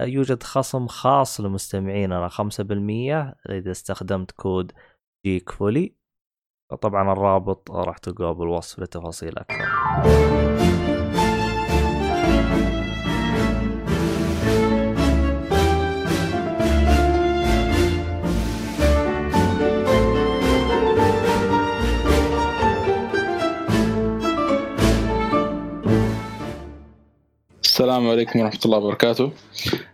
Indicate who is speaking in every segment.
Speaker 1: يوجد خصم خاص لمستمعيننا 5% إذا استخدمت كود جيك فولي طبعا الرابط راح تلقاه بالوصف لتفاصيل أكثر.
Speaker 2: السلام عليكم ورحمة الله وبركاته.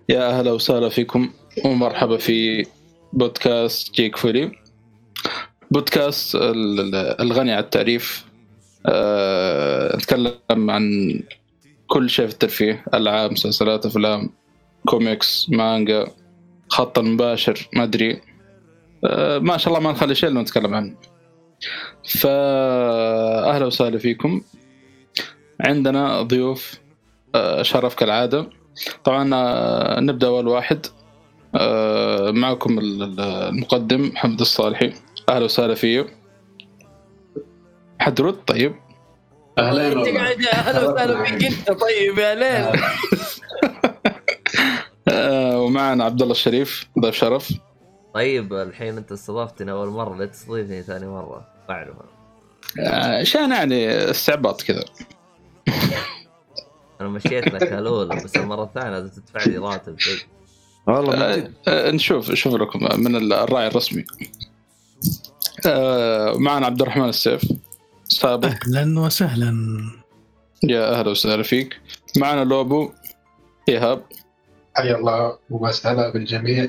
Speaker 2: يا أهلا وسهلا فيكم ومرحبا في بودكاست جيك فولي. بودكاست الغني عن التعريف. أه نتكلم عن كل شيء في الترفيه. ألعاب مسلسلات أفلام كوميكس مانجا خط المباشر ما أدري. أه ما شاء الله ما نخلي شيء إلا نتكلم عنه. فأهلا وسهلا فيكم. عندنا ضيوف شرف كالعادة. طبعا نبدأ أول واحد. معكم المقدم محمد الصالحي. أهلا وسهلا فيه. حد رد؟ طيب.
Speaker 3: أهلا انت قاعد أهلا وسهلا فيك انت طيب يا ليل
Speaker 2: ومعنا عبد الله الشريف. ضيف شرف.
Speaker 1: طيب الحين أنت استضفتني أول مرة لا تستضيفني ثاني مرة. أعرف.
Speaker 2: عشان يعني استعباط كذا.
Speaker 1: أنا مشيت لك الاولى بس المرة الثانية لازم تدفع لي راتب
Speaker 2: والله آه آه نشوف نشوف لكم من الراعي الرسمي. آه معنا عبد الرحمن السيف. سابق.
Speaker 4: أهلا وسهلا.
Speaker 2: يا أهلا وسهلا فيك. معنا لوبو. إيهاب.
Speaker 5: حيا الله وسهلا بالجميع.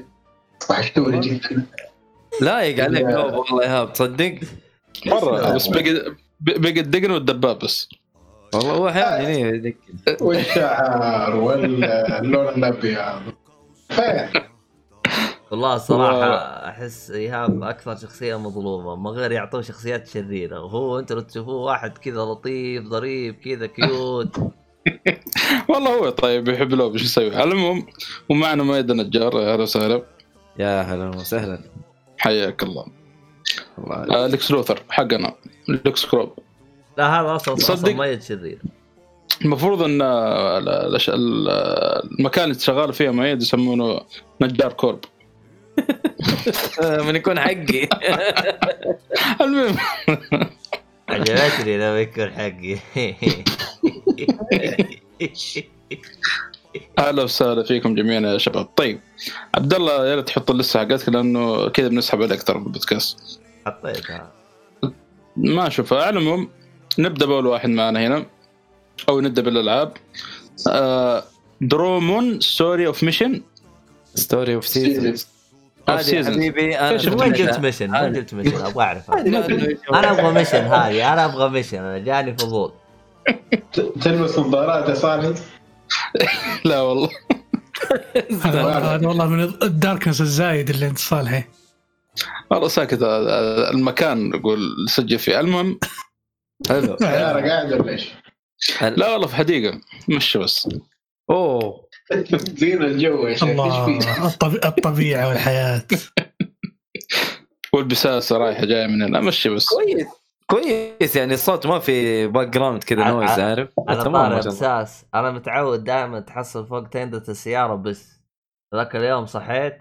Speaker 5: وحشتوني جدا.
Speaker 3: لايق عليك لوبو والله إيهاب تصدق؟
Speaker 2: مرة بس بقى بقى الدقن والدباب بس.
Speaker 3: والله هو أحيانا يذكر.
Speaker 5: والشعر واللون الأبيض.
Speaker 1: والله الصراحة أحس إيهاب أكثر شخصية مظلومة ما غير يعطوه شخصيات شريرة. وهو أنت لو تشوفوه واحد كذا لطيف ظريف كذا cute
Speaker 2: والله هو طيب يحب لوب شو يسوي؟ على المهم ومعنا ميد النجار أهلا وسهلا.
Speaker 3: يا أهلا وسهلا.
Speaker 2: حياك الله. الله لكس لوثر حقنا. لكس كورب.
Speaker 1: لا هذا أصلا أصلا ميت شرير
Speaker 2: المفروض إن المكان اللي شغال فيه ميت يسمونه نجار كورب.
Speaker 3: من يكون حقي.
Speaker 2: المهم.
Speaker 1: عجبتني لما يكون حقي.
Speaker 2: أهلا وسهلا فيكم جميعا يا شباب. طيب عبد الله يا ريت تحط اللسته حقتك لأنه كذا بنسحب عليك ترى بالبودكاست
Speaker 1: حطيتها.
Speaker 2: ما أشوفها. على العموم نبدأ بأول واحد معنا هنا أو نبدأ بالألعاب. آه Doraemon Story of mission
Speaker 3: Story of Seasons
Speaker 2: هذه
Speaker 3: حبيبي أنا
Speaker 1: وين قلت mission؟ وين قلت mission؟ أبغى اعرف أنا أبغى mission هذه أنا أبغى mission أنا جاني فضول.
Speaker 5: تلبس نظارات يا صالح؟
Speaker 2: لا والله.
Speaker 4: هذا. والله من الداركنس الزايد اللي انت صالحي.
Speaker 2: والله ساكت المكان نقول سجل فيه. المهم
Speaker 3: حلو.
Speaker 5: أنا قاعد ولا إيش؟
Speaker 2: لا والله في حديقة. مشي بس.
Speaker 3: أوه.
Speaker 5: زين الجو يا شيخ
Speaker 4: الطبيعة والحياة.
Speaker 2: والبساسة رايحة جاية من هنا مشي بس.
Speaker 3: كويس. كويس يعني الصوت ما في background كذا
Speaker 1: noise
Speaker 3: عارف؟ أنا
Speaker 1: طالع. بساس أنا متعود دائما تحصل فوق تندة السيارة بس. ذاك اليوم صحيت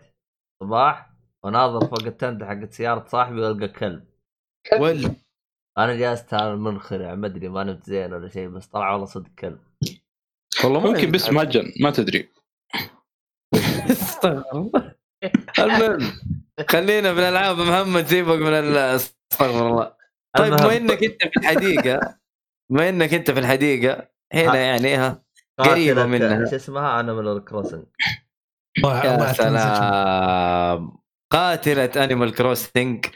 Speaker 1: صباح وناظر فوق التندة حقت سيارة صاحبي وألقى كلب.
Speaker 3: ول
Speaker 1: أنا جالس تعال منخرع ما أدري ما نمت زين ولا شيء بس طلع والله صدق كلب.
Speaker 3: والله ما
Speaker 2: ممكن بس مهجن ما تدري.
Speaker 3: استغفر الله. المهم خلينا في الألعاب محمد سيبك من ال- استغفر الله. طيب بما إنك أنت في الحديقة بما إنك أنت في الحديقة هنا يعني ها قريبة
Speaker 1: قاتلة-
Speaker 3: منها.
Speaker 1: شو اسمها؟ Animal Crossing
Speaker 4: الله-
Speaker 3: يا سلام. قاتلة Animal Crossing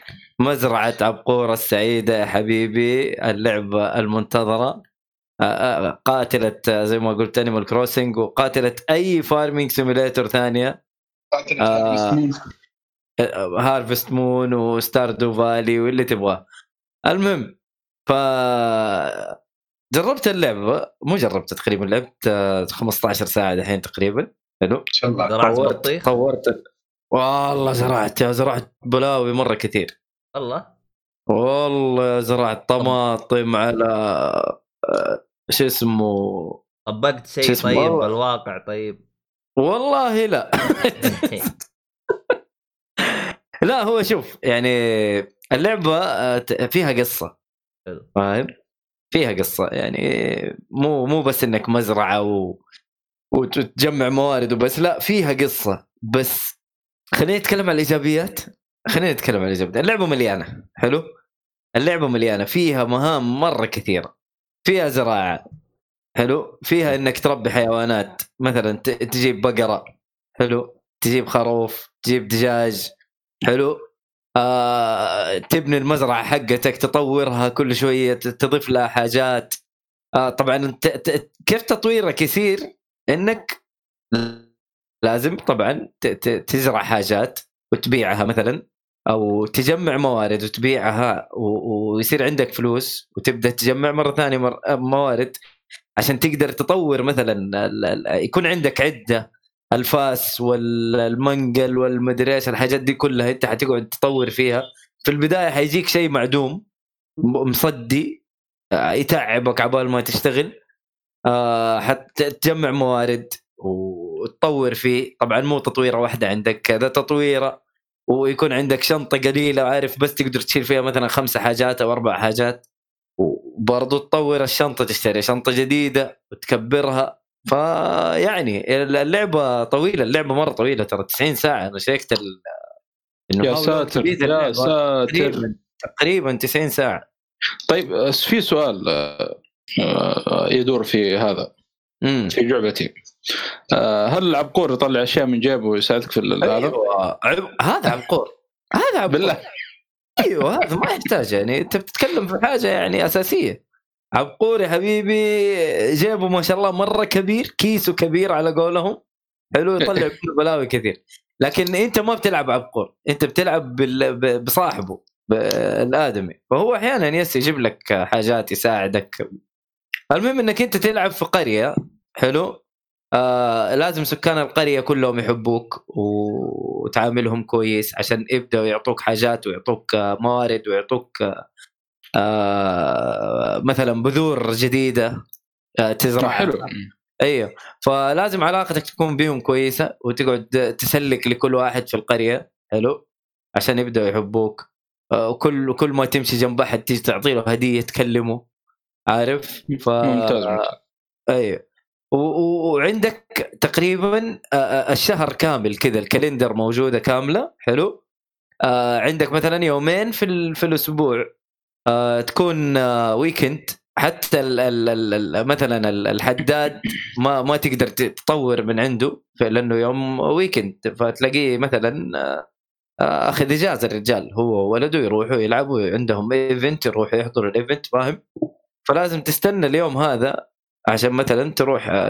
Speaker 3: مزرعة عبقورة السعيدة يا حبيبي اللعبة المنتظرة. آه، آه، قاتلة آه، زي ما قلت Animal Crossing وقاتلة أي farming simulator ثانية. آه. Harvest Moon و Stardew Valley واللي تبغاه. المهم ف جربت اللعبة. مو جربت تقريبا لعبت آه، 15 ساعة الحين تقريبا. حلو.
Speaker 5: إن شاء الله.
Speaker 3: طورت
Speaker 1: بطيخ؟
Speaker 3: طورت. والله زرعت يا زرعت بلاوي مرة كثير.
Speaker 1: الله
Speaker 3: والله زرعت طماطم على آه، شو اسمه؟
Speaker 1: طبقت شيء؟ طيب
Speaker 3: والله.
Speaker 1: بالواقع طيب؟
Speaker 3: والله لا. لا هو شوف يعني اللعبة آه، فيها
Speaker 1: قصة.
Speaker 3: فاهم؟ فيها قصة يعني مو مو بس إنك مزرعة و... وتجمع موارد وبس لا فيها قصة. بس خلينا نتكلم عن الإيجابيات. خلينا نتكلم عن الايجابيات اللعبة مليانة. حلو؟ اللعبة مليانة. فيها مهام مرة كثيرة. فيها زراعة. حلو؟ فيها إنك تربي حيوانات. مثلا تجيب بقرة. حلو؟ تجيب خروف. تجيب دجاج. حلو؟ آه، تبني المزرعة حقتك. تطورها كل شوية. تضيف لها حاجات. آه، طبعا كيف تطويرك يصير إنك لازم طبعا تزرع حاجات وتبيعها مثلا. أو تجمع موارد وتبيعها ويصير عندك فلوس وتبدأ تجمع مرة ثانية مر... موارد عشان تقدر تطور مثلا يكون عندك عدة الفاس والمنقل والمدري إيش الحاجات دي كلها أنت حتقعد تطور فيها. في البداية حيجيك شيء معدوم مصدي آه، يتعبك عبال ما تشتغل. آه، حتجمع موارد وتطور فيه. طبعا مو تطويرة واحدة عندك كذا تطويرة ويكون عندك شنطة قليلة عارف بس تقدر تشيل فيها مثلا خمسة حاجات أو أربع حاجات. وبرضو تطور الشنطة تشتري شنطة جديدة وتكبرها. فيعني اللعبة طويلة اللعبة مرة طويلة ترى 90 ساعة. أنا شيكت ال...
Speaker 2: يا ساتر يا ساتر.
Speaker 3: تقريبا تقريبا 90 ساعة.
Speaker 2: طيب في سؤال آه، آه، يدور في هذا في لعبتي. هل العبقور يطلع أشياء من جيبه ويساعدك في ال- هذا؟
Speaker 3: أيوه. هذا عبقور هذا عبقور
Speaker 2: بالله.
Speaker 3: أيوه هذا ما يحتاج يعني. أنت بتتكلم في حاجة يعني أساسية. عبقور يا حبيبي. جيبه ما شاء الله مرة كبير كيسه كبير على قولهم. حلو يطلع منه بلاوي كثير. لكن أنت ما بتلعب عبقور أنت بتلعب بصاحبه الآدمي. فهو أحيانا يس يجيب لك حاجات يساعدك. المهم إنك أنت تلعب في قرية. حلو. آه لازم سكان القرية كلهم يحبوك وتعاملهم كويس عشان يبدأوا يعطوك حاجات ويعطوك آه، موارد ويعطوك آه، آه مثلا بذور جديدة آه تزرعها
Speaker 2: حلو.
Speaker 3: إيوه. فلازم علاقتك تكون بيهم كويسة وتقعد تسلك لكل واحد في القرية حلو عشان يبدأوا يحبوك. آه، وكل كل ما تمشي جنب أحد تيجي تعطي له هدية تكلمه عارف؟ ف
Speaker 2: ممتاز.
Speaker 3: إيوه. وعندك تقريبا آه، آه، الشهر كامل كذا الكالندر موجودة كاملة حلو؟ آه، عندك مثلا يومين في في الأسبوع تكون weekend حتى ال ال ال ال مثلا ال- الحداد ما ما تقدر تطور من عنده لأنه يوم weekend فتلاقيه مثلا أخذ إجازة الرجال هو وولده يروحوا يلعبوا عندهم event يروحوا يحضروا ال event فاهم؟ فلازم تستنى اليوم هذا عشان مثلا تروح آه،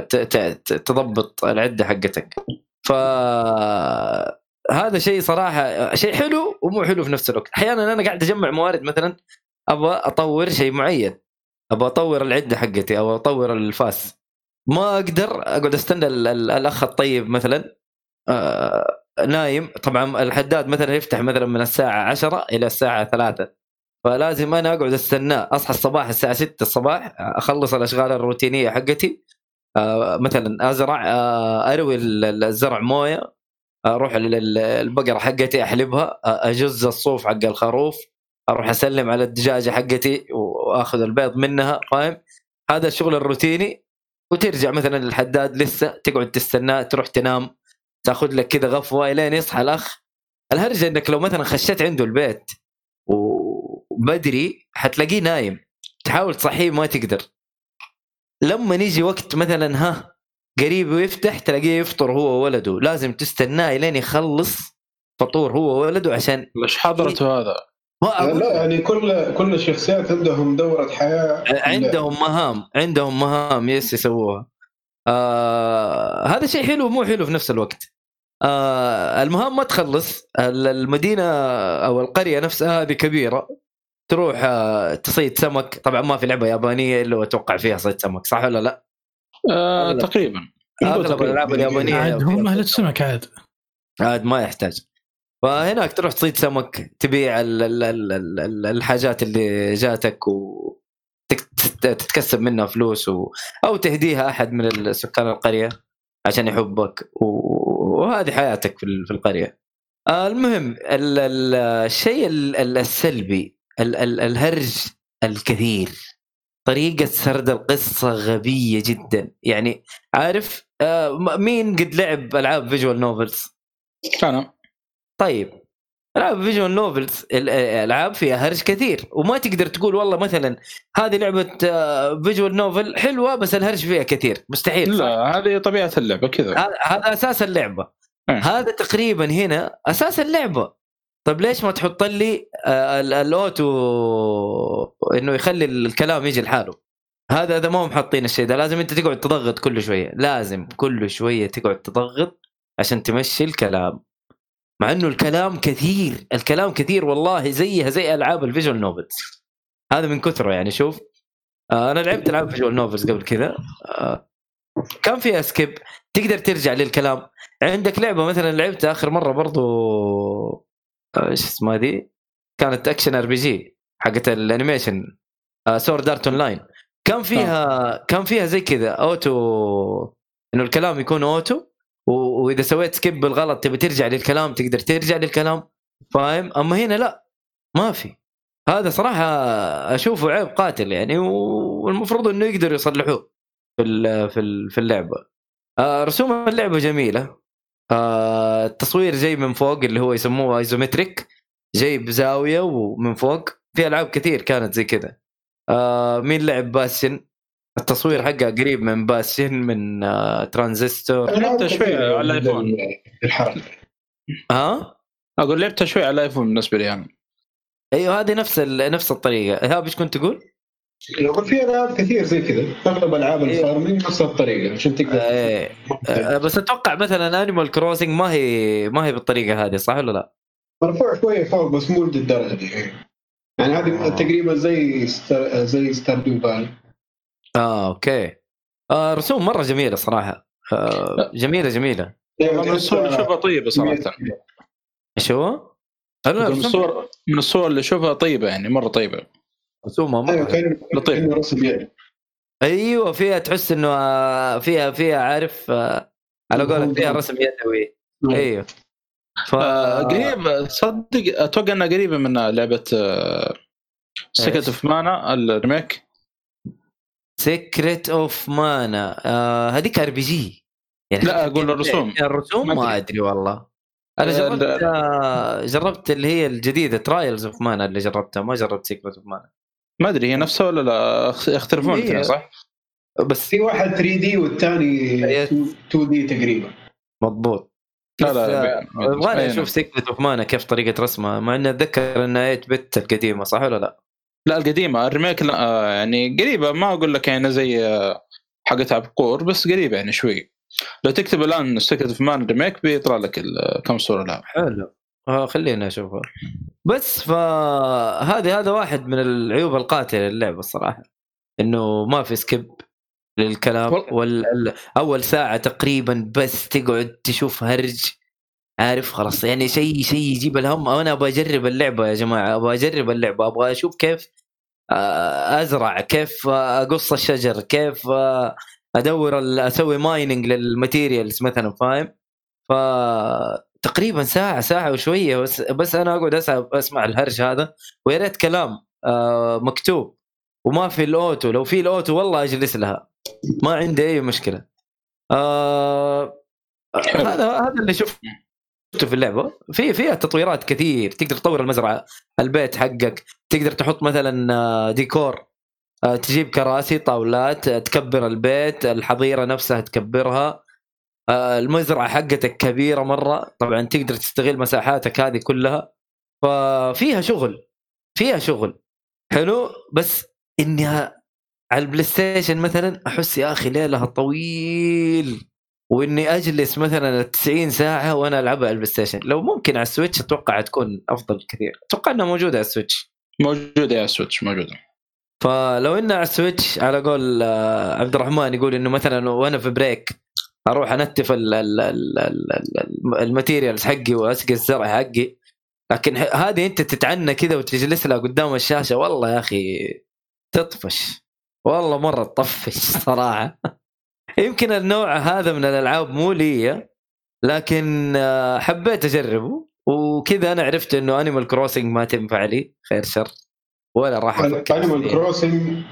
Speaker 3: تضبط العدة حقتك. ف هذا شيء صراحة شيء حلو ومو حلو في نفس الوقت. أحيانا أنا قاعد أجمع موارد مثلا أبغى أطور شيء معين أبغى أطور العدة حقتي أو أطور الفاس. ما أقدر أقعد أستنى ال- ال- الأخ الطيب مثلا آه نايم. طبعا الحداد مثلا يفتح مثلا من الساعة 10 إلى الساعة 3 فلازم أنا أقعد استناه أصحى الصباح الساعة 6 الصباح أخلص الأشغال الروتينية حقتي آه مثلا أزرع آه أروي ال- ال- الزرع موية أروح لل- البقرة حقتي أحلبها أجز الصوف حق الخروف أروح أسلم على الدجاجة حقتي وأخذ البيض منها فاهم؟ هذا الشغل الروتيني. وترجع مثلا الحداد لسه تقعد تستناه تروح تنام تاخذ لك كذا غفوة إلين يصحى الأخ. الهرجة إنك لو مثلا خشيت عنده البيت وبدري حتلاقيه نايم. تحاول تصحيه ما تقدر. لما يجي وقت مثلا ها قريب ويفتح تلاقيه يفطر هو وولده. لازم تستناه لين يخلص فطور هو وولده عشان
Speaker 2: إيش حضرته هذا؟
Speaker 3: ما
Speaker 5: لا, يعني كل كل الشخصيات عندهم دورة حياة.
Speaker 3: عندهم مهام عندهم مهام يس يسووها. آه هذا شيء حلو مو حلو في نفس الوقت. آه المهام ما تخلص. ال- المدينة أو القرية نفسها هذه كبيرة. تروح آه تصيد سمك طبعا ما في لعبة يابانية إلا وأتوقع فيها صيد سمك صح ولا لا؟
Speaker 2: آه
Speaker 3: أغلب.
Speaker 2: تقريبا
Speaker 3: اغلب
Speaker 2: تقريباً.
Speaker 3: الألعاب اليابانية
Speaker 4: عاد هم
Speaker 3: أهل
Speaker 4: السمك عاد
Speaker 3: عاد ما يحتاج فهناك تروح تصيد سمك تبيع ال- ال- ال- ال- ال- الحاجات اللي جاتك و تك- تت- تتكسب منها فلوس و... أو تهديها أحد من سكان القرية عشان يحبك و... وهذه حياتك في ال- في القرية آه، المهم ال- ال- الشيء ال- ال- السلبي ال- ال- الهرج الكثير. طريقة سرد القصة غبية جدا. يعني عارف آه، مين قد لعب ألعاب visual novels
Speaker 2: أنا.
Speaker 3: طيب. ألعاب visual novels الالعاب فيها هرج كثير. وما تقدر تقول والله مثلا هذه لعبة visual novel حلوة بس الهرج فيها كثير. مستحيل؟
Speaker 2: لا هذه طبيعة اللعبة كذا.
Speaker 3: هذا أساس اللعبة.
Speaker 2: مم.
Speaker 3: هذا تقريبا هنا أساس اللعبة. طيب ليش ما تحط لي آه، ال- auto انه يخلي الكلام يجي لحاله؟ هذا هذا ما هم حاطين الشيء ده لازم انت تقعد تضغط كل شوية لازم كل شوية تقعد تضغط عشان تمشي الكلام. مع انه الكلام كثير الكلام كثير والله زيها زي ألعاب ال visual novels. هذا من كثره يعني شوف. آه أنا لعبت ألعاب visual novels قبل كذا. آه كان فيها skip تقدر ترجع للكلام. عندك لعبة مثلا لعبتها آخر مرة برضو إيش اسمها دي كانت action RPG حقت ال animation. Sword Art Online كان فيها كان فيها زي كذا auto إنه الكلام يكون auto و- وإذا سويت skip بالغلط تبي ترجع للكلام تقدر ترجع للكلام. فاهم؟ أما هنا لا ما في. هذا صراحة أشوفه عيب قاتل يعني والمفروض إنه يقدروا يصلحوه في ال- في ال- في اللعبة. آه، رسوم اللعبة جميلة. آه، التصوير جاي من فوق اللي هو يسموه isometric جاي بزاوية ومن فوق. في ألعاب كثير كانت زي كذا. آه، مين لعب Bastion التصوير حقها قريب من Bastion من آه، ترانزستور.
Speaker 2: لعبتها شوي على الايفون
Speaker 5: الحرب
Speaker 3: ها؟
Speaker 2: أقول لعبتها شوي على الايفون بالنسبة لي أنا
Speaker 3: أيوه هذه نفس ال- نفس الطريقة. ايهاب إيش كنت تقول؟
Speaker 5: يقول في ألعاب كثير زي كذا أغلب ألعاب
Speaker 3: إيه.
Speaker 5: ال farming نفس الطريقة عشان تقدر
Speaker 3: آه، آه، بس أتوقع مثلا Animal Crossing ما هي ما هي بالطريقة هذه صح ولا لا؟
Speaker 5: مرفوع شوية فوق بس مو للدرجة دي. يعني هذه
Speaker 3: آه.
Speaker 5: تقريبا زي Star زي Stardew Valley
Speaker 3: آه أوكي. آه رسوم مرة جميلة صراحة. آه جميلة جميلة.
Speaker 2: والله من الصور اللي أشوفها طيبة صراحة.
Speaker 3: إيش هو؟ أنا
Speaker 2: أقول من الصور من الصور اللي أشوفها طيبة يعني مرة طيبة.
Speaker 3: رسومها
Speaker 5: أيوه
Speaker 3: مره
Speaker 5: كان
Speaker 2: لطيف.
Speaker 3: أيوه فيها تحس إنه آه، فيها فيها عارف آه، على قولك فيها رسم يدوي. أيوه. ف
Speaker 2: آه، قريب صدق أتوقع إنها قريبة من لعبة Secret
Speaker 3: إيش؟
Speaker 2: of Mana ال
Speaker 3: remake. Secret of Mana هذيك RPG يعني
Speaker 2: لا، أقول الرسوم.
Speaker 3: الرسوم
Speaker 2: ما. أدري.
Speaker 3: والله.
Speaker 2: أنا
Speaker 3: جربت جربت اللي هي الجديدة Trials of Mana اللي جربتها ما جربت Secret of Mana
Speaker 2: ما أدري هي نفسها ولا لا؟ يختلفون الاثنين صح؟
Speaker 3: بس
Speaker 5: في واحد 3D والثاني
Speaker 3: أيوة.
Speaker 5: 2D تقريبا.
Speaker 3: مضبوط.
Speaker 2: لا لا
Speaker 3: آه،
Speaker 2: أي
Speaker 3: أشوف Secret of Mana كيف طريقة رسمها مع إني أتذكر انها 8 bit القديمة صح ولا لا؟
Speaker 2: لا القديمة. ال remake لا آه، يعني قريبة. ما أقول لك يعني زي آه، حقت عبقور بس قريبة يعني شوي. لو تكتب الآن Secret of Mana remake بيطلع لك كم صورة لها.
Speaker 3: حلو. آه خلينا اشوفها بس فهذه هذا واحد من العيوب القاتلة للعبه الصراحة. إنه ما في skip للكلام. وال... ال- أول ساعة تقريبا بس تقعد تشوف هرج. عارف خلاص. يعني شيء شيء يجيب الهم. أنا أبغى أجرب اللعبة يا جماعة. أبغى أجرب اللعبة. أبغى أشوف كيف آه، أزرع كيف أقص الشجر كيف آه، أدور ال- أسوي mining لل materials مثلا فاهم؟ ف تقريبا ساعة ساعة وشوية بس بس أنا أقعد أسمع الهرج هذا ويا ريت كلام آه، مكتوب. وما في ال auto لو في ال auto والله أجلس لها. ما عندي أي مشكلة. آه. هذا هذا اللي شفته في اللعبة. في فيها تطويرات كثير. تقدر تطور المزرعة البيت حقك. تقدر تحط مثلا آه، ديكور. آه، تجيب كراسي طاولات تكبر البيت الحظيرة نفسها تكبرها. المزرعة حقتك كبيرة مرة. طبعا تقدر تستغل مساحاتك هذه كلها. ففيها شغل فيها شغل. حلو؟ بس إني على ال PlayStation مثلا أحس يا أخي ليلها طويل. وإني أجلس مثلا 90 ساعة وأنا ألعبها على ال PlayStation لو ممكن على ال Switch أتوقع تكون أفضل كثير. أتوقع إنها موجودة على ال
Speaker 2: Switch. موجودة يا Switch موجودة.
Speaker 3: فلو إنها على ال Switch على قول آه، عبد الرحمن يقول إنه مثلا وأنا في break أروح أنتف ال- ال- ال- ال- ال- ال materials حقي وأسقي الزرع حقي. لكن هذه أنت تتعنى كذا وتجلس لها قدام الشاشة والله يا أخي تطفش. والله مرة تطفش صراحة. يمكن النوع هذا من الألعاب مو لي لكن آه، حبيت أجربه. وكذا أنا عرفت إنه Animal Crossing ما تنفع لي خير شر. ولا راح Animal.
Speaker 5: Crossing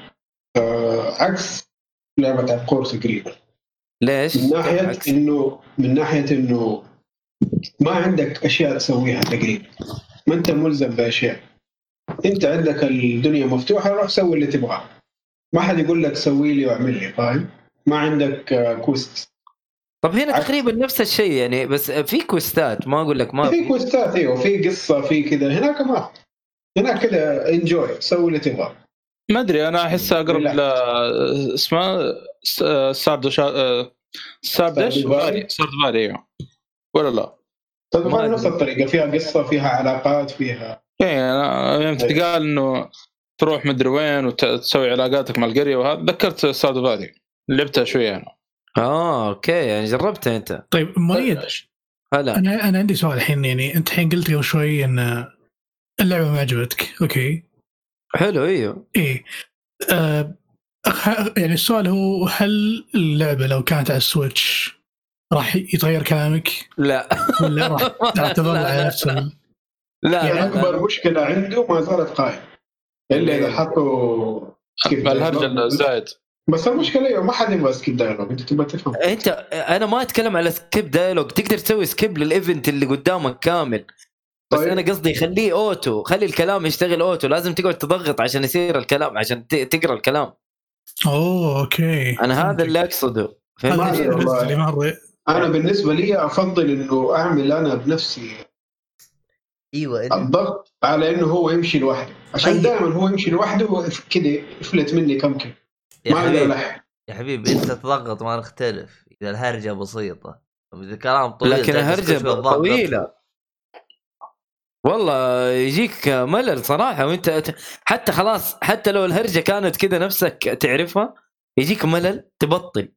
Speaker 5: آه، عكس لعبة عبقور تقريبا.
Speaker 3: ليش؟
Speaker 5: من
Speaker 3: ناحية.
Speaker 5: انه من ناحية إنه ما عندك أشياء تسويها تقريبا ما أنت ملزم بأشياء أنت عندك الدنيا مفتوحة روح سوي اللي تبغاه ما حد يقول لك سوي لي واعمل لي فاهم ما عندك آه، كويست
Speaker 3: طب هنا. تقريبا نفس الشيء يعني بس في quest ات ما أقول لك ما
Speaker 5: في
Speaker 3: quest
Speaker 5: ات أيوه في قصة في كذا هناك ما هناك كذا enjoy سوي اللي تبغاه
Speaker 2: ما أدري أنا احسها
Speaker 5: أقرب.
Speaker 2: ل اسمها Stardew Stardew
Speaker 5: Stardew Valley.
Speaker 2: Stardew Valley أيوه ولا لا؟
Speaker 5: طيب
Speaker 3: ما
Speaker 5: ما نفس. الطريقة فيها قصة فيها علاقات فيها
Speaker 2: إيه أنا يوم. تقال إنه تروح مدري وين وتسوي علاقاتك مع القرية وهذا ذكرت Stardew Valley لعبتها شوية أنا
Speaker 3: آه okay يعني جربتها أنت
Speaker 4: طيب مؤيد
Speaker 3: هلا
Speaker 4: أنا أنا عندي سؤال الحين يعني أنت الحين قلت قبل شوي إن اللعبة ما عجبتك okay
Speaker 3: حلو إيوه.
Speaker 4: إيه. آه يعني السؤال هو هل اللعبة لو كانت على ال Switch راح يتغير كلامك؟
Speaker 3: لا.
Speaker 4: ولا راح تظل على
Speaker 3: لا.
Speaker 4: نفس.
Speaker 3: لا.
Speaker 5: يعني
Speaker 3: لا,
Speaker 5: أكبر
Speaker 3: لا.
Speaker 5: مشكلة عنده ما زالت قائمة. إلا إذا حطوا skip
Speaker 2: الهرجه. الزايد
Speaker 5: بس المشكلة أيوه ما حد يبغى skip dialogue أنت تبغى تفهم.
Speaker 3: أنت أنا ما أتكلم على skip dialogue تقدر تسوي skip لل event اللي قدامك كامل. بس
Speaker 5: طيب.
Speaker 3: أنا قصدي خليه auto خلي الكلام يشتغل auto لازم تقعد تضغط عشان يصير الكلام عشان ت- تقرأ الكلام.
Speaker 4: أوه okay.
Speaker 3: أنا هذا اللي
Speaker 4: أقصده. مره
Speaker 5: أنا بالنسبة لي أفضل إنه أعمل أنا بنفسي
Speaker 1: إيوه
Speaker 5: الضغط على إنه هو يمشي لوحده. عشان
Speaker 1: طيب.
Speaker 5: دائما هو يمشي لوحده كذا يفلت مني كم
Speaker 1: يا
Speaker 5: ما أقدر
Speaker 1: حبيبي
Speaker 5: ألحق.
Speaker 1: يا حبيبي أنت تضغط ما نختلف إذا الهرجة بسيطة. طب إذا كلام طويل
Speaker 3: لكن
Speaker 1: زي
Speaker 3: هرجه
Speaker 1: الدسكشن والضغط.
Speaker 3: طويلة. والله يجيك ملل صراحة وانت حتى خلاص حتى لو الهرجة كانت كذا نفسك تعرفها يجيك ملل تبطل.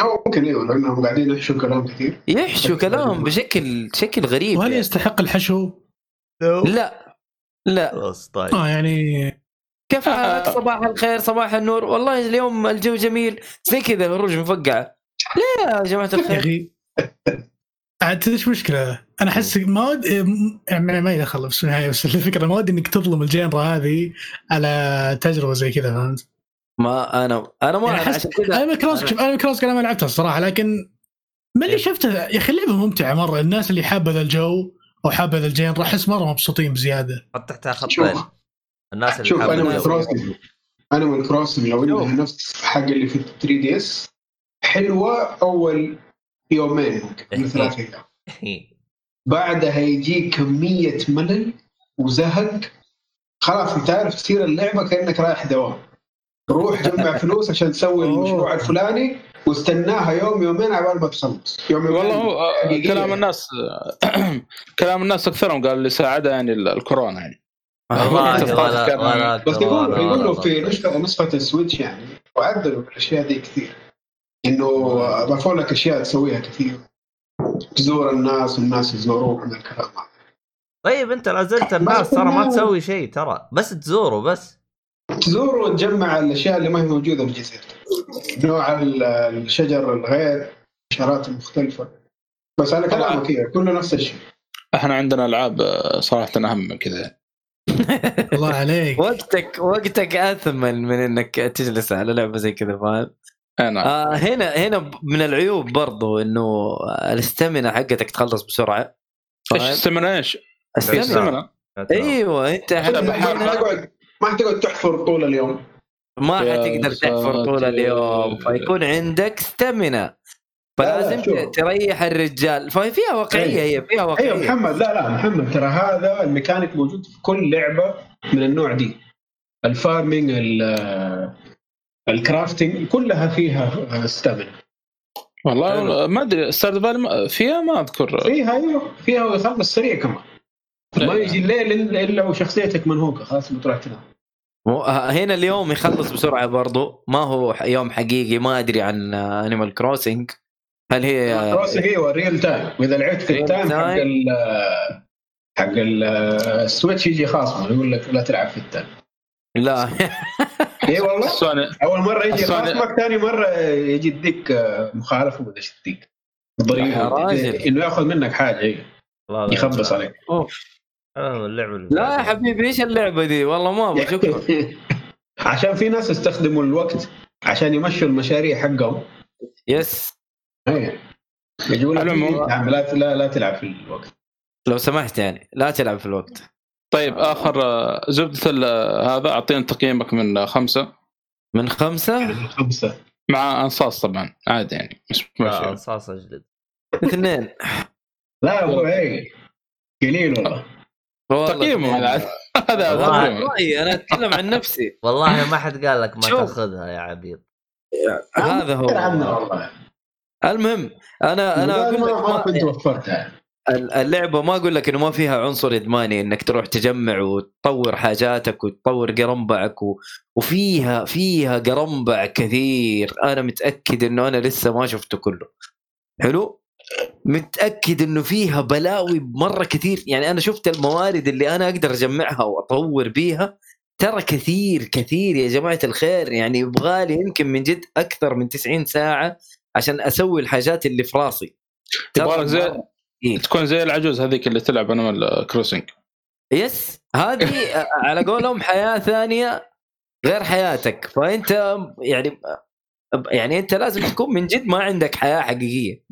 Speaker 5: أو ممكن أيوه لانهم قاعدين يحشوا كلام كثير
Speaker 3: يحشو كلام بشكل شكل غريب
Speaker 4: وهل
Speaker 3: يعني.
Speaker 4: يستحق الحشو؟
Speaker 3: لا لا.
Speaker 1: خلاص طيب.
Speaker 4: آه يعني
Speaker 3: كيف حالك صباح الخير صباح النور. والله اليوم الجو جميل. زي كذا الهروج مفقعة. ليه يا
Speaker 4: جماعة
Speaker 3: الخير.
Speaker 4: عاد تدري إيش مشكلة؟ أنا أحس ما ود يعني ما يدخل بس في النهاية بس الفكرة ما ودي إنك تظلم الجينرا هذه على تجربة زي كذا فهمت؟
Speaker 3: ما أنا أنا ما
Speaker 4: يعني
Speaker 3: أنا أحس
Speaker 4: أنا كروس شوف أنا كروس أنا ما لعبتها الصراحة لكن ما اللي شفته يا أخي اللعبة ممتعة مرة الناس اللي حابة ذا الجو أو حابة ذا ال genre أحس مرة مبسوطين بزيادة
Speaker 1: حط تحتها خطين الناس اللي
Speaker 5: شوف
Speaker 1: حابة
Speaker 5: أنا من. Crossing أنا من Crossing لو انها نفس حق اللي في 3DS حلوة أول يومين ممكن من ثلاث أيام بعدها يجي كميه ملل وزهق. خلاص انت عارف تصير اللعبة كأنك رايح دوام. روح جمع فلوس عشان تسوي. المشروع الفلاني واستناها يوم يومين على ما تخلص يوم يومين.
Speaker 2: والله هو آه،. كلام الناس كلام الناس أكثرهم قال اللي ساعدها يعني ال- الكورونا يعني.
Speaker 1: ولا
Speaker 5: بس يقولوا يقولوا. في نسخه نسخه السويتش يعني وعدلوا الاشياء دي كثير. إنه اضافوا لك أشياء تسويها كثير. تزور الناس والناس يزوروك من الكلام هذا.
Speaker 1: طيب أنت لا زلت الناس ترى ما تسوي شيء ترى. بس تزوروا بس.
Speaker 5: تزور وتجمع الأشياء اللي ما هي موجودة في جزيرتك نوع ال- الشجر الغير الحشرات المختلفة. بس على كلامك كذا كله نفس الشيء.
Speaker 2: إحنا عندنا ألعاب آه، صراحة أهم من كذا.
Speaker 4: الله عليك.
Speaker 3: وقتك وقتك أثمن من إنك تجلس على لعبة زي كذا فاهم؟
Speaker 2: أنا
Speaker 3: آه هنا هنا من العيوب برضو إنه الاستامينا حقتك تخلص بسرعة.
Speaker 2: إيش
Speaker 3: فاهم؟
Speaker 2: استمنا إيش؟
Speaker 3: استامينا
Speaker 2: استمنا
Speaker 3: أيوه أنت
Speaker 5: ما حتقعد تحفر طول اليوم.
Speaker 3: ما حتقدر تحفر طول. اليوم. فيكون عندك stamina. فلازم تريح الرجال. ففيها واقعية هي فيها
Speaker 5: أيوه
Speaker 3: واقعية.
Speaker 5: محمد لا لا محمد ترى هذا الميكانيك موجود في كل لعبة من النوع دي. ال farming ال- ال crafting كلها فيها stamina
Speaker 2: والله ما أدري Stardew Valley فيها ما أذكر.
Speaker 5: فيها أيوه فيها ويخلص سريع كمان. ما يجي الليل الا إلا وشخصيتك منهوكة خلاص بتروح تنام.
Speaker 3: مو- هنا اليوم يخلص بسرعة برضو. ما هو يوم حقيقي ما أدري عن Animal Crossing هل هي
Speaker 5: Crossing أيوه real time وإذا لعبت في
Speaker 3: ال
Speaker 5: time حق
Speaker 3: time.
Speaker 5: ال حق ال- ال Switch يجي خاصمه يقول لك لا تلعب في ال time
Speaker 3: لا.
Speaker 5: اي والله؟ أول مرة يجي. خصمك ثاني مرة يجي يديك مخالفة ولا إيش يديك
Speaker 3: يا
Speaker 5: ضريبه
Speaker 3: راجل.
Speaker 5: إنه يأخذ منك حاجة
Speaker 1: لا
Speaker 5: يخبص عليك.
Speaker 1: آه، اللعبه
Speaker 3: لا يا. حبيبي إيش اللعبة دي؟ والله ما أبغى شكرا.
Speaker 5: عشان في ناس استخدموا الوقت عشان يمشوا المشاريع حقهم.
Speaker 3: يس.
Speaker 5: إيه. لك لا لا تلعب في الوقت.
Speaker 3: لو سمحت يعني لا تلعب في الوقت.
Speaker 2: طيب آخر آه، زبدة ال- هذا أعطينا تقييمك من آه، خمسة.
Speaker 3: من خمسة؟
Speaker 5: خمسة.
Speaker 2: مع أنصاص طبعا عادي يعني مش
Speaker 1: لا
Speaker 2: ماشي
Speaker 1: رصاص اجلد
Speaker 3: اثنين.
Speaker 5: لا هو إيه قليل والله.
Speaker 2: تقييمه. هذا
Speaker 3: رأيي أنا أتكلم عن نفسي.
Speaker 1: والله ما حد قال لك ما. تأخذها يا عبيد.
Speaker 3: هذا هو. المهم أنا أنا أقول لك
Speaker 5: ما- كنت وفرتها.
Speaker 3: اللعبة ما أقول لك إنه ما فيها عنصر إدماني إنك تروح تجمع وتطور حاجاتك وتطور قرنبعك و... وفيها فيها قرنبع كثير. أنا متأكد إنه أنا لسه ما شفته كله. حلو؟ متأكد إنه فيها بلاوي مرة كثير. يعني أنا شفت الموارد اللي أنا أقدر أجمعها وأطور بيها. ترى كثير كثير يا جماعة الخير. يعني يبغالي يمكن من جد أكثر من 90 ساعة عشان أسوي الحاجات اللي في راسي.
Speaker 2: يبغالك زي
Speaker 3: كثير.
Speaker 2: تكون زي العجوز هذيك اللي تلعب Animal Crossing
Speaker 3: yes هذه على قولهم حياة ثانية غير حياتك. فأنت يعني يعني أنت لازم تكون من جد ما عندك حياة حقيقية.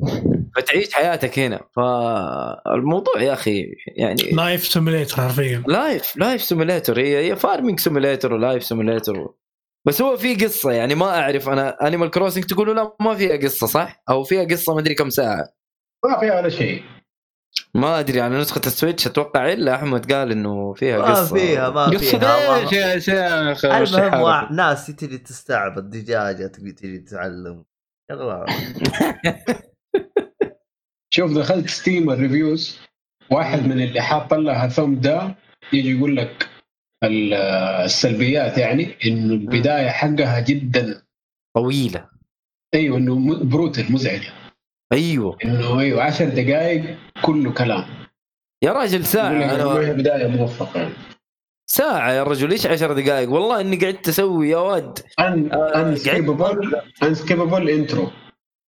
Speaker 3: فتعيش حياتك هنا. فالموضوع يا أخي يعني
Speaker 4: life simulator حرفيا.
Speaker 3: life life simulator هي هي farming simulator و life simulator بس هو في قصة يعني ما أعرف أنا Animal Crossing تقولوا لا ما فيها قصة صح؟ أو فيها قصة ما أدري كم ساعة.
Speaker 5: ما فيها ولا شيء.
Speaker 3: ما أدري على نسخة ال Switch أتوقع إلا أحمد قال إنه فيها
Speaker 1: ما
Speaker 3: قصة.
Speaker 1: فيها ما
Speaker 2: قصة
Speaker 1: فيها.
Speaker 2: إيش يا شيخ؟
Speaker 1: المهم ناس تجي تستعبط دجاجة تبي تجي تتعلم شغله
Speaker 5: شوف دخلت Steam ال reviews واحد من اللي حاط لها ثم ده يجي يقول لك ال- السلبيات يعني إنه البداية حقها جدا طويلة. إيوه إنه brutal مزعجة.
Speaker 3: أيوه.
Speaker 5: إنه أيوه 10 دقائق كله كلام.
Speaker 3: يا راجل
Speaker 5: لك أنا بداية موفقة. يعني
Speaker 3: ساعة يا رجل إيش عشر دقائق والله إني قعدت أسوي يا ود.
Speaker 5: ان
Speaker 3: آه،
Speaker 5: unskippable unskippable intro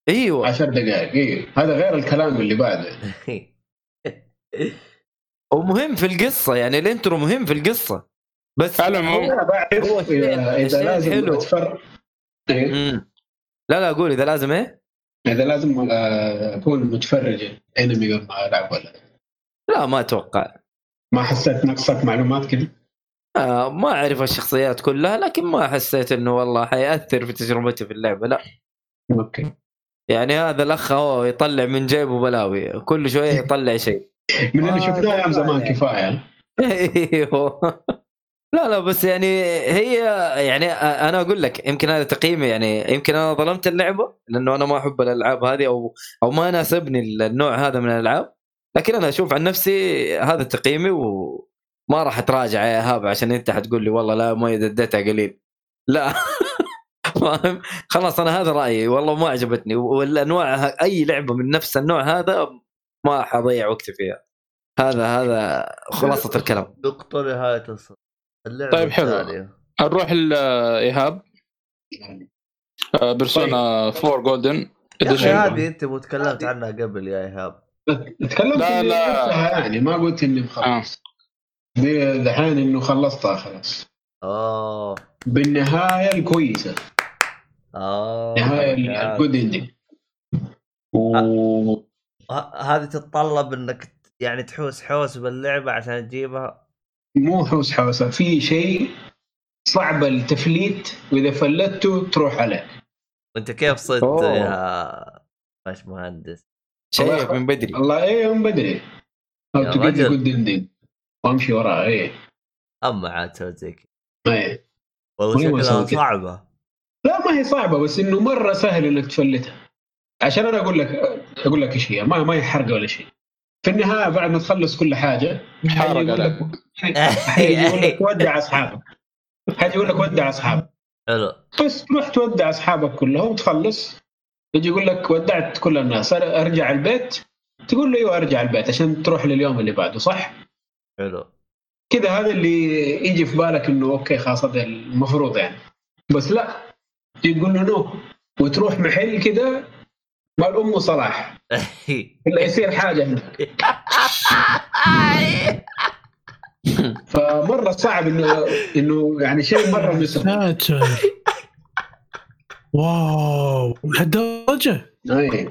Speaker 3: أيوه.
Speaker 5: 10 دقائق أيوه هذا غير الكلام اللي بعده.
Speaker 3: ومهم في القصة يعني ال intro مهم في القصة. بس
Speaker 2: على العموم
Speaker 5: بعرف إذا, لازم. أتفرج. إيه؟
Speaker 3: لا لا قول إذا لازم إيه؟
Speaker 5: إذا لازم آه، أكون متفرج انمي قبل ما ألعب ولا؟
Speaker 3: لا ما أتوقع.
Speaker 5: ما حسيت نقصك معلومات كذا
Speaker 3: آه ما أعرف الشخصيات كلها لكن ما حسيت إنه والله حيأثر في تجربتي في اللعبة لا.
Speaker 5: أوكي.
Speaker 3: يعني هذا الأخ هو يطلع من جيبه بلاوي كل شوية يطلع شيء.
Speaker 5: من اللي شفناه أيام زمان
Speaker 3: يعني.
Speaker 5: كفاية.
Speaker 3: أيوه. لا لا بس يعني هي يعني أنا أقول لك يمكن هذا تقييمي يعني. يمكن أنا ظلمت اللعبة لأنه أنا ما أحب الألعاب هذه أو أو ما يناسبني النوع هذا من الألعاب. لكن أنا أشوف عن نفسي هذا تقييمي وما راح أتراجع يا ايهاب عشان أنت حتقول لي والله لا ما اديتها قليل. لا. فاهم؟ خلاص أنا هذا رأيي. والله ما عجبتني. والأنواع أي لعبة من نفس النوع هذا ما حضيع وقتي فيها. هذا هذا خلاصة الكلام.
Speaker 1: نقطة نهاية الصف اللعبة
Speaker 2: طيب، حلو. نروح لايهاب آه، بيرسونا 4 golden
Speaker 1: يا أخي
Speaker 2: edition
Speaker 1: هذه أنت مو تكلمت عنها قبل يا إيهاب.
Speaker 5: تكلمت
Speaker 2: لا، لا.
Speaker 5: يعني ما قلت إني
Speaker 2: آه.
Speaker 5: مخلص دي دحين انه خلصتها خلاص.
Speaker 1: اوه
Speaker 5: بالنهاية الكويسة.
Speaker 1: آه
Speaker 5: النهايه
Speaker 1: يعني
Speaker 5: ال good ending و
Speaker 1: ه- هذه تتطلب إنك يعني تحوس حوس باللعبة عشان تجيبها.
Speaker 5: مو حوس حوسة في شيء صعب التفليت وإذا فلته تروح عليك
Speaker 1: وأنت كيف
Speaker 3: أوه.
Speaker 1: يا باش مهندس
Speaker 3: شايف من بدري.
Speaker 5: الله إيه من بدري.
Speaker 1: أو
Speaker 5: تقول. good ending وأمشي وراه إيه.
Speaker 1: أما عاد سويت زي كذا.
Speaker 5: إيه.
Speaker 1: والله
Speaker 5: والله
Speaker 1: شكلها. صعبة.
Speaker 5: لا ما هي صعبة بس إنه مرة سهل إنك تفلتها. عشان أنا أقول لك أقول لك إيش هي ما ما هي حرقه ولا شيء. في النهاية بعد ما تخلص كل حاجة
Speaker 2: حرق
Speaker 5: يقول
Speaker 2: عليك.
Speaker 5: لك حيجي يقول لك ودع أصحابك. حيجي يقول لك ودع أصحابك.
Speaker 1: حلو.
Speaker 5: بس تروح تودع أصحابك كلهم تخلص. يجي يقول لك ودعت كل الناس أرجع البيت. تقول له أيوه أرجع البيت عشان تروح لليوم اللي بعده صح؟
Speaker 1: حلو.
Speaker 5: كذا هذا اللي يجي في بالك إنه أوكي خلاص هذا المفروض يعني. بس لا تقول له no. وتروح محل كذا مال ام صلاح. إلا يصير حاجة هناك فمرة صعب انه إنه يعني شيء مرة
Speaker 4: ساتر. واو. لهالدرجة؟
Speaker 5: أي.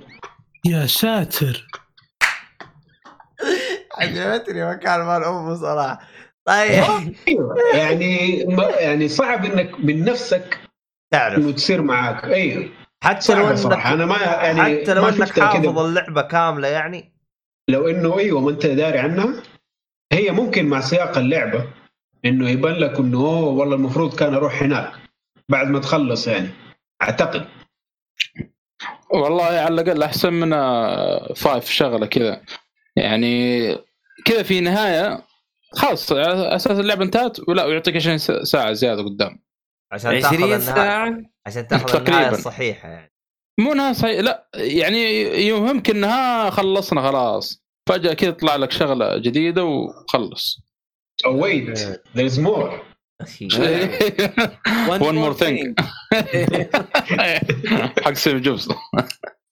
Speaker 4: يا ساتر.
Speaker 1: عجبتني مكان مال ام صلاح طيب.
Speaker 5: أيوه. يعني ما يعني صعب إنك من نفسك
Speaker 1: تعرف.
Speaker 5: إنه تصير معاك. أيوه.
Speaker 1: حتى لو
Speaker 5: صراحة.
Speaker 1: انك
Speaker 5: أنا ما يعني
Speaker 1: حتى لو انك حافظ
Speaker 5: كده.
Speaker 1: اللعبة كاملة يعني.
Speaker 5: لو إنه إيوه ما أنت داري عنها هي ممكن مع سياق اللعبة إنه يبان لك إنه أوه والله المفروض كان أروح هناك بعد ما تخلص يعني. أعتقد.
Speaker 2: والله على الأقل أحسن من five شغلة كذا. يعني كذا في نهاية خلاص على أساس اللعبة انتهت ولا ويعطيك 20 ساعة زيادة قدام.
Speaker 1: عشان تأخذ
Speaker 3: 20
Speaker 1: النهاية.
Speaker 3: ساعة؟
Speaker 1: عشان تاخذ. النهاية الصحيحة يعني.
Speaker 2: مو نهاية صحيح لا يعني يوهمك إنها خلصنا خلاص. فجأة كذا طلع لك شغلة جديدة وخلص.
Speaker 5: oh wait there is more
Speaker 2: One more thing. حق سيف جوبز.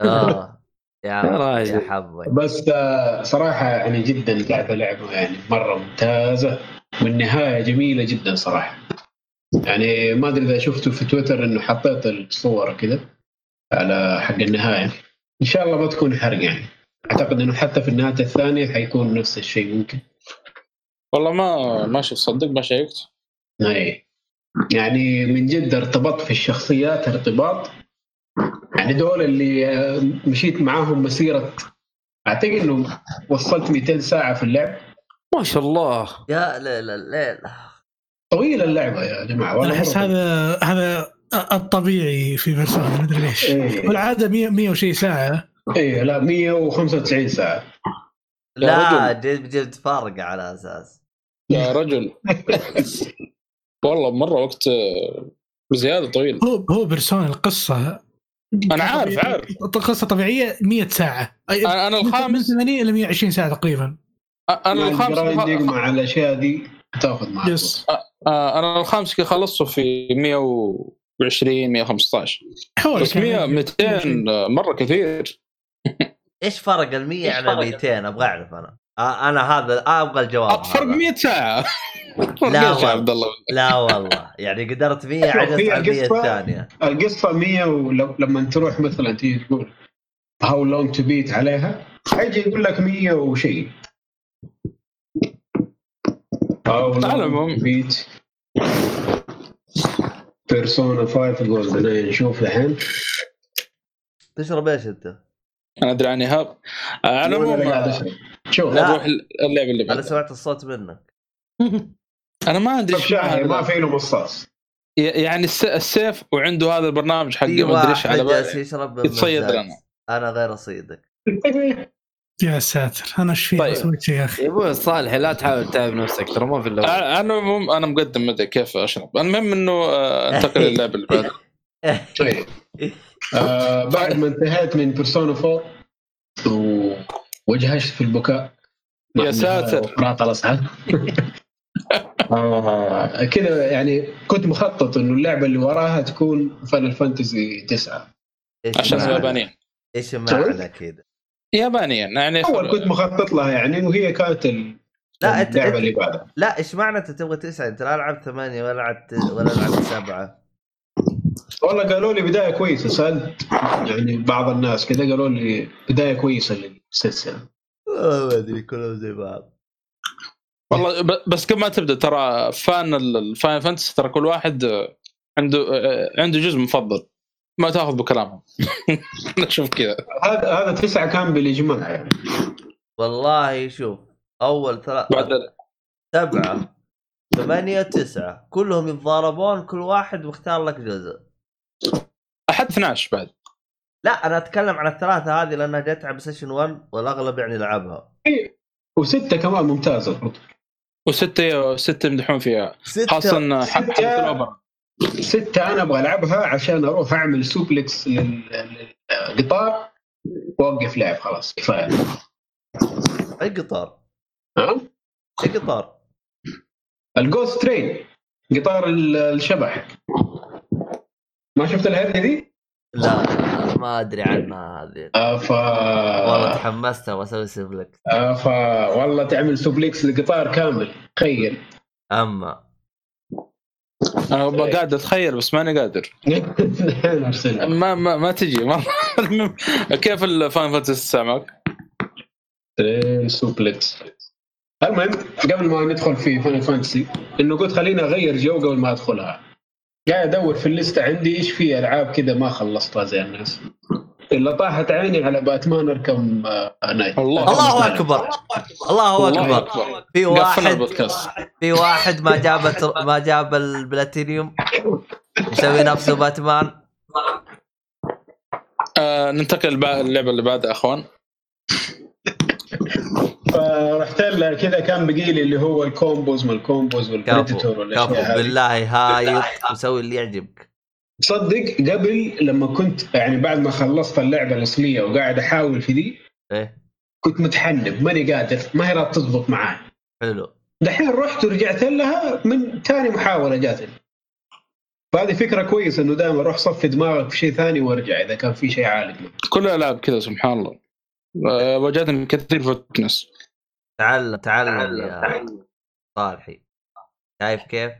Speaker 1: آه. يا
Speaker 3: راجل.
Speaker 1: يا حظك.
Speaker 5: بس آه، صراحة يعني جدا قاعدة لعبه يعني مرة ممتازة والنهاية جميلة جدا صراحة. يعني ما أدري إذا شفتوا في تويتر إنه حطيت الصور كذا على حق النهاية. إن شاء الله ما تكون حرق يعني. أعتقد إنه حتى في النهاية الثانية حيكون نفس الشيء ممكن.
Speaker 2: والله ما ما شفت صدق ما شيكت
Speaker 5: اي يعني من جد ارتبطت في الشخصيات ارتباط. يعني دول اللي مشيت معاهم مسيرة أعتقد إنه وصلت 200 ساعة في اللعب.
Speaker 3: ما شاء الله.
Speaker 1: يا ليل الليل
Speaker 5: طويله اللعبة يا جماعة
Speaker 4: أنا
Speaker 5: والله
Speaker 4: احس هذا هذا الطبيعي في بيرسونا ما أدري ليش.
Speaker 5: إيه.
Speaker 4: والعادة 100 100 وشي ساعة.
Speaker 5: إيه لا 195 ساعة.
Speaker 1: لا جد جد فارقه على أساس.
Speaker 2: يا رجل. والله مرة وقت آه، بزياده طويل.
Speaker 4: هو هو بيرسونا القصة
Speaker 2: أنا عارف- عارف.
Speaker 4: قصه طبيعية 100 ساعة. أي-
Speaker 2: أنا أنا
Speaker 4: من
Speaker 2: الخامس
Speaker 4: 80 إلى 120 ساعة تقريبا.
Speaker 2: أنا الخامس
Speaker 5: ال grinding مع الأشياء دي. تاخذ معك
Speaker 4: yes.
Speaker 2: آه، أنا الخامس خلصته في 120 115
Speaker 4: حول
Speaker 2: بس 100 200 مرة كثير.
Speaker 1: إيش فرق ال 100 عن ال 200 أبغى أعرف أنا. آه أنا هذا آه أبغى الجواب
Speaker 2: فرق
Speaker 1: هذا.
Speaker 2: 100 ساعة.
Speaker 1: لا والله. لا والله. يعني قدرت 100 عجزت
Speaker 5: هي
Speaker 1: على 100
Speaker 5: القصة-
Speaker 1: الثانية.
Speaker 5: القصة 100 ولما تروح مثلا تيجي تقول how long to beat عليها حيجي يقول لك 100 وشيء.
Speaker 2: على العموم.
Speaker 5: long beat بيرسونا 5 golden نشوف الحين
Speaker 1: تشرب إيش أنت؟
Speaker 2: أنا أدري عن ايهاب على العموم.
Speaker 5: شوف.
Speaker 2: نروح اللعبه اللي
Speaker 1: أنا
Speaker 2: بعدها
Speaker 1: سمعت الصوت منك
Speaker 2: أنا ما أدري
Speaker 5: إيش ما في له مصاص
Speaker 2: ي- يعني الس- السيف وعنده هذا البرنامج حق
Speaker 1: في
Speaker 2: ما أدري
Speaker 1: إيش
Speaker 2: على يتصيد. لنا.
Speaker 1: أنا غير أصيدك
Speaker 4: يا ساتر أنا إيش فيه
Speaker 2: طيب.
Speaker 4: يا أخي؟
Speaker 3: يا أبوي صالح لا تحاول تتعب نفسك ترى ما في
Speaker 2: إلا أنا مم أنا مقدم مدري كيف أشرب. المهم إنه آه، أنتقل للعبه اللي بعدها
Speaker 5: طيب. آه بعد ما انتهيت من بيرسونا 4 ووجهشت في البكاء.
Speaker 2: يا ساتر.
Speaker 5: قرأت الأصحاب آه كذا يعني كنت مخطط إنه اللعبة اللي وراها تكون فاينل فانتزي 9
Speaker 1: إيش
Speaker 2: عشان
Speaker 1: معنى-
Speaker 2: يابانيين
Speaker 1: إيش معنى كذا؟
Speaker 2: يابانيين يعني
Speaker 5: أول كنت مخطط لها يعني وهي كانت ال-
Speaker 1: لا انت اللعبة
Speaker 5: اللي بعدها.
Speaker 1: لا إيش معنى أنت تبغى تسعه؟ أنت لا لعبت ثمانية ولا لعبت ولا لعبت سبعة.
Speaker 5: والله قالوا لي بداية كويسة سالت يعني بعض الناس كذا قالوا لي بداية كويسة للسلسله
Speaker 1: ما أدري كلهم زي بعض.
Speaker 2: والله ب- بس قبل ما تبدأ ترى فان ال Final Fantasy ترى كل واحد عنده عنده جزء مفضل. ما تاخذ بكلامهم. نشوف كذا.
Speaker 5: هذا هذا تسعة كان بالاجماع يعني
Speaker 1: والله شوف أول ثلاث
Speaker 2: بعد
Speaker 1: سبعة ثمانية تسعة. كلهم يتضاربون كل واحد مختار لك جزء.
Speaker 2: أحد 12 بعد.
Speaker 1: لا أنا أتكلم عن الثلاثة هذه لأنها جت على ستيشن 1 والأغلب يعني لعبها.
Speaker 5: وستة كمان ممتازة.
Speaker 2: وستة ستة يمدحون فيها. خاصة إن حتى
Speaker 5: ستة. ستة أنا أبغى ألعبها عشان أروح أعمل suplex لل- للقطار وأوقف لعب خلاص كفاية.
Speaker 1: أي قطار؟
Speaker 5: ها؟
Speaker 1: أي قطار؟
Speaker 5: ال ghost train قطار ال- الشبح. ما شفت الهرجة دي؟
Speaker 1: لا ما أدري عنها هذه.
Speaker 5: ف
Speaker 1: والله تحمست واسوي
Speaker 5: آه ف والله تعمل suplex لقطار كامل تخيل.
Speaker 2: أما. أبغى قاعد أتخيل بس ماني قادر. ما ما, ما تجي مرة كيف ال Final Fantasy 9 معك؟
Speaker 5: train suplex المهم قبل ما ندخل في Final Fantasy إنه قلت خليني أغير جو قبل ما أدخلها قاعد أدور في ال list ة عندي إيش في ألعاب كذا ما خلصتها زي الناس إلا طاحت عيني على باتمان Arkham آه، Knight.
Speaker 2: الله
Speaker 1: الله أكبر. الله
Speaker 2: الله
Speaker 1: أكبر.
Speaker 2: أكبر.
Speaker 1: في واحد في واحد ما جاب ما جاب البلاتينيوم. يسوي نفسه باتمان.
Speaker 2: آه ننتقل للع- اللعبة اللي بعدها أخوان.
Speaker 5: فرحت لها. كذا كان بقي لي اللي هو ال combos ما ال
Speaker 1: combos وال
Speaker 5: predator والأشياء
Speaker 1: بالله هايط وسوي اللي يعجبك.
Speaker 5: تصدق قبل لما كنت يعني بعد ما خلصت اللعبة الاصليه وقاعد أحاول في دي
Speaker 1: إيه.
Speaker 5: كنت متحنب ماني قادر ما هي راح تضبط معاي.
Speaker 1: حلو.
Speaker 5: دحين رحت ورجعت لها من ثاني محاولة جاتني. فهذه فكرة كويسة إنه دائما روح صفي دماغك في شيء ثاني وارجع إذا كان في شيء عالق
Speaker 2: كل الألعاب كذا سبحان الله. آه وجدت كثير فتنس
Speaker 1: تعلم تعلم يا صالحي. شايف كيف؟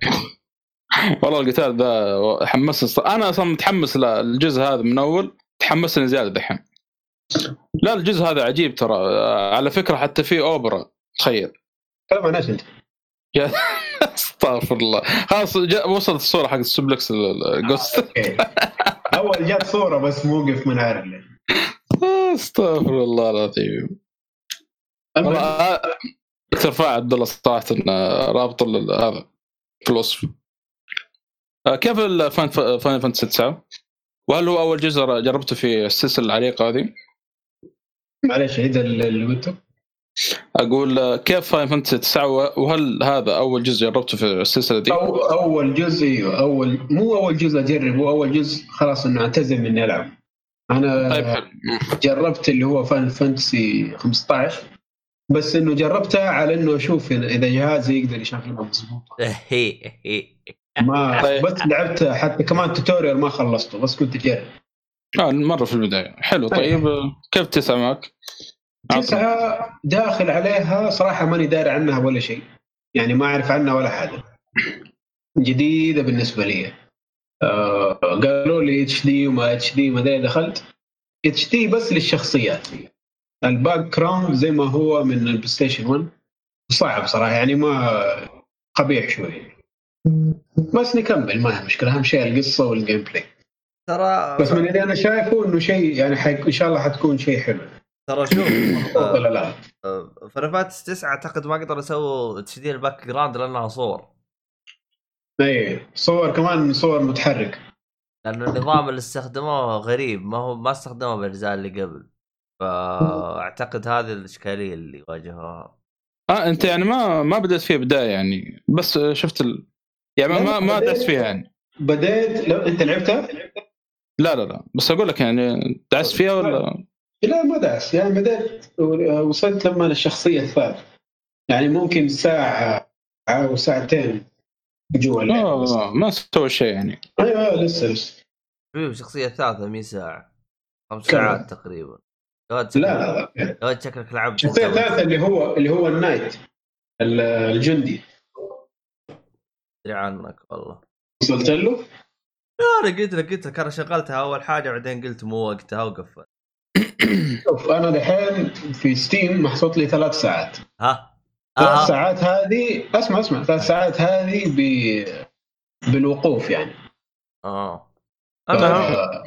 Speaker 2: والله القتال ذا حمسني أنا أصلا متحمس للجزء هذا من أول تحمسني زيادة دحين. لا الجزء هذا عجيب ترى. آه، على فكرة حتى في أوبرا تخيل.
Speaker 5: طبعا إيش أنت؟
Speaker 2: استغفر الله خلاص وصلت الصورة حق ال suplex
Speaker 5: ال ghost أوكي. أول جات صورة بس موقف من عارف ليه
Speaker 2: استغفر الله العظيم والله آه، دكتور عبد الله صراحة آه، رابط هذا في الوصف آه، كيف الفان Final Fantasy 9 وهل هو أول جزء جربته في السلسلة العريقة هذه؟
Speaker 5: معلش عيد اللي قلته.
Speaker 2: أقول آه، كيف Final Fantasy 9 وهل هذا أول جزء جربته في السلسلة دي؟
Speaker 5: أو أول جزء اول مو أول جزء اجربه أول جزء خلاص إنه اعتزم اني ألعب. أنا
Speaker 2: طيب حلو.
Speaker 5: جربت اللي هو Final Fantasy 15 بس إنه جربتها على إنه أشوف اذا جهازي يقدر يشغلها مضبوط
Speaker 1: هي هي
Speaker 5: ما
Speaker 2: طيب.
Speaker 5: بس لعبت حتى كمان tutorial ما خلصته بس كنت اجرب
Speaker 2: آه مرة في البداية. حلو. طيب. آه، كيف تسعة معك؟
Speaker 5: تسعة داخل عليها صراحة ماني داري عنها ولا شيء. يعني ما أعرف عنها ولا حاجة. جديدة بالنسبة لي. آه قالوا لي اتش دي وما اتش دي ما أدري دخلت. HD بس للشخصيات. ال background زي ما هو من ال PlayStation 1 صعب صراحة يعني ما قبيح شوي. بس نكمل ما هي مشكلة. أهم شيء القصة وال gameplay
Speaker 1: ترى
Speaker 5: بس من اللي أنا شايفه إنه شيء يعني حي... إن شاء الله حتكون شيء حلو.
Speaker 1: ترى شوف
Speaker 5: ولا لا
Speaker 1: Final Fantasy 9 أعتقد ما قدروا يسووا HD ال background لأنها صور.
Speaker 5: اي صور كمان صور متحرك.
Speaker 1: لأنه النظام اللي استخدموه غريب ما هو ما استخدمه بالأجزاء اللي قبل. فأعتقد هذه الإشكالية اللي واجهوها.
Speaker 2: آه أنت يعني ما ما بدأت فيها بداية يعني بس شفت ال... يعني ما ما, دعست فيها يعني.
Speaker 5: بديت لو أنت لعبتها؟
Speaker 2: لا لا لا. بس أقول لك يعني دعست فيها ولا؟
Speaker 5: لا ما داس يعني بديت وصلت لما الشخصيه الثالثه يعني ممكن ساعة أو ساعتين جوا.
Speaker 2: آه ما سوى شيء يعني.
Speaker 5: أيوه لسه لسه.
Speaker 1: شوف شخصية ثالثة 100 ساعة. خمس؟ ساعات تقريبا.
Speaker 5: لا لا لا.
Speaker 1: شكلك لعبت
Speaker 5: الشخصيه الثالثه اللي هو اللي هو النايت ال- الجندي.
Speaker 1: أدري عنك والله.
Speaker 5: وصلت له؟
Speaker 1: لا أنا قلت لك قلت لك أنا شغلتها أول حاجة بعدين قلت مو وقتها وقفل.
Speaker 5: شوف أنا دحين في ستيم محطوط لي ثلاث ساعات.
Speaker 1: ها؟
Speaker 5: ثلاث
Speaker 1: آه.
Speaker 5: ساعات هذه اسمع اسمع ثلاث ساعات هذه ب... بالوقوف يعني.
Speaker 1: آه.
Speaker 5: آه،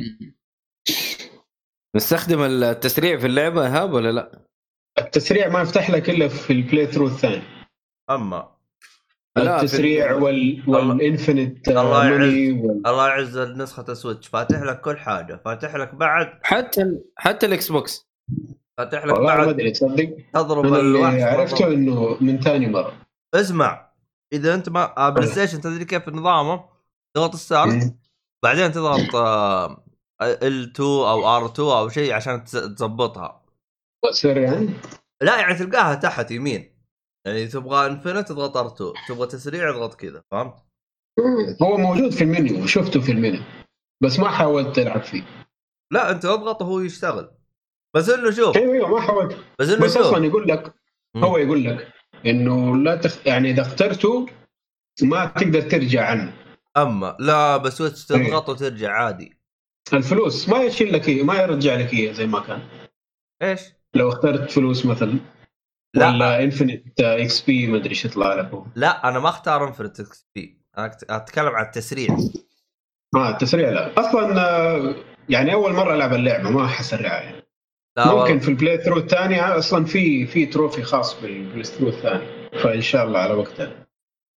Speaker 3: نستخدم التسريع في اللعبة هاب ولا لا؟
Speaker 5: التسريع ما يفتح لك إلا في البلاي ثرو الثاني.
Speaker 3: أما
Speaker 5: التسريع وال والانفنت
Speaker 1: الله يعز.
Speaker 5: وال...
Speaker 1: الله يعز نسخه السويتش. فاتح لك كل حاجة. فاتح لك بعد.
Speaker 3: حتى ال- حتى الإكس بوكس.
Speaker 1: فاتح لك
Speaker 5: والله ما
Speaker 1: بعد.
Speaker 5: أدري تصدق؟
Speaker 1: تضرب
Speaker 5: اللي عرفته. إنه من ثاني مرة.
Speaker 1: اسمع. إذا أنت ما آه، PlayStation تدري كيف نظامه؟ تضغط start
Speaker 5: إيه.
Speaker 1: بعدين تضغط آه، L2 أو R2 أو شيء عشان تظبطها.
Speaker 5: سريعا
Speaker 1: لا يعني تلقاها تحت يمين. يعني تبغى infinite تضغط R2 تبغى تسريع اضغط كذا فهمت؟
Speaker 5: هو موجود في المنيو شفته في المنيو بس ما حاولت ألعب فيه.
Speaker 1: لا أنت أضغط وهو يشتغل. بس إنه شوف
Speaker 5: أيوه أيوه ما حاولت.
Speaker 1: بس إنه
Speaker 5: بس
Speaker 1: شوف.
Speaker 5: أصلا يقول لك. هو يقول لك إنه لا تخ... يعني إذا اخترته ما تقدر ترجع عنه.
Speaker 1: أما لا ب Switch تضغط وترجع عادي.
Speaker 5: الفلوس ما يشيل لك إيه ما يرجع لك اياه زي ما كان.
Speaker 1: إيش؟
Speaker 5: لو اخترت فلوس مثلا.
Speaker 1: لا.
Speaker 5: ولا infinite XP ما أدري إيش يطلع لك هو.
Speaker 1: لا أنا ما أختار infinite XP أنا أتكلم عن التسريع.
Speaker 5: آه التسريع لا. أصلا آه، يعني أول مرة ألعب اللعبة ما حسرعها يعني.
Speaker 1: لا
Speaker 5: ممكن. في ال playthrough الثاني أصلا في في trophy خاص بال playthrough الثاني. فإن شاء الله على وقتها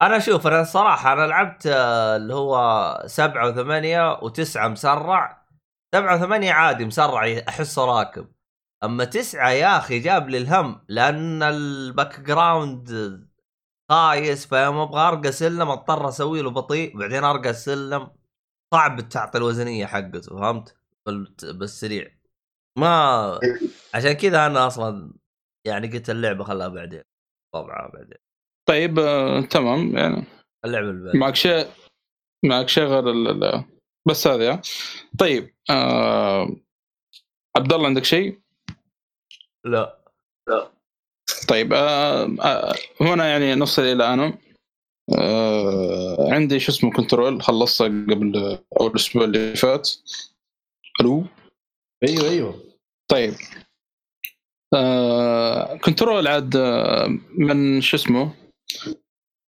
Speaker 1: أنا شوف أنا الصراحه أنا لعبت آه، اللي هو سبعة وثمانية وتسعة مسرع. سبعة وثمانية عادي مسرع أحسه راكب. أما تسعة يا أخي جاب لي الهم لأن ال background خايس فيوم أبغى أرقى سلم أضطر أسوي له بطيء بعدين أرقى السلم صعب تعطي الوزنية حقته فهمت؟ بال- بالسريع ما عشان كذا أنا أصلا يعني قلت اللعبة خلاها بعدين طبعا بعدين
Speaker 2: طيب آه، تمام يعني
Speaker 1: اللعبة البعد.
Speaker 2: معك شيء معك شيء غير ال- ال- بس هذا. طيب آه... عبد الله عندك شيء؟
Speaker 1: لا.
Speaker 2: طيب آه... آه... هنا يعني نصل إلى أنا. آه... عندي شو اسمه Control خلصته قبل أول الأسبوع اللي فات. ألو
Speaker 3: أيوه أيوه.
Speaker 2: طيب. آه Control عاد آه، من شو اسمه؟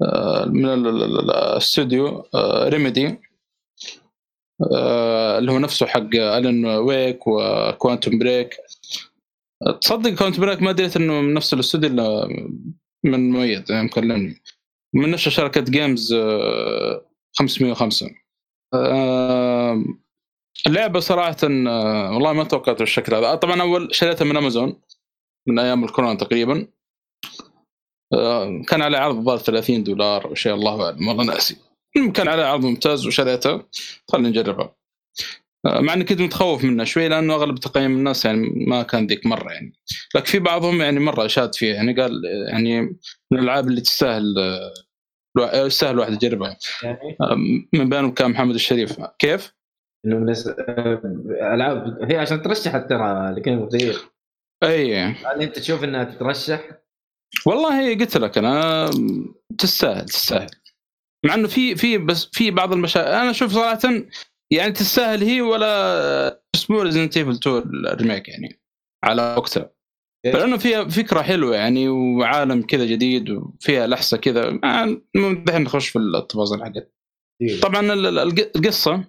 Speaker 2: آه من ال- ال- ال- الاستوديو آه Remedy آه اللي هو نفسه حق Alan Wake و Quantum Break تصدق Quantum Break ما دريت إنه من نفس الاستوديو إلا من مؤيد يعني مكلمني. من نفس شركة جيمز آه 505 آه اللعبة صراحة آه، والله ما توقعت بالشكل هذا. طبعا أول شريتها من امازون من أيام الكورونا تقريبا. كان على عرض الظاهر 30 دولار أو شيء الله أعلم والله ناسي. كان على عرض ممتاز وشريتها. خلينا نجربها. مع إني كنت متخوف منها شوي لأنه أغلب تقييم الناس يعني ما كان ذيك مرة يعني. لكن في بعضهم يعني مرة شاد فيها يعني قال يعني من الألعاب اللي تستاهل يستاهل الواحد يجربها.
Speaker 3: يعني؟
Speaker 2: من بينهم كان محمد الشريف. كيف؟
Speaker 3: ألعاب هي عشان ترشحت ترى لكن مغير
Speaker 2: أي.
Speaker 3: هل أنت تشوف إنها تترشح؟
Speaker 2: والله قلت لك أنا تستاهل تستاهل. مع إنه في في بس في بعض المشاكل أنا أشوف صراحة يعني تستاهل هي ولا أسبوع Resident Evil 2 ال remake يعني على وقتها. لأنه فيها فكرة حلوة يعني وعالم كذا جديد وفيها لحسه كذا. ما- المهم دحين نخش في التفاصيل حقت. طبعا ال- الق- القصة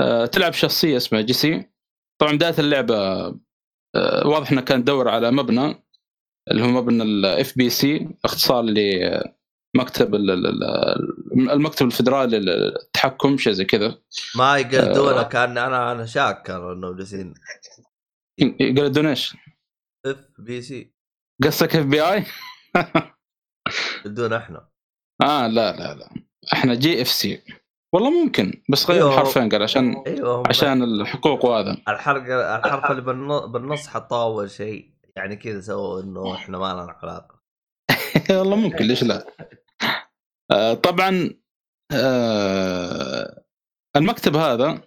Speaker 2: آه، تلعب شخصية اسمها جيسي. طبعا بداية اللعبة آه، واضح انها كانت تدور على مبنى اللي هو مبنى ال FBC اختصار لمكتب ال- المكتب الفدرالي للتحكم شيء زي كذا.
Speaker 1: ما يقلدونه
Speaker 2: آه.
Speaker 1: كان أنا أنا شاك كانوا انه جالسين.
Speaker 2: قال دونيش
Speaker 1: اف بي سي
Speaker 2: قصدك اف بي اي؟
Speaker 1: بدون إحنا.
Speaker 2: آه لا لا لا. إحنا جي اف سي والله ممكن بس غير
Speaker 1: أيوه.
Speaker 2: الحرفين قال عشان
Speaker 1: هم
Speaker 2: عشان الحقوق وهذا.
Speaker 1: الحرق الحرف اللي بالنص حطوه اول شيء يعني كذا سووا إنه إحنا ما لنا علاقة.
Speaker 2: والله ممكن ليش لا؟ آه طبعا آه المكتب هذا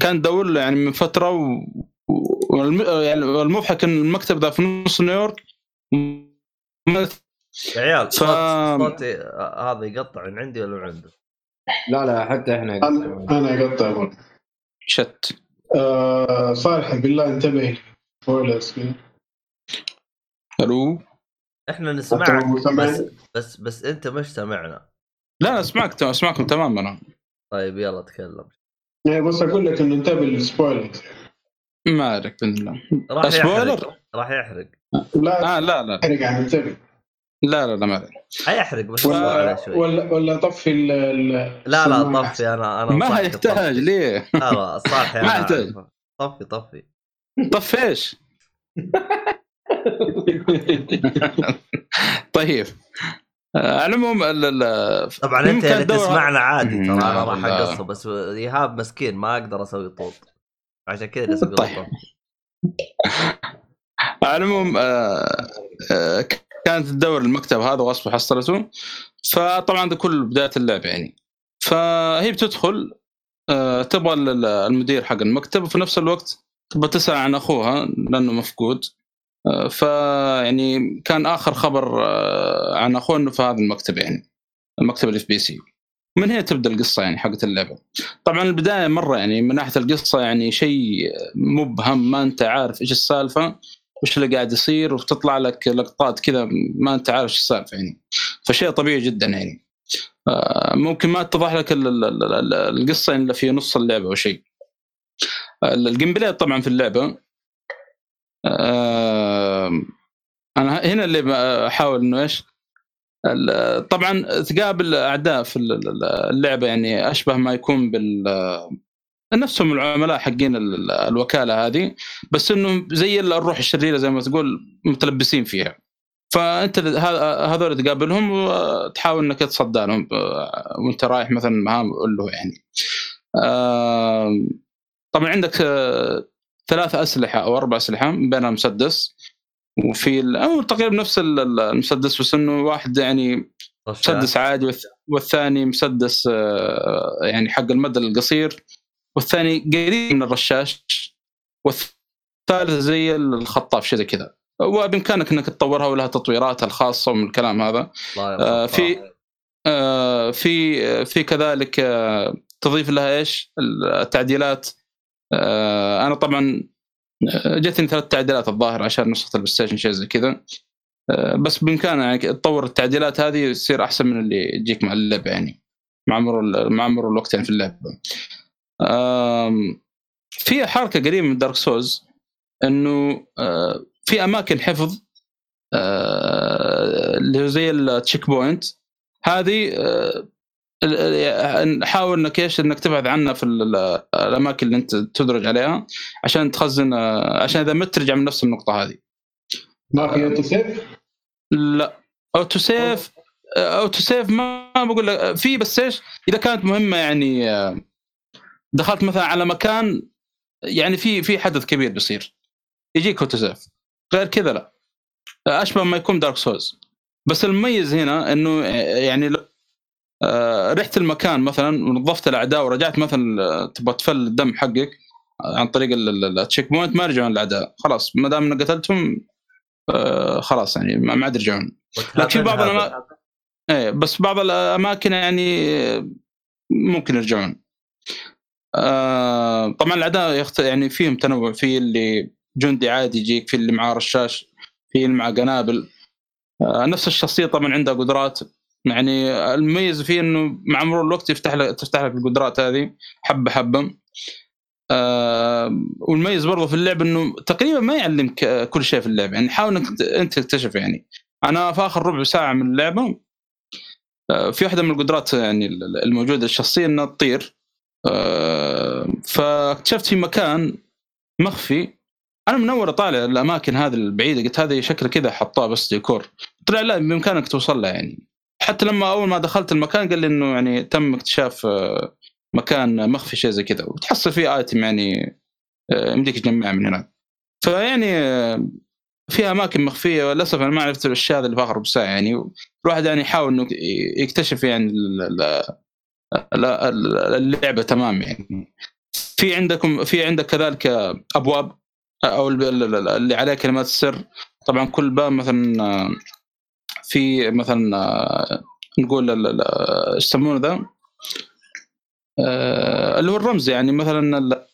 Speaker 2: كان دور له يعني من فترة و... والم... يعني والمضحك إن المكتب ذا في نص نيويورك
Speaker 1: يا عيال
Speaker 2: ف-
Speaker 1: صوت صوتي آه، هذا يقطع من عندي ولا من عنده؟
Speaker 3: لا لا حتى إحنا
Speaker 5: أنا أنا اقطع برضه
Speaker 2: شت.
Speaker 5: آه صالح بالله انتبه.
Speaker 1: ألو؟
Speaker 5: إحنا
Speaker 1: نسمعك بس بس بس انت مش سمعنا
Speaker 2: لا لا اسمعك اسمعكم تماما أنا.
Speaker 1: طيب يلا تكلم.
Speaker 5: يعني بس أقول لك إنه انتبه للسبويلرز
Speaker 2: ما عليك باذن الله
Speaker 1: راح
Speaker 2: سبويلر؟
Speaker 1: يحرق راح يحرق.
Speaker 5: لا
Speaker 2: آه لا لا.
Speaker 5: تحرق عن انتبه.
Speaker 2: لا لا لا ما علينا
Speaker 1: حيحرق بس
Speaker 5: ولا
Speaker 1: شوي.
Speaker 5: ولا ولا طفي ال ال-
Speaker 1: لا لا. طفي أنا أنا
Speaker 2: ما يحتاج
Speaker 1: طفي.
Speaker 2: ليه؟
Speaker 1: لا لا صاحي
Speaker 2: ما يحتاج.
Speaker 1: طفي طفي.
Speaker 2: طف إيش؟ طيب آه، على العموم ال- ال-
Speaker 1: طبعا
Speaker 2: أنت
Speaker 1: اللي تسمعنا عادي ترى أنا راح
Speaker 2: والله.
Speaker 1: اقصه بس إيهاب مسكين ما أقدر أسوي طوط عشان كذا أسوي
Speaker 2: طيب.
Speaker 1: طوط.
Speaker 2: على العموم آه، آه، كانت تدور المكتب هذا وأصبح حصلته فطبعا ده كل بداية اللعبه يعني فهي بتدخل تبغى ال- المدير حق المكتب وفي نفس الوقت تبغى تسأل عن أخوها لأنه مفقود فيعني كان آخر خبر آه، عن أخوه إنه في هذا المكتب يعني المكتب ال FBC من هنا تبدأ القصة يعني حقت اللعبة. طبعا البداية مرة يعني من ناحية القصة يعني شيء مبهم ما أنت عارف إيش السالفة وش اللي قاعد يصير وتطلع لك لقطات كذا ما أنت عارف إيش السالفة يعني. فشيء طبيعي جدا يعني. آه، ممكن ما اتضح لك ال- ال- ال- ال- القصة إلا في نص اللعبة أو شيء. ال- ال gameplay طبعا في اللعبة آه، أنا هنا اللي بحاول إنه إيش؟ طبعا تقابل اعداء في ال- ال- اللعبة يعني أشبه ما يكون بال نفسهم العملاء حقين ال- الوكالة هذه بس انه زي الروح الشريرة زي ما تقول متلبسين فيها. فأنت هذول تقابلهم وتحاول إنك تصدى لهم آه، وأنت رايح مثلا مهام له يعني. طبعا عندك آه، ثلاث أسلحة أو أربع أسلحة من بينها مسدس وفي أو تقريبا نفس ال- ال- المسدس بس إنه واحد يعني. مسدس عادي والث- والثاني مسدس آه، يعني حق المدى القصير والثاني قريب من الرشاش والثالث زي الخطاف شيء زي كذا وبإمكانك إنك تطورها ولها تطويراتها الخاصة ومن الكلام هذا آه،. في آه، في في كذلك آه، تضيف لها إيش التعديلات أنا طبعا آه، جتني ثلاث تعديلات الظاهر عشان نسخة البلاي ستيشن شيء زي كذا. آه، بس بامكانها يعني تطور التعديلات هذه يصير أحسن من اللي يجيك مع اللعبة يعني. مع مرور مع مرور الوقت يعني في اللعبة. في حركة قريبة من دارك سولز إنه آه، في أماكن حفظ آه، اللي زي ال checkpoint هذه نحاول إنك إيش إنك تبعد عنها في ال- ال- الأماكن اللي أنت تدرج عليها عشان تخزن عشان إذا مت ترجع من نفس النقطة هذه.
Speaker 5: ما في auto save؟
Speaker 2: لا. auto save auto save ما بقول لك في بس إيش؟ إذا كانت مهمة يعني دخلت مثلا على مكان يعني في في حدث كبير بيصير. يجيك auto save. غير كذا لا. أشبه ما يكون دارك سولز بس المميز هنا إنه يعني لو- رحت المكان مثلا ونظفت الأعداء ورجعت مثلا آه، تبغى تفل الدم حقك عن طريق ال checkpoint ما يرجعون الأعداء. خلاص ما دام إنك قتلتهم آه، خلاص يعني ما عاد يرجعون. لكن في بعض الأما- إيه بس بعض الأماكن يعني ممكن يرجعون. آه طبعا الأعداء يخت... يعني فيهم تنوع في اللي جندي عادي يجيك في اللي معاه رشاش في اللي معاه قنابل. آه نفس الشخصية طبعا عندها قدرات. يعني المميز فيه إنه مع مرور الوقت يفتح لك تفتح لك القدرات هذه حبة حبة. آه والمميز برضه في اللعب إنه تقريبا ما يعلمك آه، كل شيء في اللعبه يعني حاول إنك إنت تكتشف يعني. أنا في آخر ربع ساعة من اللعبة آه، في واحدة من القدرات يعني الموجودة الشخصية إنها تطير. آه، فاكتشفت في مكان مخفي. أنا من أول طالع الأماكن هذه البعيدة قلت هذه شكل كذا حطاه بس ديكور. طلع لا بإمكانك توصل لها يعني. حتى لما أول ما دخلت المكان قال لي إنه يعني تم اكتشاف آه، مكان مخفي شيء زي كذا. وتحصل فيه ايتم يعني آه، يمديك تجمعها من هناك. فيعني آه، في أماكن مخفية. للأسف أنا ما عرفت الأشياء اللي في آخر ساعه يعني الواحد يعني يحاول إنه يكتشف يعني اللعبة تمام يعني. في عندكم في عندك كذلك أبواب أو ال- ال- ال- اللي عليها كلمات السر. طبعا كل باب مثلا في مثلا آه، نقول إيش يسمونه ذا؟ آه، اللي هو الرمز يعني مثلا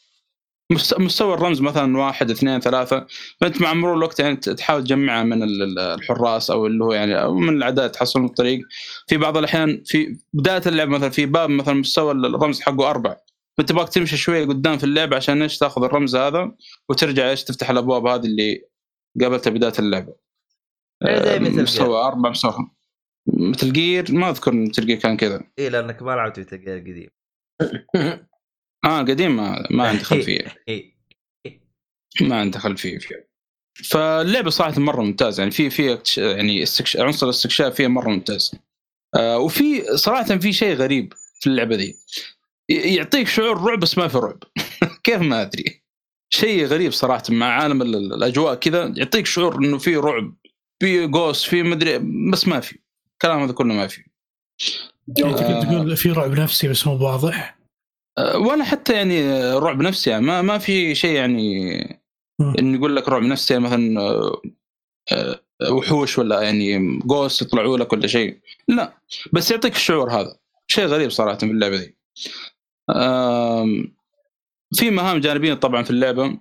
Speaker 2: مستوى الرمز مثلا واحد اثنين ثلاثة. فأنت مع مرور الوقت يعني تحاول تجمعها من ال- ال- الحراس أو اللي هو يعني أو من الأعداء تحصلهم الطريق. في بعض الأحيان في بداية اللعبة مثلا في باب مثلا مستوى الرمز حقه أربع. فأنت باك تمشي شوية قدام في اللعبة عشان إيش تاخذ الرمز هذا وترجع إيش تفتح الأبواب هذه اللي قابلتها بداية اللعبة
Speaker 1: زي مثل
Speaker 2: مستوى أربع مستوى ميتل جير ما أذكر ميتل جير كان كذا.
Speaker 1: اي لأنك ما لعبت ميتل جير قديم.
Speaker 2: آه قديم ما, ما عندي خلفيه
Speaker 1: اي
Speaker 2: ما عندي خلفيه فيه. فاللعبة صراحة مرة ممتازة يعني في في يعني استكش... عنصر الاستكشاف فيها مرة ممتاز. آه وفي صراحة في شيء غريب في اللعبة دي يعطيك شعور رعب بس ما في رعب. كيف ما أدري. شيء غريب صراحة مع عالم الأجواء كذا يعطيك شعور إنه في رعب. في جوس في مدري بس ما في. الكلام هذا كله ما في.
Speaker 4: يعني تقدر تقول في رعب نفسي بس مو واضح؟
Speaker 2: آه، ولا حتى يعني رعب نفسي يعني ما ما في شيء يعني انه يقول لك رعب نفسي يعني مثلا آه، آه، وحوش ولا يعني جوست يطلعوا لك ولا شيء. لا بس يعطيك الشعور هذا. شيء غريب صراحة في اللعبة دي. في مهام جانبية طبعا في اللعبة.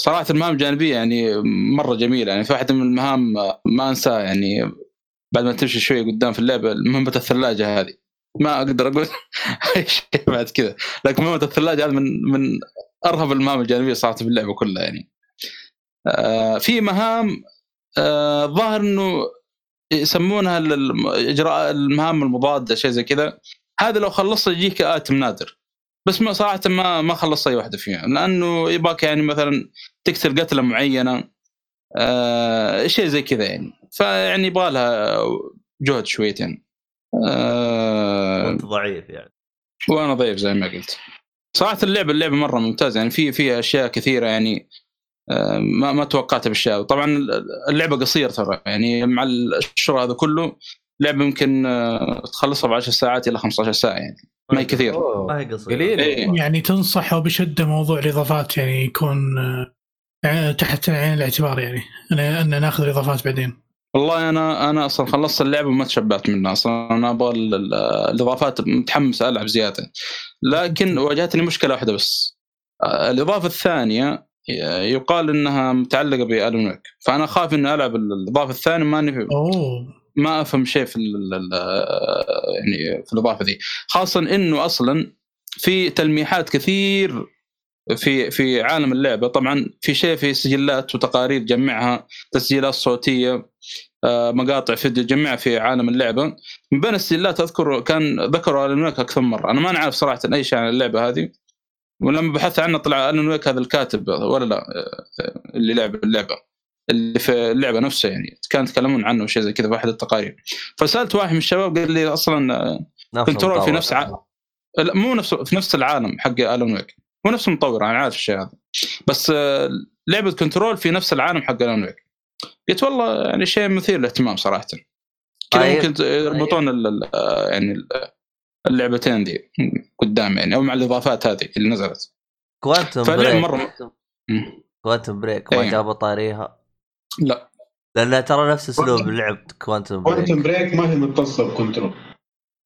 Speaker 2: صراحة المهام الجانبية يعني مرة جميلة. يعني في واحدة من المهام ما انساها يعني بعد ما تمشي شوية قدام في اللعبة مهمة الثلاجة هذه. ما أقدر أقول أي شيء بعد كذا. لكن مهمة الثلاجة هذه من من أرهب المهام الجانبية صراحة في اللعبة كلها يعني. آه في مهام آه ظاهر إنه يسمونها إجراء المهام المضادة شيء زي كذا. هذا لو خلصت يجيك آتم نادر. بس ما صراحة ما ما خلصت أي واحدة فيها. لأنه يباك يعني مثلا تقتل قتلة معينة آه شيء زي كذا يعني. فيعني يبغى لها جهد شويتين
Speaker 1: آه وأنت ضعيف يعني.
Speaker 2: وأنا ضعيف زي ما قلت. صراحة اللعبه اللعبة مرة ممتازة يعني. في في أشياء كثيرة يعني آه، ما ما توقعتها بالاشياء طبعا اللعبة قصيرة ترى يعني مع الشغل هذا كله. لعبه يمكن آه، تخلصها ب 10 ساعات إلى 15 ساعة يعني. ما هي كثير.
Speaker 1: ما هي قصيرة.
Speaker 3: قليل
Speaker 2: إيه.
Speaker 4: يعني تنصح بشدة موضوع الإضافات يعني يكون آه، تحت عين الاعتبار يعني ان ناخذ الإضافات بعدين.
Speaker 2: والله أنا أنا أصلا خلصت اللعبه وما تشبعت منها أصلا أنا أبغى الإضافات متحمس ألعب زيادة. لكن واجهتني مشكلة واحدة بس. الإضافة الثانية يقال إنها متعلقة بالون ويك فأنا اخاف إني ألعب الإضافة الثانية ماني في ما أفهم شيء في يعني في الأضافة دي. خاصه إنه أصلا في تلميحات كثير في في عالم اللعبة. طبعا في شيء في سجلات وتقارير جمعها تسجيلات صوتية آه، مقاطع فيديو جمعها في عالم اللعبة. من بين السجلات أذكر كان ذكروا الون أكثر مرة. أنا ما نعرف صراحة أي شيء عن اللعبة هذه. ولما بحثت عنه طلع الون ويك هذا الكاتب ولا لا آه، اللي لعب اللعبة. اللي في اللعبة نفسها يعني. كانوا يتكلمون عنه وشيء زي كذا في أحد التقارير. فسألت واحد من الشباب قال لي أصلا كنترول في نفس ع... لا مو نفس في نفس العالم حق ألن ويك هو نفس المطور أنا عارف الشيء هذا. بس آه، لعبة كنترول في نفس العالم حق ألن ويك قلت والله يعني شيء مثير للاهتمام صراحة. كذا طيب. ممكن يربطون. يعني اللعبتين دي قدام يعني أو مع الإضافات هذه اللي نزلت.
Speaker 1: كوانتم بريك مره كوانتم بريك ما جابوا طاريها.
Speaker 2: لا.
Speaker 1: لانها ترى نفس أسلوب لعب كوانتم بريك
Speaker 5: كوانتم بريك ما هي متصلة بكنترول.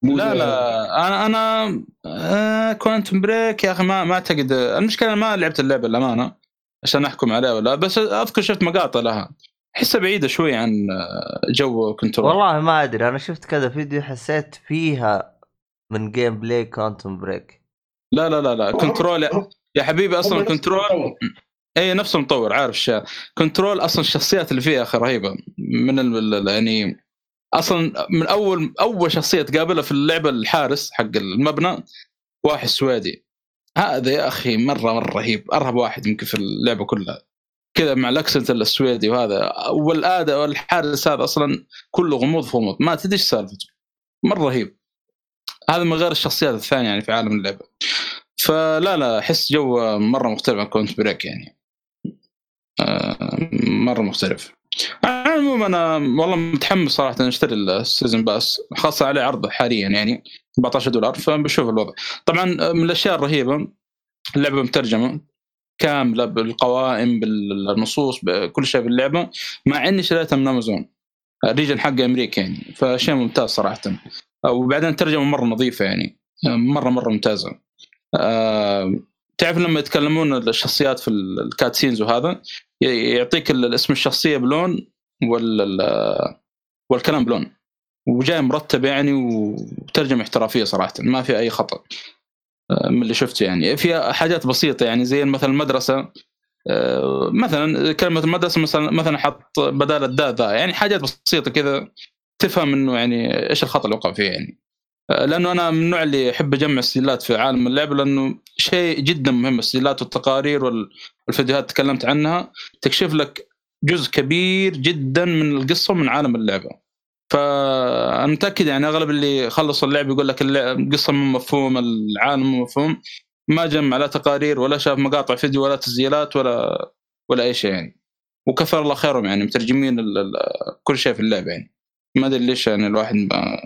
Speaker 2: لا لا أنا أنا آه كوانتم بريك يا أخي ما ما أعتقد. المشكلة ما لعبت اللعبة الامانه عشان أحكم عليها ولا بس أذكر شفت مقاطع لها. أحسها بعيدة شوي عن آه، جو كنترول.
Speaker 1: والله ما أدري أنا شفت كذا فيديو حسيت فيها من gameplay كوانتم بريك
Speaker 2: لا لا لا لا كنترول يا, يا حبيبي أصلا كنترول اي نفس المطور عارف الشيء كنترول أصلا الشخصيات اللي فيها أخي رهيبه من يعني أصلا من اول أول شخصية تقابلها في اللعبة الحارس حق المبنى واحد سويدي. هذا يا أخي مره مرة رهيب. أرهب واحد يمكن في اللعبة كلها. كذا مع ال accent السويدي وهذا. والآداء والحارس هذا أصلا كله غموض غموض. ما تدري إيش سالفته مرة رهيب. هذا من غير الشخصيات الثانية يعني في عالم اللعبة. فلا لا أحس جو مرة مختلف عن كوانتم بريك يعني. مرة مختلف. عموما أنا والله متحمس صراحة أشتري ال season pass خاصة عليه عرض حاليا يعني 14 دولار فبشوف الوضع. طبعا من الأشياء الرهيبة اللعبة مترجمة كاملة بالقوائم بالنصوص بكل شيء باللعبة مع إني شريتها من امازون ال region حق أمريكا يعني فشيء ممتاز صراحة. وبعدين ترجمة مرة نظيفة يعني مرة مرة ممتازة. أه تعرف لما يتكلمون الشخصيات في ال cutscenes وهذا يعطيك اسم الشخصية بلون وال والكلام بلون. وجاي مرتب يعني وترجمة احترافية صراحة ما في أي خطأ آه، من اللي شفته يعني. في حاجات بسيطة يعني زي مثلا المدرسة آه، مثلا كلمة المدرسة مثلا مثلا حط بدال الداء ذا يعني حاجات بسيطة كذا تفهم إنه يعني إيش الخطأ اللي وقع فيه يعني. لأنه أنا من النوع اللي يحب اجمع السجلات في عالم اللعبه لأنه شيء جدا مهم. السجلات والتقارير والفيديوهات تكلمت عنها تكشف لك جزء كبير جدا من القصة من عالم اللعبة. فأنا متأكد يعني أغلب اللي خلص اللعبه يقول لك القصة مو مفهوم العالم مو مفهوم. ما جمع لا تقارير ولا شاف مقاطع فيديو ولا تسجيلات ولا ولا أي شيء يعني. وكثر الله خيرهم يعني مترجمين كل شيء في اللعبه يعني. ما أدري ليش يعني الواحد ما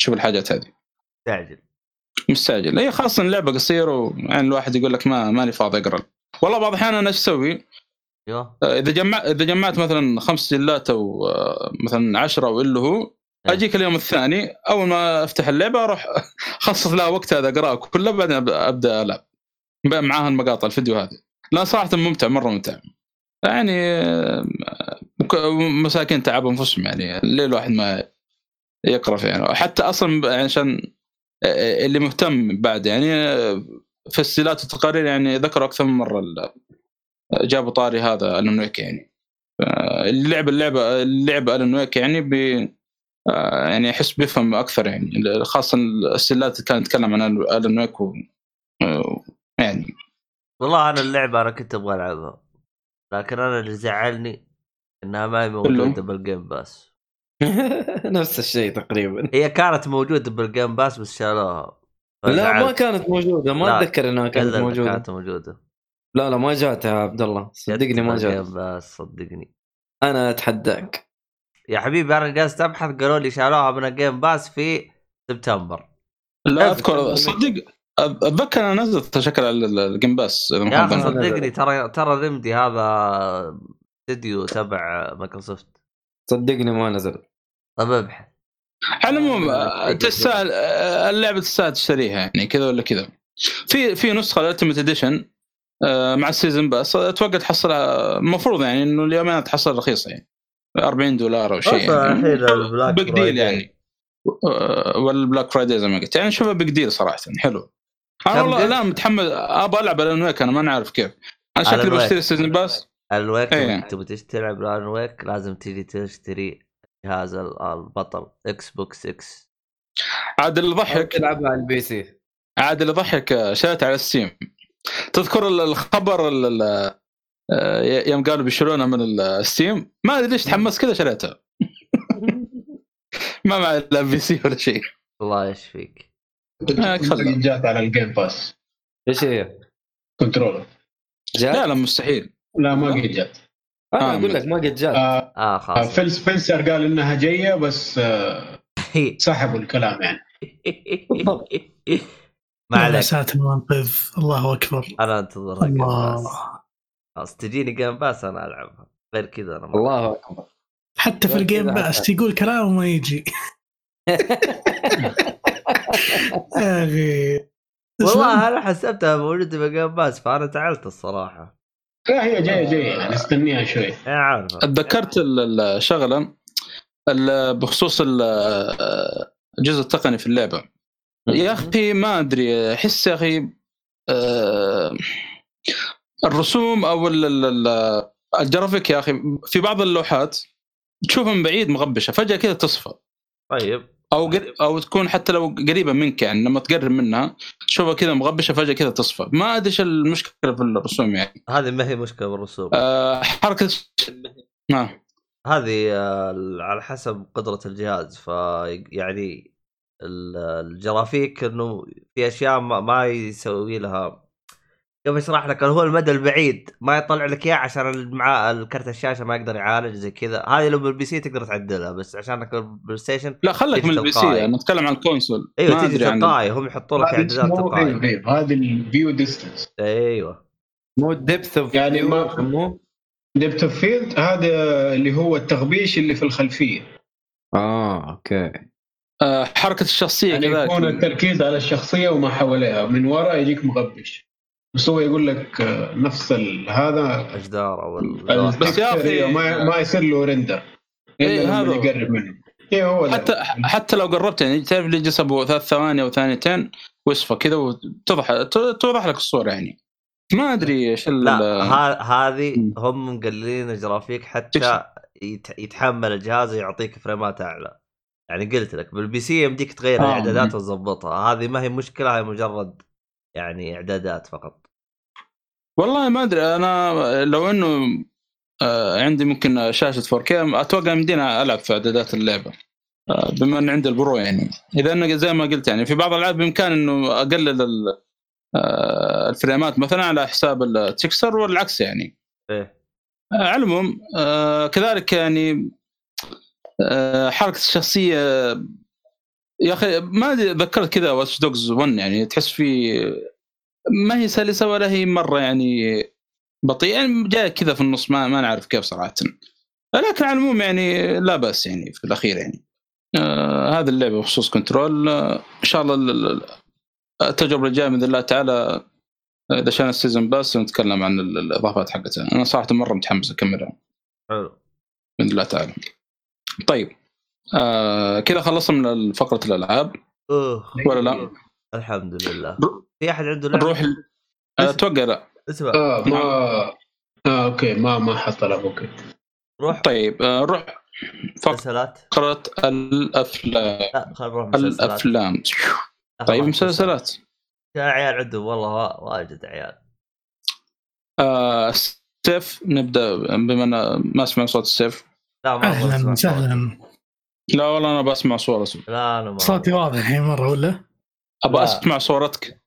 Speaker 2: يشوف الحاجات هذه.
Speaker 1: مستعجل.
Speaker 2: مستعجل. هي خاصة اللعبة قصيرة ويعني الواحد يقول لك ما ماني فاضي أقرأ. والله بعض الأحيان أنا إيش أسوي؟
Speaker 1: أيوه
Speaker 2: إذا جمعت إذا جمعت مثلا خمس سجلات أو آه، مثلا عشرة أو اللي هو
Speaker 1: إيه.
Speaker 2: أجيك اليوم الثاني أول ما أفتح اللعبة أروح أخصص لها وقت هذا أقرأه كله بعدين أبدأ ألعب. معاها المقاطع الفيديو هذه لا صراحة ممتع مرة ممتع. يعني آه، مساكين تعبوا أنفسهم يعني ليه الواحد ما يقرأ فيه يعني حتى أصلا يعني عشان اللي مهتم بعد يعني في السيلات والتقارير يعني ذكروا أكثر من مرة جابوا طاري هذا الون ويك يعني. اللعبه اللعبه اللعبه الون ويك يعني ب يعني احس بيفهم أكثر يعني خاصة السلات كانت تتكلم عن Alan Wake و... يعني.
Speaker 1: والله أنا اللعبه أنا كنت أبغى ألعبها لكن أنا اللي زعلني إنها ما هي موجودة بال Game Pass
Speaker 3: نفس الشيء تقريبا.
Speaker 1: هي كانت موجودة بال Game Pass بس شالوها.
Speaker 3: لا ما كانت موجودة. ما أتذكر إنها كانت موجودة.
Speaker 1: كانت موجودة.
Speaker 3: لا لا ما جات يا عبد الله. صدقني ما جات
Speaker 1: بس صدقني.
Speaker 3: أنا أتحداك.
Speaker 1: يا حبيبي أنا جالس أبحث قالوا لي شالوها من ال Game Pass في سبتمبر
Speaker 2: لا أذكر صدق أتذكر أنا نزلت شكل ال Game Pass
Speaker 1: يا أخي صدقني ترى ترى Remedy هذا استديو تبع مايكروسوفت
Speaker 3: صدقني ما نزل.
Speaker 1: طيب أبحث.
Speaker 2: على العموم تستاهل اللعبة تستاهل تشتريها يعني كذا ولا كذا. في في نسخة ال Ultimate Edition آه، مع ال season pass أتوقع تحصلها المفروض يعني إنه اليومين تحصل رخيصة يعني. 40 دولار أو شيء يعني. big deal يعني. آه، ولا ال Black Friday زي ما قلت. يعني شوفها big deal صراحة حلو. أنا والله لا متحمس. أبى ألعب Alan Wake أنا ما عارف كيف. أنا شكلي بشتري ال season pass
Speaker 1: الويك إيه. تبغى تلعب Alan Wake لازم تيجي تشتري جهاز البطل Xbox X
Speaker 2: عاد اللي ضحك
Speaker 3: تلعبها على ال PC.
Speaker 2: عاد اللي ضحك شريت على Steam تذكر الخبر آه، يوم قالوا بيشيلونها من ال Steam ما أدري ليش تحمست كذا شريتها ما معي لا PC ولا شيء.
Speaker 1: الله يشفيك.
Speaker 5: آه، جات على ال Game
Speaker 3: Pass إيش هي؟
Speaker 5: Control
Speaker 2: جات؟ لا لا مستحيل.
Speaker 5: لا ما قد جات
Speaker 3: أنا أقول لك ما قد جات
Speaker 1: آه, آه خلاص.
Speaker 5: Phil Spencer قال إنها جاية بس آه سحبوا الكلام يعني.
Speaker 4: ما عليك. ساتر المنقذ الله أكبر.
Speaker 1: أنا انتظر الله. خلاص. تجيني Game Pass أنا ألعبها. غير كذا أنا
Speaker 3: الله أكبر.
Speaker 4: حتى في ال Game Pass يقول كلام وما يجي. يا أخي.
Speaker 1: والله أنا حسبتها موجودة في ال Game Pass فأنا تعلت الصراحة.
Speaker 5: لا هي جاية جاية. نستنيها شوي.
Speaker 1: عارف.
Speaker 2: تذكرت الشغله بخصوص الجزء التقني في اللعبة. يا أخي ما أدري. أحس يا أخي آه، الرسوم أو الجرافيك يا أخي في بعض اللوحات تشوفها من بعيد مغبشة فجأة كذا تصفى.
Speaker 1: طيب.
Speaker 2: أو أو تكون حتى لو قريبة منك يعني لما تقرب منها تشوفها كذا مغبشة فجأة كذا تصفى. ما أدري إيش المشكلة في الرسوم يعني.
Speaker 1: هذه ما هي مشكلة بالرسوم.
Speaker 2: آه حركة
Speaker 1: نعم هذه آه على حسب قدرة الجهاز. فيعني الجرافيك إنه في أشياء ما يسوي لها كيف اشرح لك هو المدى البعيد. ما يطلع لك إياه عشان مع الكرت الشاشة ما يقدر يعالج زي كذا. هذه لو بال PC تقدر تعدلها بس عشانك بال PlayStation
Speaker 2: لا خليك من ال PC أنا أتكلم عن ال
Speaker 1: console أيوه تجي تلقائي هم يحطوا لك إعدادات تلقائي
Speaker 5: هذه ال view
Speaker 1: distance أيوه.
Speaker 3: مو depth of
Speaker 5: يعني ما depth of field هذا اللي هو التغبيش اللي في الخلفية.
Speaker 3: آه أوكي.
Speaker 2: آه، حركة الشخصية
Speaker 5: يعني كذلك يكون التركيز على الشخصية وما حواليها من وراء يجيك مغبش. بس هو يقول لك آه، نفس
Speaker 1: هذا الجدار أو
Speaker 5: بس يا أخي ما, ما يصير له render إلا لما يقرب منه
Speaker 2: إيه هو حتى ده. حتى لو قربت يعني تعرف اللي جلس ابو ثلاث ثواني أو ثانيتين ويصفى كذا وتوضح توضح لك الصورة يعني ما أدري إيش ال-
Speaker 1: لا هذه. هم مقللين الجرافيك حتى يت- يتحمل الجهاز ويعطيك فريمات أعلى يعني قلت لك بال PC يمديك تغير
Speaker 2: آه.
Speaker 1: الإعدادات وتظبطها هذه ما هي مشكلة هي مجرد يعني إعدادات فقط.
Speaker 2: والله ما أدري أنا لو إنه آه، عندي ممكن شاشة 4K أتوقع يمدينا ألعب في إعدادات اللعبة آه، بما ان عندي ال Pro يعني. إذا إنه زي ما قلت يعني في بعض الألعاب بامكان إنه أقلل آه، الفريمات مثلا على حساب ال texture والعكس يعني. إيه. على العموم كذلك يعني حركة الشخصية يا أخي ما ذكرت كذا Watch Dogs 1 يعني تحس في ما هي سلسة ولا هي مرة يعني بطيئة يعني جاية كذا في النص ما, ما نعرف كيف صراحة. لكن على العموم يعني لا بأس يعني في الأخير يعني. آه هذه اللعبة بخصوص Control. آه إن شاء الله ال- ال- التجربة الجاية بإذن الله تعالى آه، إذا شان ال season pass نتكلم عن ال- الإضافات حقتها. أنا صراحة مرة متحمس أكملها.
Speaker 1: حلو.
Speaker 2: بإذن الله تعالى. طيب. آه كذا خلصنا من فقرة الألعاب.
Speaker 1: أوه.
Speaker 2: ولا لا؟
Speaker 1: الحمد لله في أحد عنده لعبة؟
Speaker 2: نروح ال- آه، أتوقع لا.
Speaker 1: اسمع.
Speaker 5: آه ما آه أوكي ما ما حط له أوكي
Speaker 1: روح.
Speaker 2: طيب آه، نروح.
Speaker 1: مسلسلات؟
Speaker 2: فقرة الأفلام.
Speaker 1: لا خلينا نروح مسلسلات.
Speaker 2: الأفلام.
Speaker 1: لا،
Speaker 2: طيب مسلسلات.
Speaker 1: كان عيال عندهم والله وا- واجد عيال.
Speaker 2: آه سيف نبدأ. بما ما اسمع صوت السيف
Speaker 1: لا ما أهلا
Speaker 4: وسهلا.
Speaker 2: لا والله أنا بسمع صورة
Speaker 1: صوت. لا أنا ما
Speaker 4: صوتي واضح الحين مرة ولا؟
Speaker 2: أبغى
Speaker 1: لا.
Speaker 2: أسمع صورتك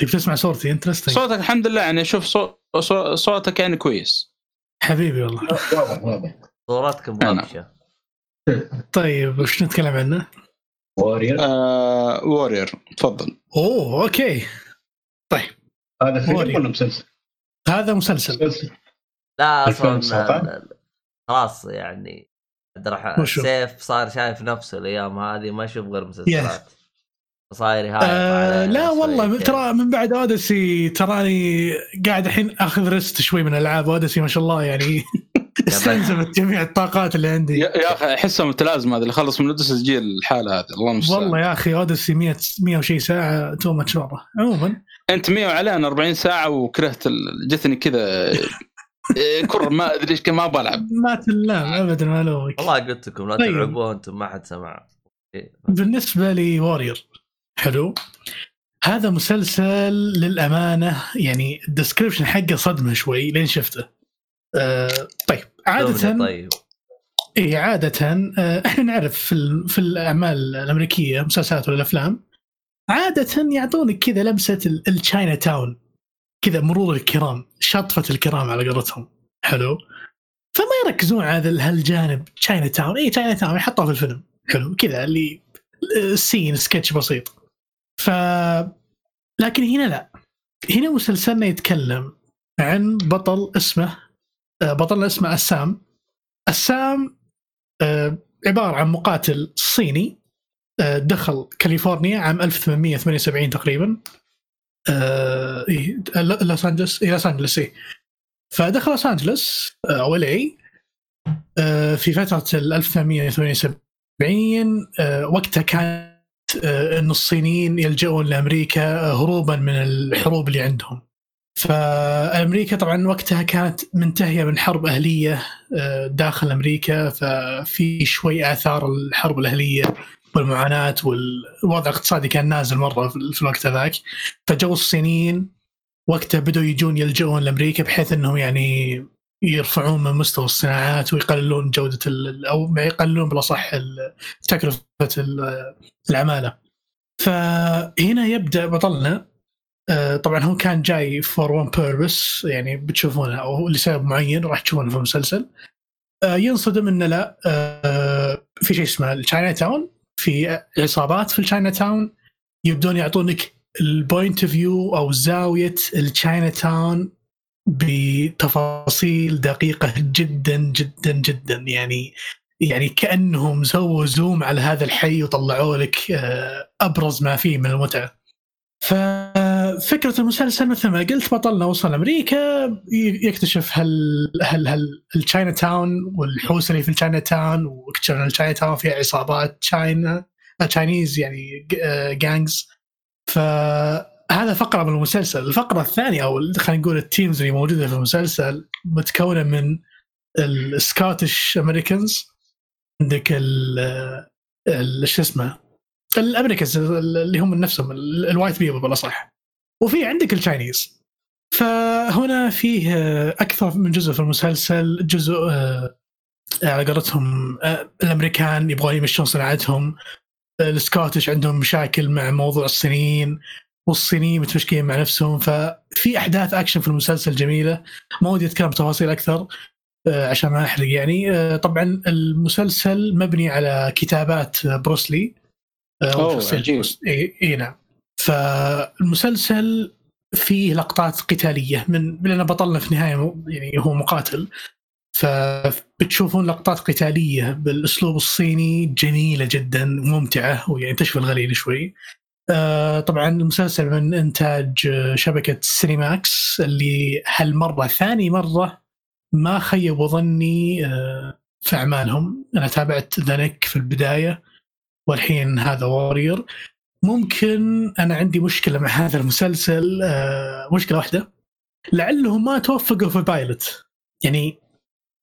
Speaker 4: تبي تسمع صورتي انترستنج
Speaker 2: صوتك الحمد لله يعني شوف صو... صو... صوتك يعني كويس
Speaker 4: حبيبي والله
Speaker 5: واضح واضح
Speaker 1: صورتك. مبابشه
Speaker 4: طيب وش نتكلم عنه؟
Speaker 5: Warrior
Speaker 2: آه... Warrior تفضل
Speaker 4: أوه أوكي
Speaker 5: هذا فيلم. ولا مسلسل؟
Speaker 4: هذا مسلسل
Speaker 5: مسلسل
Speaker 1: لا أصلا
Speaker 5: 2019.
Speaker 1: خلاص يعني عبد الرحمن
Speaker 4: وشو؟
Speaker 1: سيف صار شايف نفسه الأيام هذه ما يشوف غير مسلسلات. صاير هايف
Speaker 4: آه لا والله. ترى من بعد Odyssey تراني قاعد الحين آخذ rest شوي من الالعاب Odyssey ما شاء الله يعني استنزفت جميع الطاقات اللي عندي.
Speaker 2: يا, أخي احسها متلازمه هذا اللي خلص من تسجيل الحالة هذه. الله المستعان.
Speaker 4: والله يا أخي اوديسي 100 100 وشي ساعة too much عموما.
Speaker 2: أنت 100 وعلينا 40 ساعة وكرهت ال... جتني كذا. إيه، كره ما أدري إيش ما بلعب
Speaker 4: ما تلام ابدا ما الومك
Speaker 1: والله قلت لكم لا
Speaker 4: طيب.
Speaker 1: تلعبوها أنتم ما حد سمع. إيه.
Speaker 4: بالنسبة لي Warrior حلو. هذا مسلسل للأمانة يعني ال description حقه صدمة شوي لين شفته. آه طيب عاده
Speaker 1: طيب؟
Speaker 4: اي عادة آه، إحنا نعرف في, ال- في الأعمال الأمريكية المسلسلات والافلام عادة يعطونك كذا لمسة ال- ال Chinatown كذا مرور الكرام شطفة الكرام على قولتهم. حلو. فما يركزون على هالجانب. Chinatown اي Chinatown يحطوها في الفيلم. حلو. كذا اللي scene sketch بسيط. ف لكن هنا لا. هنا مسلسلنا يتكلم عن بطل اسمه آه، بطلنا اسمه آه سام آه سام آه، عبارة عن مقاتل صيني آه، دخل كاليفورنيا عام 1878 تقريبا. آه، إيه، لوس انجلس إيه، لوس انجلس إيه. فدخل لوس انجلس آه، أو ال في فترة ال 1878 آه، وقتها كانت آه، إن الصينيين يلجؤون لأمريكا آه، هروبا من الحروب اللي عندهم. فأمريكا طبعا وقتها كانت منتهية من حرب أهلية آه، داخل أمريكا ففي شوي آثار الحرب الأهلية والمعاناة والوضع الاقتصادي كان نازل مرة في الوقت هذاك فجو الصينيين وقتها بدوا يجون يلجؤون لأمريكا بحيث إنهم يعني يرفعون من مستوى الصناعات ويقللون جودة أو يقللون بالأصح ال- تكلفة ال- العمالة. فهنا يبدأ بطلنا. آه، طبعا هو كان جاي for one purpose يعني بتشوفونه أو لسبب معين راح تشوفونه في المسلسل. آه، ينصدم إنه لا آه، في شيء اسمه ال Chinatown في عصابات في ال Chinatown يبدون يعطونك ال point of view أو زاوية ال Chinatown بتفاصيل دقيقة جدا جدا جدا يعني يعني كأنهم سووا zoom على هذا الحي وطلعوا لك آه، أبرز ما فيه من المتعة. ففكره المسلسل مثل ما قلت بطلنا وصل أمريكا يكتشف هل هل هل ال Chinatown والحوسه اللي في ال Chinatown واكتشف إن ال Chinatown فيها عصابات China Chinese يعني gangs هذا فقرة من المسلسل. الفقرة الثانية أو خلينا نقول ال teams اللي موجودة في المسلسل متكونة من ال Scotch Americans عندك ال شو اسمه ال Americans اللي هم نفسهم ال white people بالأصح. وفي عندك ال Chinese فهنا فيه أكثر من جزء في المسلسل جزء آه، على قولتهم آه، الأمريكان يبغون يمشون صناعتهم. السكوتش عندهم مشاكل مع موضوع الصينيين والصينيين متمشكين مع نفسهم. ففي أحداث اكشن في المسلسل جميلة. ما ودي أتكلم تفاصيل أكثر آه، عشان ما أحرق يعني. آه، طبعا المسلسل مبني على كتابات بروسلي
Speaker 2: أوه عجيب.
Speaker 4: إي نعم. فالمسلسل فيه لقطات قتالية من لأن بطلنا في النهاية يعني هو مقاتل. فبتشوفون لقطات قتالية بالأسلوب الصيني جميلة جدا ممتعه ويعني تشفي الغليل شوي. آه طبعا المسلسل من إنتاج شبكة Cinemax اللي هالمرة ثاني مرة ما خيبوا ظني آه في أعمالهم، أنا تابعت ذا في البداية والحين هذا Warrior ممكن أنا عندي مشكلة مع هذا المسلسل آه مشكلة واحدة. لعلهم ما توفقوا في pilot يعني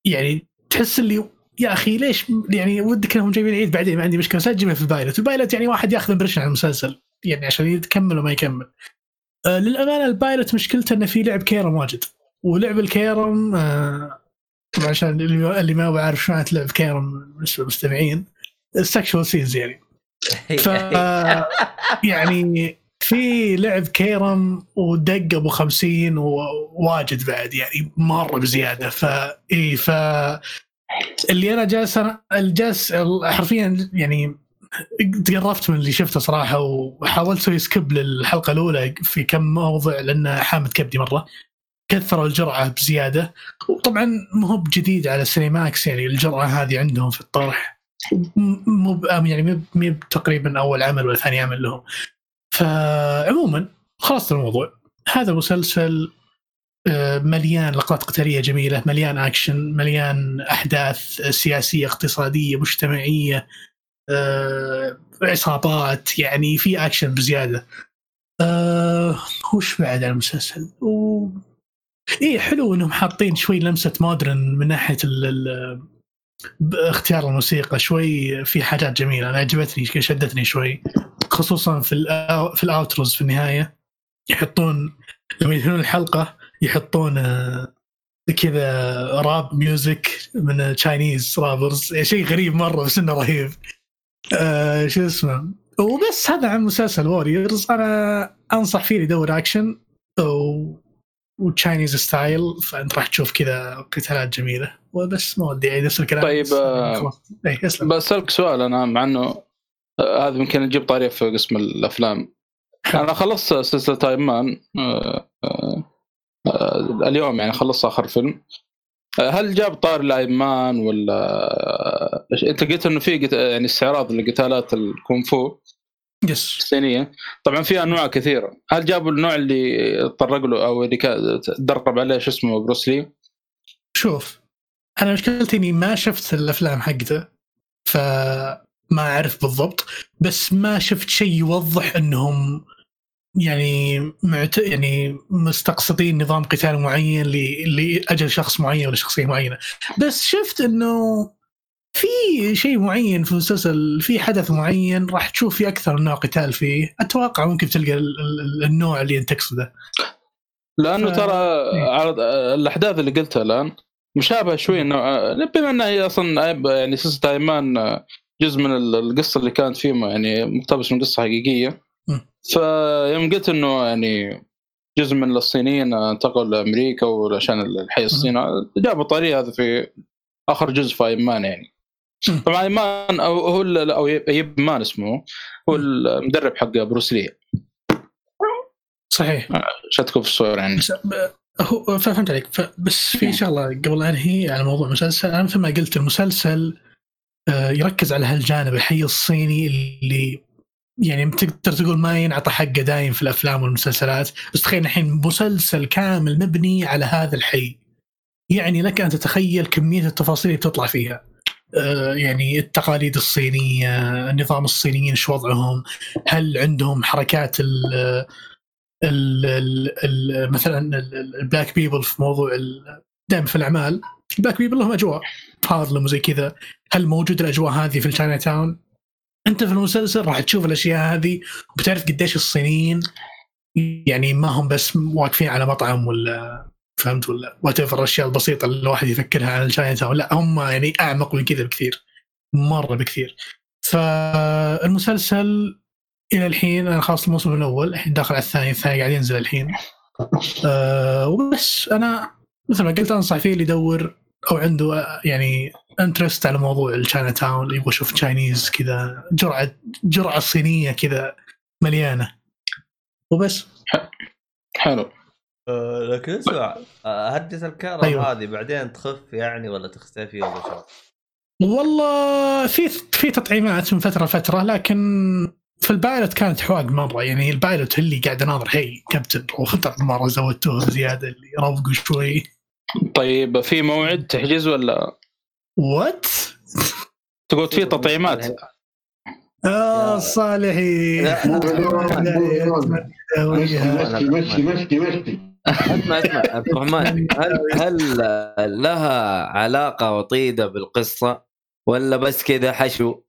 Speaker 4: يعني تحس اللي يا أخي ليش يعني ودك إنهم جايبين عيد بعدين؟ ما عندي مشكلة سجلها في ال pilot، ال pilot يعني واحد ياخذ impression على المسلسل يعني عشان يكمل وما يكمل. آه للأمانة ال pilot مشكلته إنه في لعب كيرم واجد. ولعب الكيرم آه عشان اللي ما هو عارف شلون تلعب كيرم بالنسبة للمستمعين ال sexual scenes يعني. ف يعني في لعب كيرم ودق ابو 50 وواجد بعد يعني مرة بزيادة. ف إي ف اللي أنا جالس أنا حرفيا يعني تقرفت من اللي شفته صراحة وحاولت أسوي skip للحلقة الأولى في كم موضع لأن حامت كبدي مرة. كثروا الجرعة بزيادة. وطبعا مو بجديد على Cinemax يعني الجرعة هذه عندهم في الطرح. مو يعني مو تقريبا أول عمل ولا ثاني عمل لهم. فعموما خلصت الموضوع. هذا مسلسل آه، مليان لقطات قتالية جميلة مليان أكشن مليان أحداث سياسية اقتصادية مجتمعية آه، عصابات يعني في أكشن بزيادة. أه وش بعد على المسلسل؟ و... إيه حلو إنهم حاطين شوي لمسة modern من ناحية ال... ال... اختيار الموسيقى شوي في حاجات جميلة. أنا عجبتني شدتني شوي. خصوصا في في ال outros في النهاية. يحطون لما ينهون الحلقة يحطون كذا rap music من Chinese rappers شيء غريب مرة بس إنه رهيب. آه شو اسمه؟ وبس هذا عن مسلسل Warriors أنا أنصح فيه يدور اكشن و Chinese style فأنت راح تشوف كذا قتالات جميلة. وبس ما ودي أعيد نفس الكلام.
Speaker 2: طيب آه
Speaker 4: إيه،
Speaker 2: بسألك سؤال أنا مع إنه آه، هذا يمكن نجيب طاريه في قسم الأفلام. أنا خلصت سلسلة Ip Man آه، آه، اليوم يعني خلصت آخر فيلم. هل جاب طار لايمان ولا أنت قلت إنه في يعني استعراض لقتالات الكونفو
Speaker 4: يس
Speaker 2: الصينية. طبعا في أنواع كثيرة. هل جابوا النوع اللي تطرق له أو اللي تدرب عليه شو اسمه بروسلي
Speaker 4: شوف أنا مشكلتي إني ما شفت الأفلام حقته ف ما أعرف بالضبط بس ما شفت شيء يوضح إنهم يعني معت... يعني مستقصدين نظام قتال معين لأجل شخص معين ولا شخصية معينة. بس شفت إنه في شيء معين في المسلسل في حدث معين راح تشوف في أكثر نوع قتال فيه. أتوقع ممكن تلقى النوع اللي أنت تقصده.
Speaker 2: لأنه ف... ترى إيه. الأحداث اللي قلتها الآن مشابهة شوي إنه بما إنها هي أصلا يعني سلسلة ايمان جزء من القصة اللي كانت فيه يعني مقتبس من قصة حقيقية. فيوم قلت إنه يعني جزء من الصينيين انتقلوا لأمريكا وعشان الحي الصيني جابوا الطريقة هذا في آخر جزء في ايمان يعني. طبعا إيمان أو هو أو يب مان اسمه. هو المدرب حق بروسلي
Speaker 4: صحيح.
Speaker 2: شتكوا في الصور يعني.
Speaker 4: هو فهمت عليك. بس في شغلة قبل انهي على موضوع المسلسل. أنا مثل ما قلت المسلسل آه، يركز على هالجانب الحي الصيني اللي يعني تقدر تقول ما ينعطى حقه دايم في الأفلام والمسلسلات. بس تخيل الحين مسلسل كامل مبني على هذا الحي. يعني لك أن تتخيل كمية التفاصيل اللي بتطلع فيها. آه، يعني التقاليد الصينية النظام الصينيين إيش وضعهم هل عندهم حركات ال ال ال مثلا ال black people في موضوع دائما في الأعمال ال black people لهم أجواء هارلم وزي كذا هل موجود الأجواء هذه في ال Chinatown؟ أنت في المسلسل راح تشوف الأشياء هذه وبتعرف قديش الصينيين يعني ما هم بس واقفين على مطعم ولا فهمت ولا what الأشياء البسيطة اللي الواحد يفكرها عن ال Chinatown لا هم يعني أعمق من كذا بكثير مرة بكثير. فالمسلسل إلى الحين أنا خلاص الموسم الأول الحين داخل على الثاني الثاني قاعد ينزل الحين. أه وبس أنا مثل ما قلت أنصح فيه اللي يدور أو عنده يعني interest على موضوع ال Chinatown يبغى يشوف Chinese كذا جرعة جرعة صينية كذا مليانة. وبس.
Speaker 2: حلو.
Speaker 1: أه لكن اسمع أه، هدة الكهرباء
Speaker 4: أيوه.
Speaker 1: هذه بعدين تخف يعني ولا تختفي ولا شو؟
Speaker 4: والله في في تطعيمات من فتره لفتره لكن في البايلوت كانت حواق مره يعني البايلوت اللي قاعد اناظر هي كابتن وخطر مره زودتوه زياده اللي روقوا شوي
Speaker 2: طيب في موعد تحجز ولا
Speaker 4: وات؟
Speaker 2: تقول في تطعيمات
Speaker 4: آه صالحي
Speaker 5: مشي مشي مشي مشي
Speaker 3: اسمع اسمع عبد الرحمن هل هل لها علاقة وطيدة بالقصة ولا بس كذا حشو؟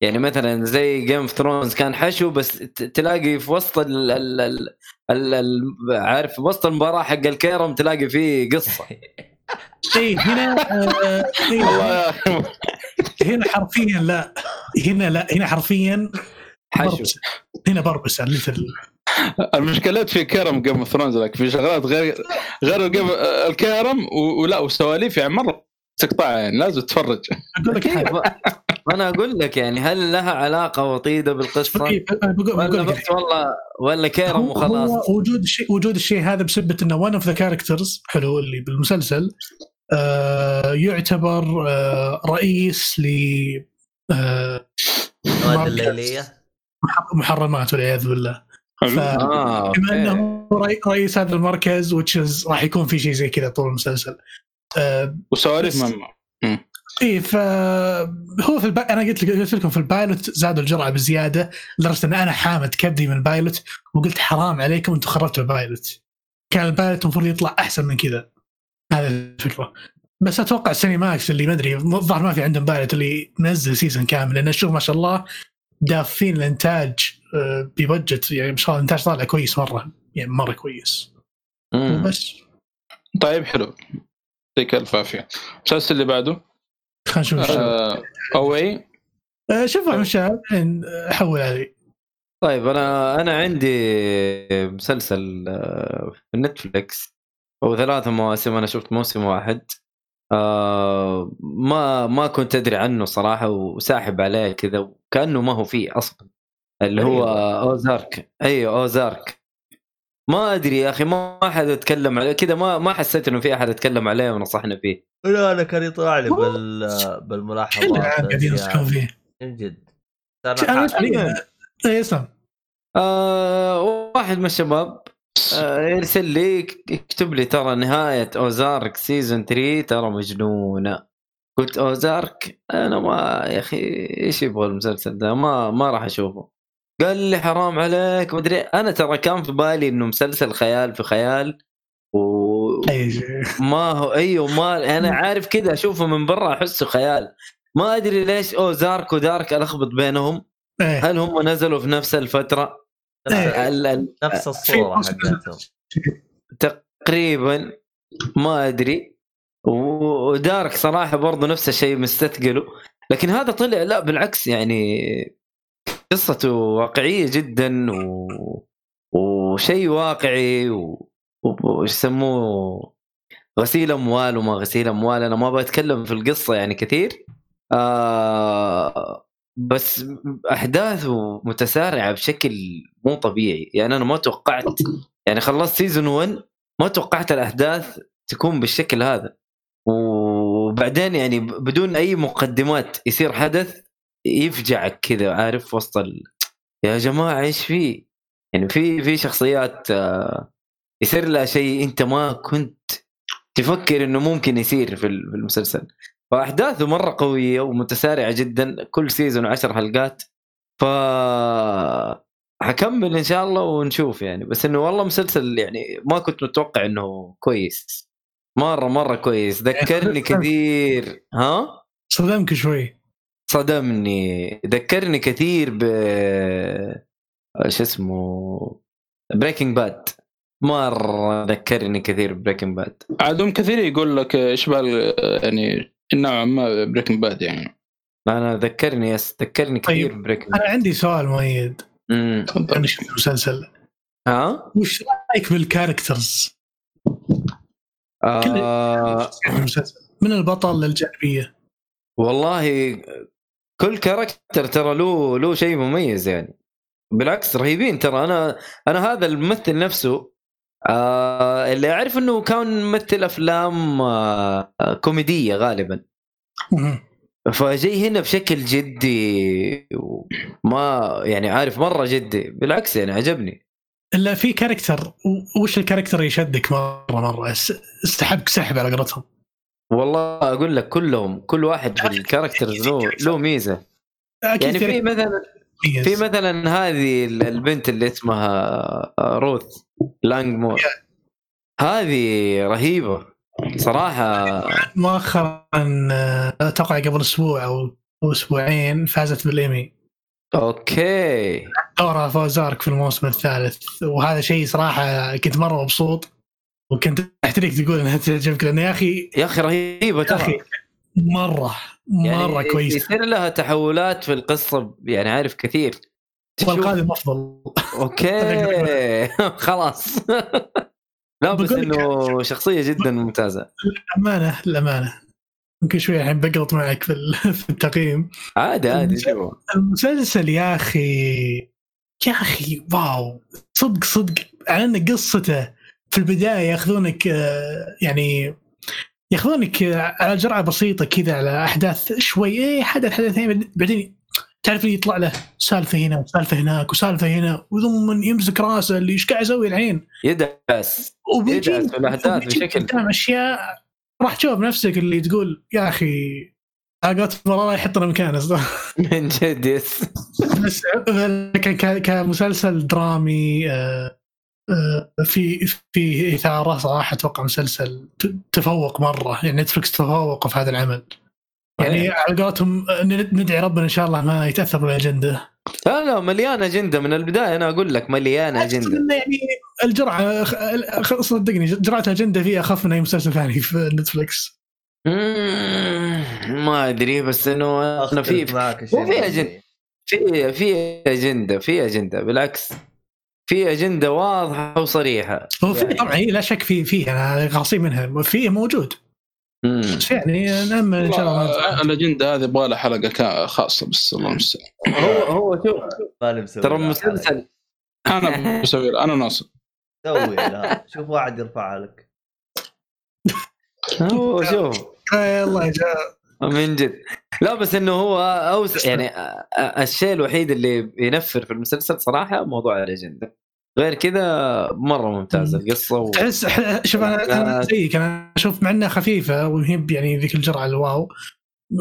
Speaker 3: يعني مثلا زي جيم اوف ثرونز كان حشو بس تلاقي في وسط ال ال ال ال ال عارف وسط المباراة حق الكيرم تلاقي فيه قصة
Speaker 4: اي هنا آه، هنا حرفيا لا هنا لا هنا حرفيا
Speaker 3: حشو.
Speaker 4: هنا بربسة ليتل
Speaker 2: المشكلات في كرم جيم اوف ثرونز لك في شغلات غير غير الجيم الكرم و- ولا وسواليف يعني مرة تقطعها يعني لازم تتفرج
Speaker 4: أقول لك حاجة
Speaker 3: أنا أقول لك يعني هل لها
Speaker 4: علاقة وطيدة بالقصة؟
Speaker 3: ولا
Speaker 4: بقول لك
Speaker 3: بس والله ولا كيرم وخلاص؟
Speaker 4: وجود الشيء وجود الشيء هذا بسبة إنه one of the characters حلو اللي بالمسلسل آه يعتبر آه رئيس ل آه
Speaker 1: المواد الليلية.
Speaker 4: محرمات والعياذ بالله. ف-
Speaker 3: آه
Speaker 4: بما. أنه رئيس هذا المركز وتشز راح يكون في شيء زي كذا طول المسلسل. آه
Speaker 2: وسواليف
Speaker 4: بس-
Speaker 2: مهمة.
Speaker 4: إيه فهو في الب... أنا قلت قلت لكم في ال pilot زادوا الجرعة بزيادة لدرجة إن أنا حامد كبدي من ال pilot وقلت حرام عليكم أنتم خربتوا ال pilot. كان ال pilot المفروض يطلع أحسن من كذا. هذه الفكرة. بس أتوقع Cinemax اللي ما أدري الظاهر ما في عندهم pilot اللي منزل season كامل لأن أشوف ما شاء الله دافين الانتاج آه، ببجت يعني ما شاء الله الإنتاج طالع كويس مرة يعني مرة كويس.
Speaker 3: مم.
Speaker 4: بس.
Speaker 2: طيب حلو. يعطيك ألف عافية. المسلسل اللي بعده؟
Speaker 4: خلينا نشوف.
Speaker 2: آه أوي.
Speaker 4: آه، شوف احمد شهاب الحين احول هذه
Speaker 3: طيب أنا أنا عندي مسلسل آه، في نتفلكس هو ثلاثة مواسم أنا شفت موسم واحد. آه ما ما كنت أدري عنه صراحة وساحب عليه كذا وكأنه ما هو فيه أصلا. اللي هو Ozark. أيوه Ozark. ما أدري يا أخي ما حد أتكلم عليه. كذا ما ما حسيت إنه في أحد أتكلم عليه ونصحنا فيه.
Speaker 1: لا أنا كان يطلع لي بال
Speaker 4: كل
Speaker 1: بالملاحظات
Speaker 4: قاعدين ينصحون فيه.
Speaker 1: من جد.
Speaker 4: اي
Speaker 3: آه واحد من الشباب آه يرسل لي يكتب لي ترى نهاية Ozark season 3 ترى مجنونة. قلت Ozark؟ أنا ما يا أخي إيش يبغى المسلسل ده؟ ما ما راح أشوفه. قال لي حرام عليك مدري أنا ترى كان في بالي إنه مسلسل خيال في خيال وما
Speaker 4: أي
Speaker 3: هو أيوه ما أنا عارف كذا أشوفه من برا أحسه خيال ما أدري ليش اوزارك ودارك ألخبط بينهم
Speaker 4: إيه.
Speaker 3: هل هم نزلوا في نفس الفترة؟
Speaker 4: إيه.
Speaker 3: ال- ال-
Speaker 1: نفس
Speaker 4: الصورة
Speaker 1: حقتهم
Speaker 3: تقريبا ما أدري و- ودارك صراحة برضو نفس الشيء مستثقله لكن هذا طلع لا بالعكس يعني قصته واقعية جدا و... وشيء واقعي و... وش يسموه غسيل أموال وما غسيل أموال. أنا ما بتكلم في القصة يعني كثير. آه بس احداثه متسارعة بشكل مو طبيعي. يعني أنا ما توقعت يعني خلصت season 1 ما توقعت الأحداث تكون بالشكل هذا. وبعدين يعني بدون أي مقدمات يصير حدث يفجعك كذا عارف وسط ال... يا جماعة إيش في؟ يعني في في شخصيات آه، يصير لها شيء أنت ما كنت تفكر إنه ممكن يصير في ال- في المسلسل. فأحداثه مرة قوية ومتسارعة جدا كل season عشر حلقات. ف حكمل إن شاء الله ونشوف يعني. بس إنه والله مسلسل يعني ما كنت متوقع إنه كويس. مرة مرة كويس. ذكرني كثير. ها؟
Speaker 4: صدمك شوي.
Speaker 3: صدمني. ذكرني كثير ب شو اسمه Breaking Bad مرة ذكرني كثير Breaking Bad
Speaker 2: عادهم كثير يقول لك يشبه ال- يعني نوعا ما Breaking Bad يعني.
Speaker 3: أنا ذكرني yes ذكرني كثير
Speaker 4: طيب.
Speaker 3: Breaking
Speaker 4: أنا عندي سؤال مؤيد
Speaker 3: امم
Speaker 2: تفضل.
Speaker 4: أنا شفت المسلسل
Speaker 3: ها؟
Speaker 4: وش رأيك
Speaker 3: بال
Speaker 4: characters؟ آه. من البطل للجانبية؟
Speaker 3: والله كل character ترى له له شيء مميز يعني. بالعكس رهيبين ترى. أنا أنا هذا الممثل نفسه آه اللي أعرف إنه كان ممثل أفلام آه كوميدية غالبا. فجاي هنا بشكل جدي وما يعني عارف مرة جدي. بالعكس يعني عجبني.
Speaker 4: إلا في character وش ال character اللي يشدك مرة مرة؟ اس- استحبك سحب على قولتهم.
Speaker 3: والله أقول لك كلهم كل واحد في ال characters له له ميزة.
Speaker 4: أكيد
Speaker 3: يعني في مثلا. في مثلا هذه البنت اللي اسمها روث Langmore. هذه رهيبة. صراحة
Speaker 4: مؤخرا آه، أتوقع قبل أسبوع أو أو أسبوعين فازت بالإيمي.
Speaker 3: أوكي.
Speaker 4: دورها for Ozark في الموسم الثالث. وهذا شيء صراحة كنت مرة مبسوط. وكنت احتريك تقول انها تعجبك لأن يا أخي
Speaker 3: يا أخي رهيبة
Speaker 4: يا أخي
Speaker 3: ترى.
Speaker 4: مره مرة
Speaker 3: يعني
Speaker 4: كويسة.
Speaker 3: يصير لها تحولات في القصة يعني عارف كثير.
Speaker 4: والقادم أفضل.
Speaker 3: أوكي. خلاص. لا بس إنه شخصية جدا ممتازة.
Speaker 4: الامانه الامانه يمكن شوي الحين بقلط معك في في التقييم.
Speaker 3: عادي عادي
Speaker 4: المسلسل يا أخي يا أخي واو. صدق صدق. على أن قصته في البداية ياخذونك آه، يعني ياخذونك آه، على جرعة بسيطة كذا على أحداث شوي إيه حدث حدثين بعدين تعرف اللي يطلع له سالفة هنا وسالفة هناك وسالفة هنا وثم يمسك راسه اللي إيش قاعد يسوي الحين؟
Speaker 3: يدعس يدعس في
Speaker 4: وبيجي
Speaker 3: بشكل-
Speaker 4: قدام أشياء راح تشوف نفسك اللي تقول يا أخي علاقات الله يحطنا مكانه.
Speaker 3: من جد يس.
Speaker 4: بس كمسلسل درامي آه، في في إثارة صراحة أتوقع مسلسل تفوق مرة. يعني نتفلكس تفوق في هذا العمل. يعني. على قولتهم آه، ندعي ربنا إن شاء الله ما يتأثر بالأجندة.
Speaker 3: لا لا مليان أجندة. من البداية أنا أقول لك مليان
Speaker 4: أجندة. يعني الجرعة خ- خ- صدقني جرعة الاجنده فيها أخف من أي مسلسل ثاني في نتفلكس
Speaker 3: ما أدري بس إنه أنا في أجندة. في في أجندة في أجندة. بالعكس. في أجندة واضحة وصريحة.
Speaker 4: هو في طبعا إيه، لا شك في في أنا غاصين منها. في موجود.
Speaker 3: مم.
Speaker 4: بس يعني نامل إن شاء الله.
Speaker 2: الأجندة هذه يبغى لها حلقة خاصة بس الله المستعان.
Speaker 3: هو هو شوف ترى
Speaker 1: لها
Speaker 3: المسلسل
Speaker 2: أنا بسوي أنا ناصر.
Speaker 1: سوي لا. شوف واحد يرفعها لك.
Speaker 3: هو شوف.
Speaker 4: يلا يا
Speaker 3: من جد. لا بس إنه هو اوسع يعني الشيء الوحيد اللي ينفر في المسلسل صراحة موضوع الأجندة. غير كذا مرة ممتازة القصة و...
Speaker 4: تحس شوف أنا أنا زيك. أنا أشوف مع انها خفيفة وهي يعني ذيك الجرعة الواو.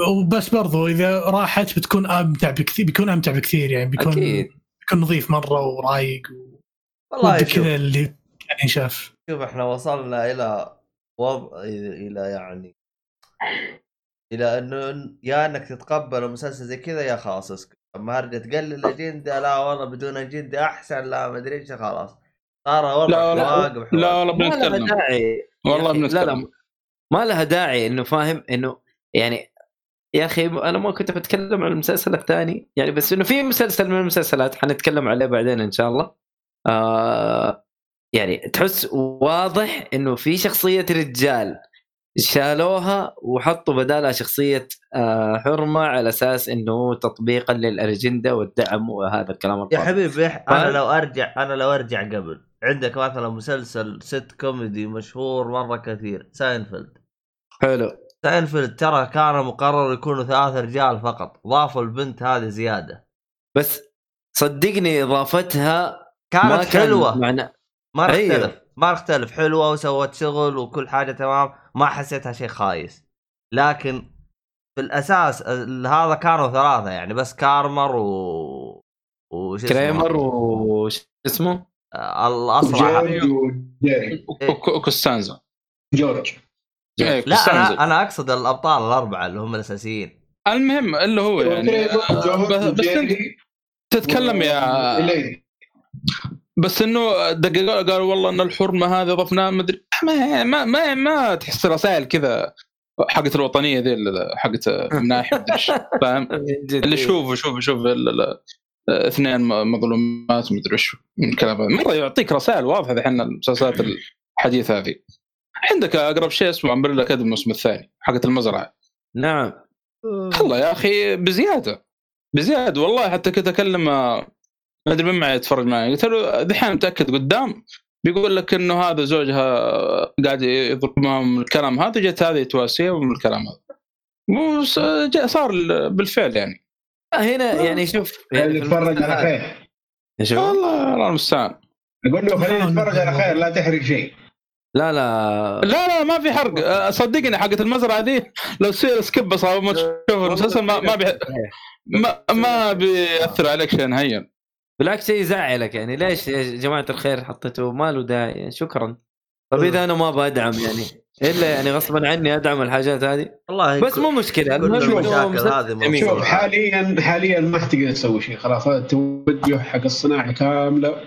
Speaker 4: وبس برضو إذا راحت بتكون أمتع بكثير بيكون أمتع بكثير يعني. بيكون
Speaker 3: أكيد.
Speaker 4: بيكون نظيف مرة ورايق
Speaker 1: والله
Speaker 4: ودك
Speaker 1: شوف.
Speaker 4: كذا اللي يعني ينشاف
Speaker 1: شوف إحنا وصلنا إلى وضع إلى يعني إلى إنه يا إنك تتقبل مسلسل زي كذا يا خلاص اسكت. اما ارجع تقلل أجندة؟ لا والله بدون أجندة أحسن لا ما أدري إيش خلاص. صار والله
Speaker 2: لا والله لا والله
Speaker 3: ما لها
Speaker 2: بنتكلم.
Speaker 3: داعي
Speaker 2: والله
Speaker 3: أخي، لا
Speaker 2: بنتكلم.
Speaker 3: لا ما لها داعي إنه فاهم؟ إنه يعني يا أخي أنا ما كنت بتكلم عن المسلسل الثاني يعني بس إنه في مسلسل من المسلسلات حنتكلم عليه بعدين إن شاء الله. آه يعني تحس واضح إنه في شخصية رجال. شالوها وحطوا بدالها شخصية آه حرمة على أساس إنه تطبيقا للأجندة والدعم وهذا الكلام
Speaker 1: يا
Speaker 3: الفاضي
Speaker 1: حبيبي إح-
Speaker 3: أنا؟
Speaker 1: لو أرجع أنا لو أرجع قبل عندك مثلا مسلسل ست كوميدي مشهور مرة كثير ساينفيلد.
Speaker 3: حلو.
Speaker 1: ساينفيلد ترى كان مقرر يكونوا ثلاث رجال فقط ضافوا البنت هذه زيادة.
Speaker 3: بس صدقني إضافتها ما
Speaker 1: كانت
Speaker 3: كان
Speaker 1: حلوة.
Speaker 3: معنى
Speaker 1: ما
Speaker 3: أيوه.
Speaker 1: ما نختلف حلوة وسوت شغل وكل حاجة تمام ما حسيتها شيء خايس لكن في الأساس ال- هذا كانوا ثلاثة يعني بس كريمر و وش اسمه؟
Speaker 3: كريمر وش اسمه؟
Speaker 1: الأصلع
Speaker 5: جورج وجيري
Speaker 2: وك- وكوستانزا
Speaker 5: جورج
Speaker 2: إيه،
Speaker 1: لا. أنا أنا أقصد الأبطال الأربعة اللي هم الأساسيين
Speaker 2: المهم اللي هو يعني بس
Speaker 5: أنت
Speaker 2: تتكلم يا. بس إنه دققوا قالوا والله إن الحرمة هذه ضفناها مدري ما ما ما, ما تحس رسائل كذا حقت الوطنية ذي حقت الناحية فاهم؟ اللي شوف شوف شوف اثنين مظلومات مدري إيش من الكلام هذا مرة يعطيك رسائل واضحة الحين المسلسلات الحديثة هذه. عندك أقرب شيء اسمه امبريلا كاد الموسم الثاني حقت المزرعة.
Speaker 3: نعم.
Speaker 2: والله يا أخي بزيادة بزيادة والله حتى كنت أكلم ما أدري من معي يتفرج معي. قلت له دحين متأكد قدام. بيقول لك إنه هذا زوجها قاعد يضربها من الكلام هذا جت هذه تواسية من الكلام هذا. صار بالفعل يعني.
Speaker 3: هنا يعني شوف يعني
Speaker 5: يتفرج على خير.
Speaker 3: شوف
Speaker 2: والله الله المستعان.
Speaker 5: أقول له خلينا نتفرج على خير لا تحرق شيء.
Speaker 3: لا لا.
Speaker 2: لا لا ما في حرق. أه، صدقني حقت المزرعة ذي لو تصير skip بس أول ما تشوف المسلسل ما ما بي ما, ما بيأثر عليك شيء نهائيا
Speaker 3: بالعكس شيء يزعلك يعني. ليش يا جماعة الخير حطيتوا ما له داعي شكرا. طب إذا أنا ما بدعم يعني. إلا يعني غصبا عني أدعم الحاجات هذه.
Speaker 1: والله
Speaker 3: بس مو مشكلة.
Speaker 1: المشاكل هذه.
Speaker 5: شوف. حاليا حاليا ما تقدر تسوي شيء. خلاص هذا التوجه حق الصناعة كاملة.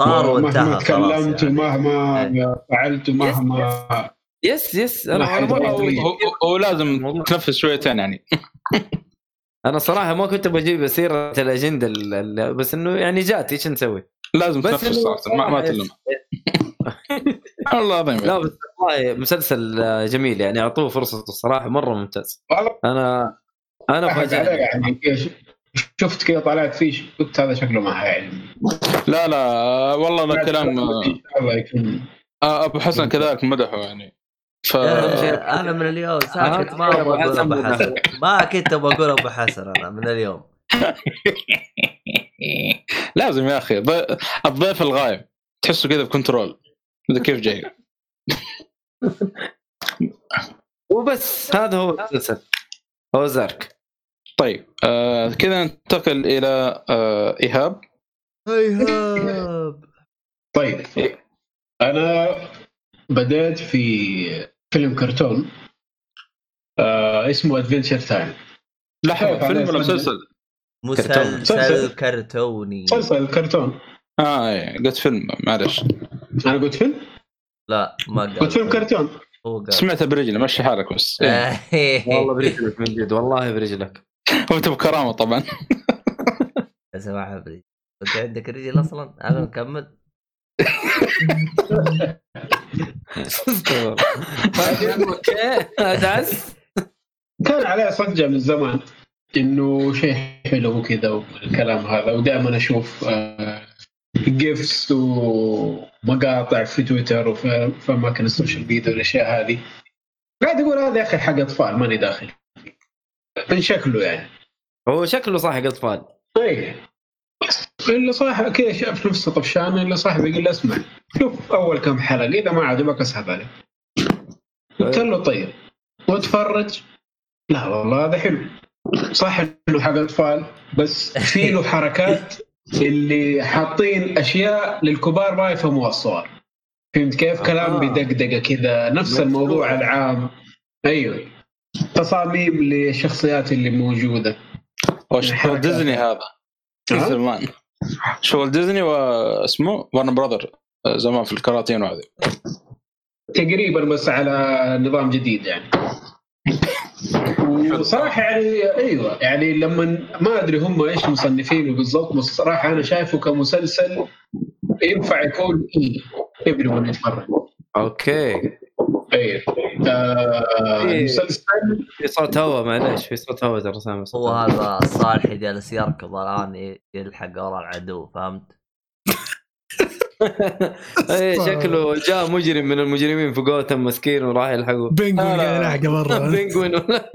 Speaker 1: صار
Speaker 5: مهما
Speaker 1: وانتهى
Speaker 5: تكلمت
Speaker 1: خلاص يعني.
Speaker 5: ومهما فعلت ومهما
Speaker 3: يس. يس أنا
Speaker 2: هو لازم تنفس شويتين يعني.
Speaker 3: أنا صراحة ما كنت بجيب سيره الأجندة ال- ال- بس إنه يعني جات إيش نسوي؟
Speaker 2: لازم
Speaker 3: بس
Speaker 2: تنفس صراحة ما, ما
Speaker 3: صراحة
Speaker 2: تلم. والله العظيم
Speaker 3: لا بس والله مسلسل جميل يعني أعطوه فرصته الصراحة مرة ممتاز.
Speaker 5: أنا أنا
Speaker 3: فاجأني
Speaker 5: يعني شفت كذا طلعت فيه قلت هذا شكله ما حيعجبني.
Speaker 2: لا لا والله ذا الكلام
Speaker 5: إن شاء الله يكون
Speaker 2: آه، أبو حسن كذلك مدحه يعني. ف
Speaker 1: أنا من اليوم ساكت ما أبغى أقول
Speaker 3: حسن
Speaker 1: أبو حسن. ما كنت بقول أبو حسن أنا من اليوم.
Speaker 2: لازم يا أخي ضي- الضيف الغايب. تحسه كذا بكنترول. كيف جاي؟
Speaker 3: وبس هذا هو المسلسل هو زارك.
Speaker 2: طيب آه كذا ننتقل إلى آه إيهاب.
Speaker 1: هيهاب
Speaker 5: طيب أنا بدأت في فيلم كرتون آه اسمه Adventure Time
Speaker 2: لحظه فيلم ولا مسلسل؟
Speaker 1: مسلسل
Speaker 5: مسلسل.
Speaker 1: كرتوني.
Speaker 5: مسلسل كرتون.
Speaker 2: آه إيه، قلت فيلم معلش
Speaker 5: أنا قلت فيلم؟
Speaker 1: لا ما قال
Speaker 5: قلت فيلم كرتون.
Speaker 1: هو قال.
Speaker 2: سمعتها برجلي مشي حالك بس. إيه.
Speaker 3: والله برجلك من جد والله برجلك.
Speaker 2: وانت بكرامه طبعا.
Speaker 1: اسمعها بريد أنت عندك رجل أصلا؟ أنا نكمل
Speaker 5: كان عليه صجة من زمان إنه شيء حلو وكذا والكلام هذا. ودائما أشوف GIFs ومقاطع في تويتر وفي في أماكن ال social media والأشياء هذه. قاعد أقول هذا يا أخي حق أطفال ماني داخل. من شكله يعني.
Speaker 3: هو شكله صح حق أطفال.
Speaker 5: اي اللي صاحب كذا شاف نفسه طفشان اللي صاحبه يقول له اسمع شوف أول كم حلقة إذا ما عجبك اسحب عليه. قلت له طيب واتفرج. لا والله هذا حلو. صح انه حق اطفال بس في له حركات اللي حاطين أشياء للكبار ما يفهموها الصغار. فهمت كيف؟ كلام
Speaker 3: آه.
Speaker 5: بدقدقة كذا نفس الموضوع العام. أيوه. تصاميم للشخصيات اللي موجودة.
Speaker 2: وش
Speaker 5: حركات.
Speaker 2: ديزني هذا؟
Speaker 5: ها؟
Speaker 2: زمان شغل ديزني واسمه ورن براذر آه، زمان في الكراتين وهذه.
Speaker 5: تقريبا بس على نظام جديد يعني. وصراحة يعني أيوه يعني لما ما أدري هم إيش مصنفينه بالضبط بس صراحة أنا شايفه كمسلسل ينفع يكون اي يبغى يتفرج
Speaker 3: أوكي.
Speaker 5: أيوه آه
Speaker 3: إيه.
Speaker 5: مسلسل.
Speaker 3: في صوت هواء معليش في صوت هواء ترى سامع
Speaker 1: هو. هذا الصالح جالس يركض الان يلحق ورا العدو فهمت؟
Speaker 3: إيه شكله جاء مجرم من المجرمين في جوثم مسكين وراح يلحقه
Speaker 4: بنجوين
Speaker 2: لا.
Speaker 4: قاعد يلحقه برا.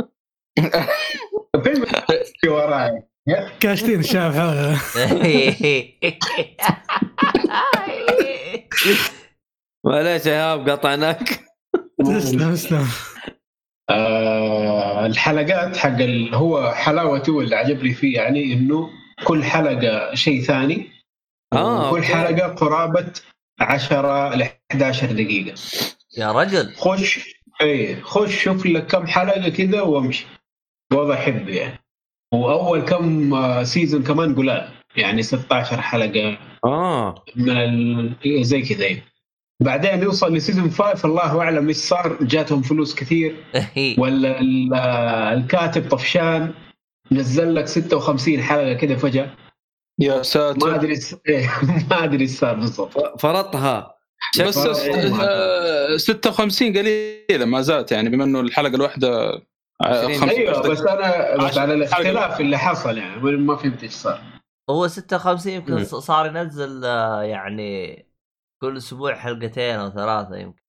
Speaker 5: في وراي.
Speaker 4: كاشتين الشعب حوله
Speaker 3: معليش يا ايهاب قطعناك.
Speaker 4: تسلم تسلم.
Speaker 5: آه الحلقات حق ال... هو حلاوته اللي عجبني فيه يعني إنه كل حلقة شيء ثاني
Speaker 3: آه
Speaker 5: كل. حلقة قرابة 10 ل 11 دقيقة.
Speaker 1: يا رجل.
Speaker 5: خش اي خش شوف لك كم حلقة كذا وامشي. وضع حب يعني. وأول كم آه، season كمان قلال. يعني 16 حلقة.
Speaker 3: آه.
Speaker 5: من ال... زي كذا يعني. بعدين يوصل ل season 5 الله أعلم إيش صار؟ جاتهم فلوس كثير. ولا ال- آه، الكاتب طفشان نزل لك 56 حلقة كذا فجأة.
Speaker 2: يا
Speaker 5: ما
Speaker 2: ساتر
Speaker 5: ادري س- إيه، ما أدري إيش صار بالضبط.
Speaker 3: فرطها.
Speaker 2: بس
Speaker 5: شكله-
Speaker 2: ست- آه، 56 قليلة ما زالت يعني بما إنه الحلقة الواحدة آه،
Speaker 3: عشرين.
Speaker 2: 15
Speaker 5: أيوه بس أنا بس على. الاختلاف اللي حصل يعني ما فهمت إيش صار.
Speaker 1: هو 56 يمكن. صار ينزل آه، يعني كل أسبوع حلقتين أو ثلاثة يمكن.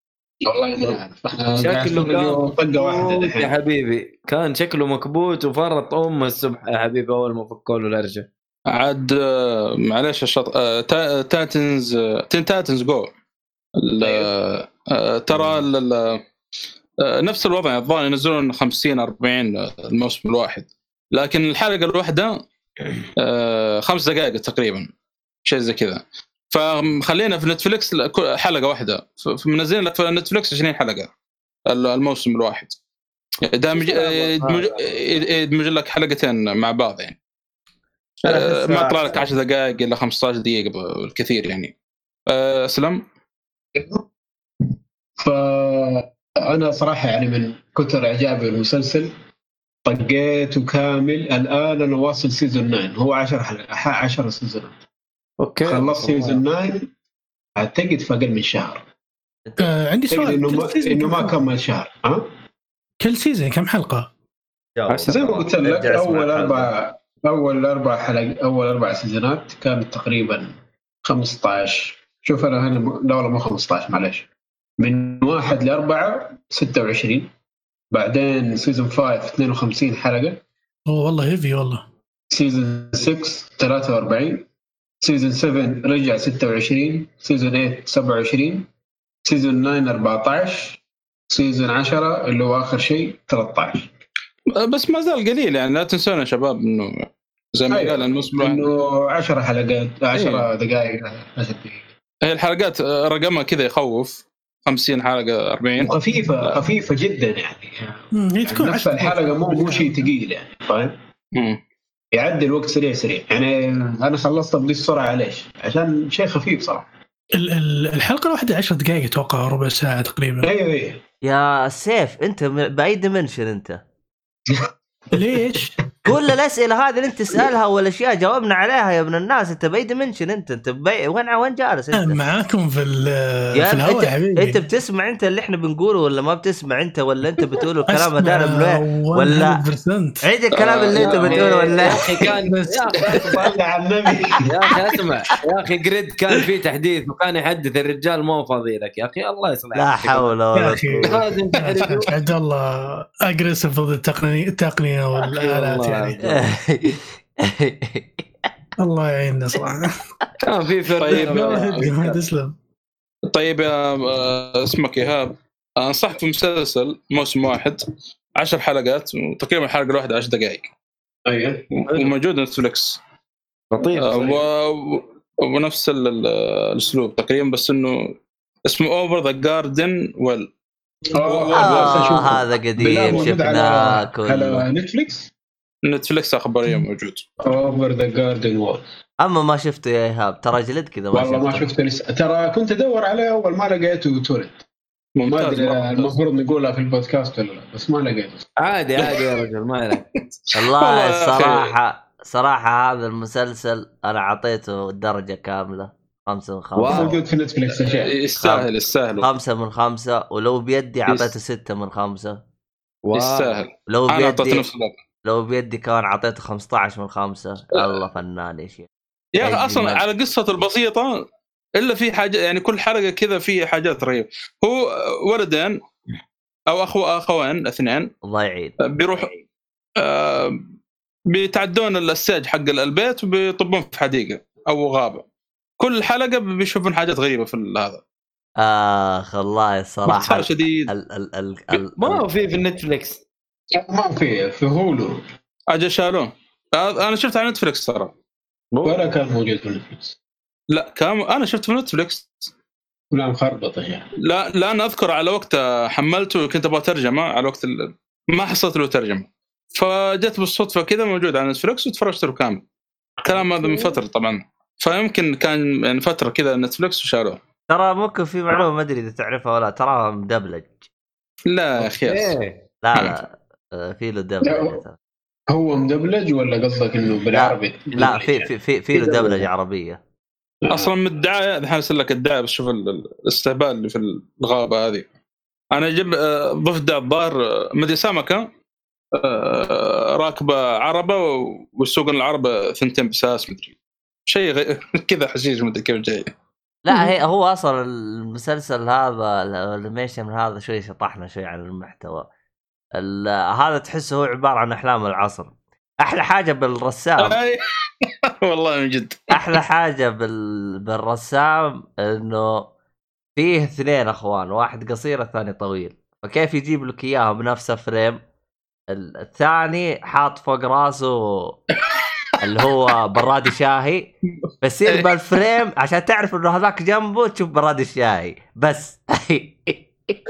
Speaker 5: والله ما اعرف
Speaker 3: شكله
Speaker 5: اليوم طقة
Speaker 3: واحدة يا حبيبي. كان شكله مكبوت وفرط امه الصبح يا حبيبي أول ما فكوا له الدرجة
Speaker 2: عاد آه، معلش الشط آه، تا- Titans آه، Teen Titans Go. ال- آه، ترى ال- نفس الوضع الظاهر ينزلون 50 40 الموسم الواحد. لكن الحلقة الواحدة خمس دقائق تقريبا. شيء زي كذا. فخلينا في نتفلكس ل- كل- حلقة واحدة. لك في نتفلكس 20 حلقة. ال- الموسم الواحد. دامج يدمج يدمج لك حلقتين مع بعض يعني. آه، ما طلع لك 10 دقائق إلا 15 دقيقة بالكثير يعني. اسلم
Speaker 5: فانا صراحة يعني من كثر إعجابي بالمسلسل طقيته كامل. الآن أنا واصل season 9 هو 10 حلقات 10 seasonات
Speaker 3: أوكي.
Speaker 5: خلصت season 9 أعتقد في أقل من شهر.
Speaker 4: آه عندي سؤال. إنه
Speaker 5: ما إنه
Speaker 4: كم
Speaker 5: ما؟ كمل شهر ها؟
Speaker 4: كل season كم حلقة؟
Speaker 5: زي ما قلت لك
Speaker 1: أول.
Speaker 5: أربع أول أربع حلقات أول أربع seasonات كانت تقريبا 15 شوف أنا هنا لا والله مو 15 معلش من واحد لأربعة 26 بعدين season 5 52 حلقة.
Speaker 4: أوه والله heavy والله.
Speaker 5: سيزون 6 43 سيزون 7 رجع 26 season 8 27 season 9 14 season 10 اللي هو آخر شيء 13
Speaker 2: آه، بس ما زال قليل يعني لا تنسون يا شباب إنه زي ما
Speaker 5: أيوة.
Speaker 2: قال الموسم
Speaker 5: إنه 10 حلقات 10
Speaker 2: أيوة.
Speaker 5: دقائق 10 دقائق
Speaker 2: هي الحلقات آه، رقمها كذا يخوف 50 حلقة 40
Speaker 5: خفيفة خفيفة جدا يعني
Speaker 4: هي تكون
Speaker 5: نفس الحلقة مو. مو شيء ثقيل يعني فاهم؟ يعدي الوقت سريع سريع. يعني أنا خلصت بدي السرعة ليش؟ عشان شيء خفيف صراحة.
Speaker 4: ال- ال- الحلقة الواحدة 10 دقائق أتوقع ربع ساعة تقريبا.
Speaker 5: أيوه أيوه
Speaker 1: يا سيف أنت by dimension أنت.
Speaker 4: ليش؟
Speaker 1: كل الأسئلة هذه اللي أنت تسألها والاشياء جاوبنا عليها يا ابن الناس أنت by dimension أنت أنت بي... وين وين جالس أنت؟
Speaker 4: معاكم في في الهواء
Speaker 1: انت
Speaker 4: يا حبيبي
Speaker 1: أنت بتسمع أنت اللي إحنا بنقوله ولا ما بتسمع أنت ولا أنت بتقول الكلام هذا من وين؟ ولا-
Speaker 4: 100%
Speaker 1: عيد الكلام اللي أنت
Speaker 2: آه،
Speaker 1: بتقوله ولا
Speaker 3: يا أخي كان يا
Speaker 5: أخي أسمع
Speaker 3: يا أخي جريد كان في تحديث وكان يحدث الرجال مو فاضي لك يا أخي الله يصلح
Speaker 1: لا. حول
Speaker 4: يا
Speaker 1: ولا
Speaker 4: أخي.
Speaker 3: قوة
Speaker 4: عبد الله اجريسيف ضد التقنيه التقنية والآلات
Speaker 3: والله.
Speaker 4: يعني. الله يعيننا صراحة.
Speaker 3: كان في فرق
Speaker 2: طيب،
Speaker 4: تسلم.
Speaker 2: طيب يا آه، اسمك إيهاب. أنصحك في مسلسل موسم واحد 10 حلقات وتقريبا الحلقة الواحدة 10 دقائق.
Speaker 5: أيوه
Speaker 2: وموجود Netflix
Speaker 3: لطيف
Speaker 2: آه، و... ونفس ال- ال- الأسلوب تقريبا بس إنه اسمه Over the Garden
Speaker 1: Wall هذا قديم شفناه كله.
Speaker 5: على Netflix
Speaker 2: Netflix أخبارية موجود.
Speaker 5: Over the Garden Wall
Speaker 1: أما ما شفته يا إيهاب ترى جلد كذا ما
Speaker 5: والله ما
Speaker 1: شفته.
Speaker 5: لسه. ترى كنت أدور عليه أول ما لقيته torrent. ما
Speaker 2: أدري.
Speaker 5: المفروض نقولها في البودكاست ولا لا بس ما لقيته.
Speaker 3: عادي عادي يا رجل ما عليك
Speaker 1: والله. الصراحه صراحة هذا المسلسل أنا أعطيته درجة كاملة خمسة من
Speaker 3: wow.
Speaker 1: خمسة
Speaker 5: موجود في Netflix الشيء
Speaker 2: يستاهل يستاهل.
Speaker 1: خمسة من خمسة ولو بيدي أعطيته ستة من خمسة.
Speaker 3: wow.
Speaker 2: يستاهل.
Speaker 1: لو بيدي لو بيدي كمان اعطيته 15 من خمسة. الله فنان يا شيخ.
Speaker 2: يا
Speaker 1: أخي.
Speaker 2: أصلا على قصة البسيطة إلا في حاجة يعني كل حلقة كذا في حاجات رهيبة. هو ولدين أو أخو اخوين اثنين.
Speaker 1: الله يعين.
Speaker 2: بيروحوا آه بيتعدون الساج حق البيت وبيطبون في حديقة أو غابة. كل حلقة بيشوفون حاجات غريبة في هذا.
Speaker 1: آخ والله
Speaker 2: باختصار شديد.
Speaker 1: ال ال ال ال
Speaker 3: ما هو في في النتفلكس
Speaker 5: ما في في هولو.
Speaker 2: أجل شالوه آه، أنا شفت على نتفلكس ترى.
Speaker 5: ولا كان موجود في Netflix
Speaker 2: لا كان أنا شفته في Netflix
Speaker 5: لا مخربطة يعني
Speaker 2: لا لا أنا أذكر على وقت حملته كنت أبغى ترجمة على وقت ال... ما حصلت له ترجمة. فجت بالصدفة كذا موجود على Netflix وتفرجت له كامل. الكلام هذا من فترة طبعا. فيمكن كان يعني فترة كذا Netflix وشالوه.
Speaker 1: ترى ممكن في معلومة ما أدري إذا تعرفها ولا تراها مدبلج.
Speaker 2: لا يا
Speaker 3: أخي.
Speaker 1: لا لا. في له دبلجه ترى.
Speaker 5: هو مدبلج ولا قصدك إنه بالعربي؟
Speaker 1: لا في في في, في له دبلجة عربية.
Speaker 2: أصلا من الدعاية الحين ارسل لك الدعاية بس شوف ال- ال- الاستهبال اللي في الغابة هذه. أنا جب آه، ضفدع الظاهر مدري سمكة آه، راكبة عربة والسوق العربه ثنتين بساس مدري شيء غي... كذا حشيش مدري كيف جاي.
Speaker 1: لا هي هو أصلا المسلسل هذا الأنيميشن هذا شوي شطحنا شوي عن المحتوى. ال- هذا تحسه هو عبارة عن أحلام العصر. أحلى حاجة بالرسام.
Speaker 2: والله من جد.
Speaker 1: أحلى حاجة بال... بالرسام إنه فيه اثنين أخوان واحد قصير الثاني طويل. فكيف يجيب لك إياهم بنفس ال frame ال- الثاني حاط فوق راسه اللي هو براد شاهي بيصير بال frame عشان تعرف إنه هذاك جنبه تشوف براد الشاهي. بس.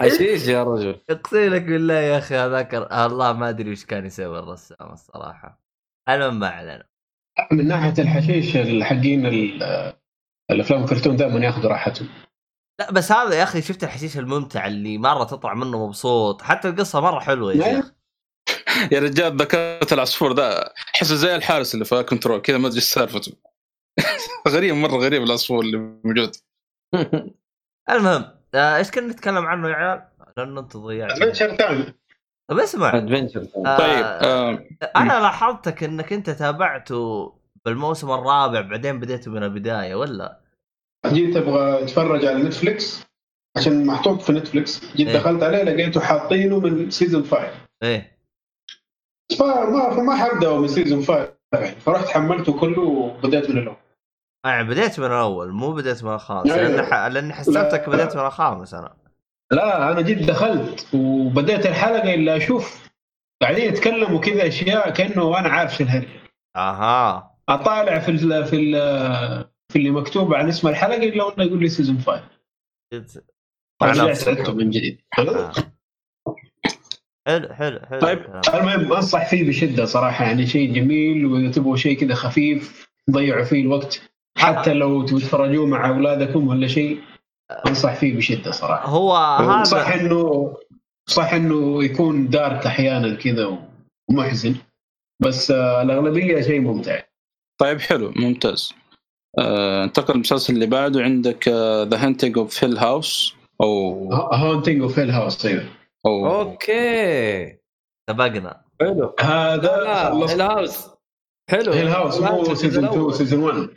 Speaker 3: حشيش يا رجل.
Speaker 1: اقسم لك بالله يا أخي هذاك الله ما أدري وش كان يسوي الرسام الصراحة. المهم ما علينا
Speaker 5: من ناحية الحشيش الحقين ال- الأفلام الكرتون دائما يأخذوا راحتهم.
Speaker 1: لا بس هذا يا أخي شفت الحشيش الممتع اللي مرة تطلع منه مبسوط. حتى القصة مرة حلوة يا. شيخ.
Speaker 2: يا رجال ذكرت العصفور ذا احسه زي الحارس اللي في كنترول كذا ما أدري إيش سالفته. غريب مرة غريب العصفور اللي موجود.
Speaker 1: المهم آه، إيش كنا نتكلم عنه يا عيال؟ لأنه انت ضيعت
Speaker 5: Adventure Time
Speaker 1: طب اسمع.
Speaker 3: ادفنشر
Speaker 1: آه،
Speaker 2: طيب آه
Speaker 1: أنا لاحظتك إنك أنت تابعته بالموسم الرابع بعدين بديته من البداية ولا؟
Speaker 5: جيت أبغى أتفرج على Netflix عشان محطوط في Netflix جيت
Speaker 1: إيه.
Speaker 5: دخلت عليه لقيته حاطينه من season 5
Speaker 1: إيه.
Speaker 5: فما فما حبدا من season 5 فرحت حملته كله وبدأت من الأول.
Speaker 1: يعني بديت من الأول مو بديت من الخامس. لأن ح... لاني حسبتك
Speaker 5: لا.
Speaker 1: بديت من الخامس أنا.
Speaker 5: لا أنا جيت دخلت وبدأت الحلقة الا أشوف قاعدين يتكلموا كذا أشياء كأنه أنا عارف شو الهرجه
Speaker 1: أها.
Speaker 5: أطالع في ال في ال في اللي مكتوب عن اسم الحلقة إلا انه يقول لي season 5
Speaker 1: مع
Speaker 5: رجعت من جديد.
Speaker 1: آه. حلو؟ حلو حلو
Speaker 2: طيب.
Speaker 5: المهم أنصح فيه بشدة صراحة يعني شيء جميل وإذا تبغوا شيء كذا خفيف تضيعوا فيه الوقت. حتى لو تتفرجوه مع أولادكم ولا شيء أنصح فيه بشدة صراحة.
Speaker 1: هو
Speaker 5: صح
Speaker 1: هذا
Speaker 5: انه صح إنه يكون دارك أحيانا كذا ومحزن بس آه، الأغلبية شيء ممتع.
Speaker 2: طيب حلو ممتاز. آه، انتقل المسلسل اللي بعده. عندك The Haunting of Hill House أو
Speaker 5: Haunting of Hill House أيوه.
Speaker 2: أو
Speaker 3: okay.
Speaker 1: سبقنا
Speaker 3: حلو.
Speaker 5: هذا خلصت
Speaker 3: ال House حلو.
Speaker 5: Hill House مو season 2
Speaker 3: الأول.
Speaker 5: season 1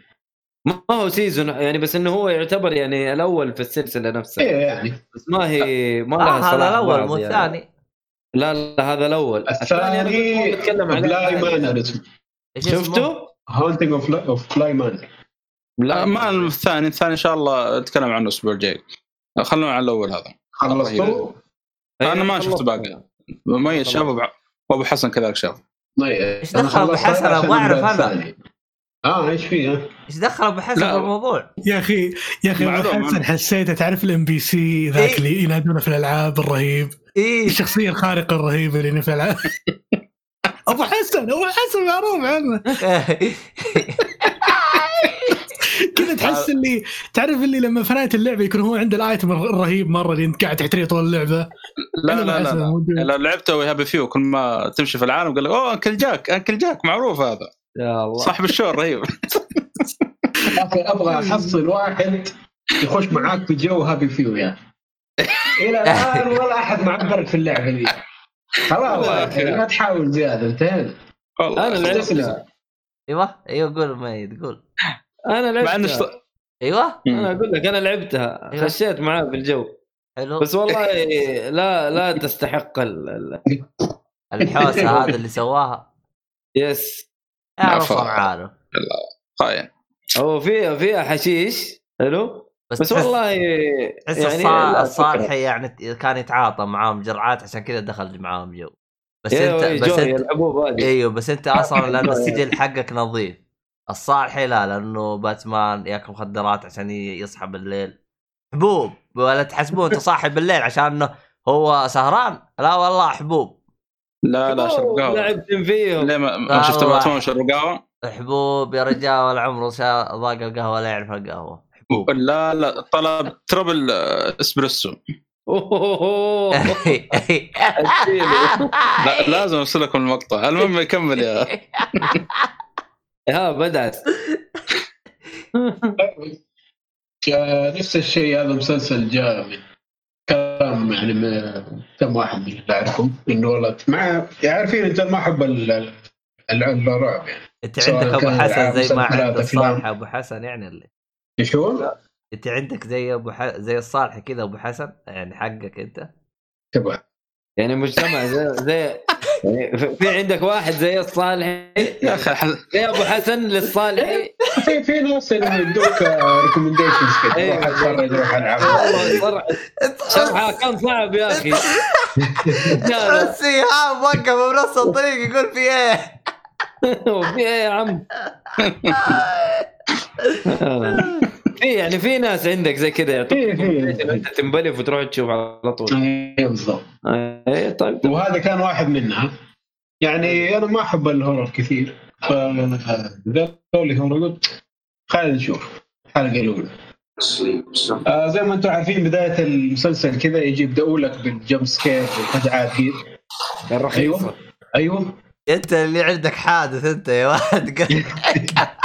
Speaker 3: ما هو season يعني بس إنه هو يعتبر يعني الأول في السلسلة نفسها
Speaker 5: إيه يعني
Speaker 3: بس ما هي ما لها
Speaker 1: آه هذا
Speaker 3: الأول
Speaker 1: مو
Speaker 3: يعني.
Speaker 1: الثاني
Speaker 3: لا لا هذا الأول
Speaker 5: الثاني
Speaker 3: بتكلم عليه Bly
Speaker 5: إيش اسمه؟
Speaker 3: شفته؟
Speaker 5: Haunting of Bly Manor
Speaker 2: آه، ما الثاني الثاني إن شاء الله نتكلم عنه الأسبوع الجاي خلونا على الأول هذا
Speaker 5: خلصتوا؟
Speaker 2: أنا ما شفت. باقي. مميز شاف وأبو- وابو حسن كذلك شاف
Speaker 5: طيب أنا
Speaker 1: دخل
Speaker 5: خلصت
Speaker 1: حسن؟
Speaker 5: أبدأ
Speaker 1: أنا.
Speaker 5: الثاني. آه إيش فيه ها؟
Speaker 1: إيش دخل ابو حسن
Speaker 2: لا.
Speaker 1: بالموضوع؟
Speaker 4: يا أخي يا أخي ابو حسن. حسيته تعرف ال NPC ذاك
Speaker 1: إيه.
Speaker 4: اللي ينادونه في الألعاب الرهيب
Speaker 1: إيه
Speaker 4: الشخصية الخارقة الرهيبة اللي في الألعاب أبو حسن أبو حسن معروف عنه كذا تحس اللي تعرف اللي لما في نهايه اللعبة يكون هو عنده الآيتم الرهيب مرة اللي انت قاعد تحتريه طول اللعبة
Speaker 2: لا لا لا, لا.
Speaker 4: موجود.
Speaker 2: لا لعبته ويهابي فيه كل ما تمشي في العالم قال لك أوه أنكل جاك أنكل جاك معروف هذا
Speaker 3: يا الله.
Speaker 2: صاحب الشو رهيب.
Speaker 5: لكن أبغى احصل واحد يخش معاك في جو هابي فيو يعني. إلى الآن ولا أحد معبرك في اللعبة دي خلاص. لا تحاول زيادة انتهينا.
Speaker 2: والله.
Speaker 3: أنا لعبتها
Speaker 1: أيوه أيوه قول ميت قول.
Speaker 3: أنا
Speaker 2: مع إنه
Speaker 3: لعبتها
Speaker 2: اشت-
Speaker 1: أيوه؟
Speaker 3: أنا أقول لك أنا لعبتها.
Speaker 1: أيوة.
Speaker 3: خشيت معاه في الجو.
Speaker 1: حلو.
Speaker 3: بس والله لا لا تستحق ال... ال...
Speaker 1: الحوسة هذا اللي سواها.
Speaker 3: يس
Speaker 1: اعرف
Speaker 2: عفوا.
Speaker 1: أنا عارف
Speaker 2: خاين
Speaker 3: هو فيها فيها حشيش. حلو. بس
Speaker 1: تحس-
Speaker 3: والله
Speaker 1: تحس
Speaker 3: يعني
Speaker 1: الصالحي يعني كان يتعاطى معاهم جرعات عشان كذا دخل معاهم جو. بس
Speaker 3: إيه،
Speaker 1: انت بس انت إيوه بس انت أصلا لأن السجل حقك نظيف. الصالحي لا لأنه باتمان ياكل مخدرات عشان ي- يصحى بالليل. حبوب. ولا تحسبون انت صاحي بالليل عشان هو سهران؟ لا والله حبوب.
Speaker 2: لا لا شرب قهوه
Speaker 3: لعبت فيهم
Speaker 2: ليه ما, ما شفت. باتمان شرب قهوه؟
Speaker 1: حبوب يا رجال ولا عمره شا- ذاق القهوة ولا يعرف القهوة. حبوب.
Speaker 2: لا لا طلب تربل آه،
Speaker 3: إسبريسو.
Speaker 2: لا لازم أرسل لكم المقطع. المهم يكمل يا
Speaker 3: ها بدات
Speaker 5: نفس الشيء هذا مسلسل جاء من كلام يعني من كم واحد من اللي اعرفهم إنه والله مع عارفين إنت ما أحب ال- ال- الرعب يعني أنت
Speaker 1: عندك
Speaker 5: أبو
Speaker 1: حسن زي ما عند. الصالح أبو حسن يعني اللي
Speaker 5: هو؟
Speaker 1: أنت عندك زي أبو ح... زي الصالح كذا أبو حسن يعني حقك أنت
Speaker 5: تبع
Speaker 3: يعني مجتمع زي زي يعني في- عندك واحد زي الصالحي
Speaker 2: يا أخي ح-
Speaker 3: زي أبو حسن للصالحي
Speaker 5: في في ناس اللي يدوك ريكومنديشنز كذا
Speaker 3: أيوة.
Speaker 5: روح اتفرج روح العب
Speaker 3: شرحها كان صعب يا أخي.
Speaker 1: بس ايهاب وقف بنص الطريق يقول في إيه؟
Speaker 3: لا في إيه يا عم؟ في يعني في ناس عندك زي كذا يعطوك
Speaker 5: في في
Speaker 3: انت تنبلف وتروح تشوف على طول.
Speaker 5: أيوة بالضبط.
Speaker 3: إيه طيب.
Speaker 5: وهذا كان واحد منها يعني أنا ما أحب الهورر كثير. فقالوا لي هورر قلت خلينا نشوف. الحلقة الأولى. آه زي ما أنتم عارفين بداية المسلسل كذا يجي يبدأوا لك بالجمب سكير والفجعات دي.
Speaker 3: الرخيصة.
Speaker 5: أيوه. أيوه.
Speaker 1: أنت اللي عندك حادث أنت يا؟
Speaker 3: هذا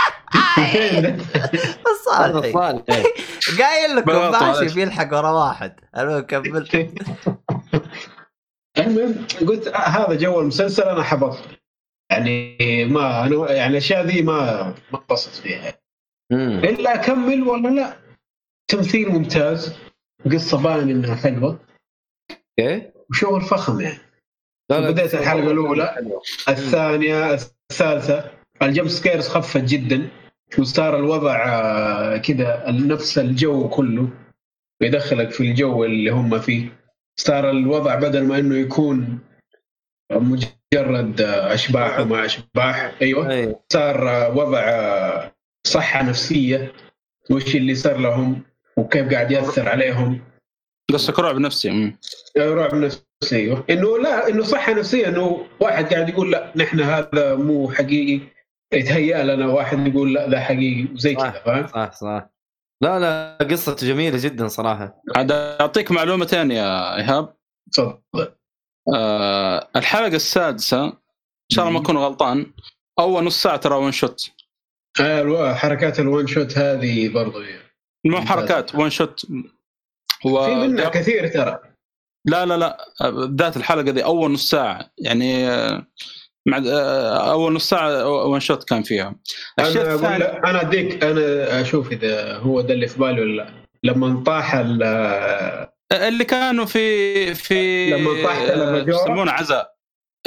Speaker 1: الصالحي
Speaker 3: الصالح
Speaker 1: قايل لكم ماشي. بيلحق ورا واحد. المهم كمل.
Speaker 5: المهم قلت آه هذا جو المسلسل أنا حبط يعني ما أنا يعني الأشياء ذي ما ما انبسط فيها. إلا أكمل ولا لا؟ تمثيل ممتاز. قصة باين إنها حلوة.
Speaker 3: okay.
Speaker 5: وشغل فخم يعني. بداية الحلقة الأولى. الثانية الثالثة. ال jump scares خفت جدا. وصار الوضع آه، كذا نفس الجو كله يدخلك في الجو اللي هم فيه. صار الوضع بدل ما إنه يكون مجرد آه، أشباح وما أشباح
Speaker 3: أيوه.
Speaker 5: صار آه، وضع صحة نفسية وش اللي صار لهم وكيف قاعد يأثر عليهم.
Speaker 2: قصدك رعب نفسي مم.
Speaker 5: رعب نفسي أيوه. إنه لا إنه صحة نفسية إنه واحد قاعد يقول لا نحن هذا مو حقيقي. يتهيأ لنا واحد يقول لا ذا حقيقي وزي. كذا فاهم؟
Speaker 3: صح صح. لا لا قصته جميلة جدا صراحة.
Speaker 2: عاد أعطيك معلومتين يا إيهاب.
Speaker 5: تفضل.
Speaker 2: آه الحلقة السادسة إن شاء الله ما أكون غلطان أول نص ساعة ترى one shot
Speaker 5: آه، حركات ال one shot هذه برضو
Speaker 2: مو حركات one shot و...
Speaker 5: في منها كثير ترى.
Speaker 2: لا لا لا ذات الحلقة دي أول نص ساعة. يعني آه، مع آه، أول نص ساعة one shot كان فيها. الشيء
Speaker 5: أنا أقول
Speaker 2: الثاني
Speaker 5: أنا أديك أنا أشوف إذا هو ده اللي في بالي ولا لا. لما طاح ال-
Speaker 2: اللي كانوا في في
Speaker 5: لما طاحت المجورة؟
Speaker 2: يسمونه عزاء.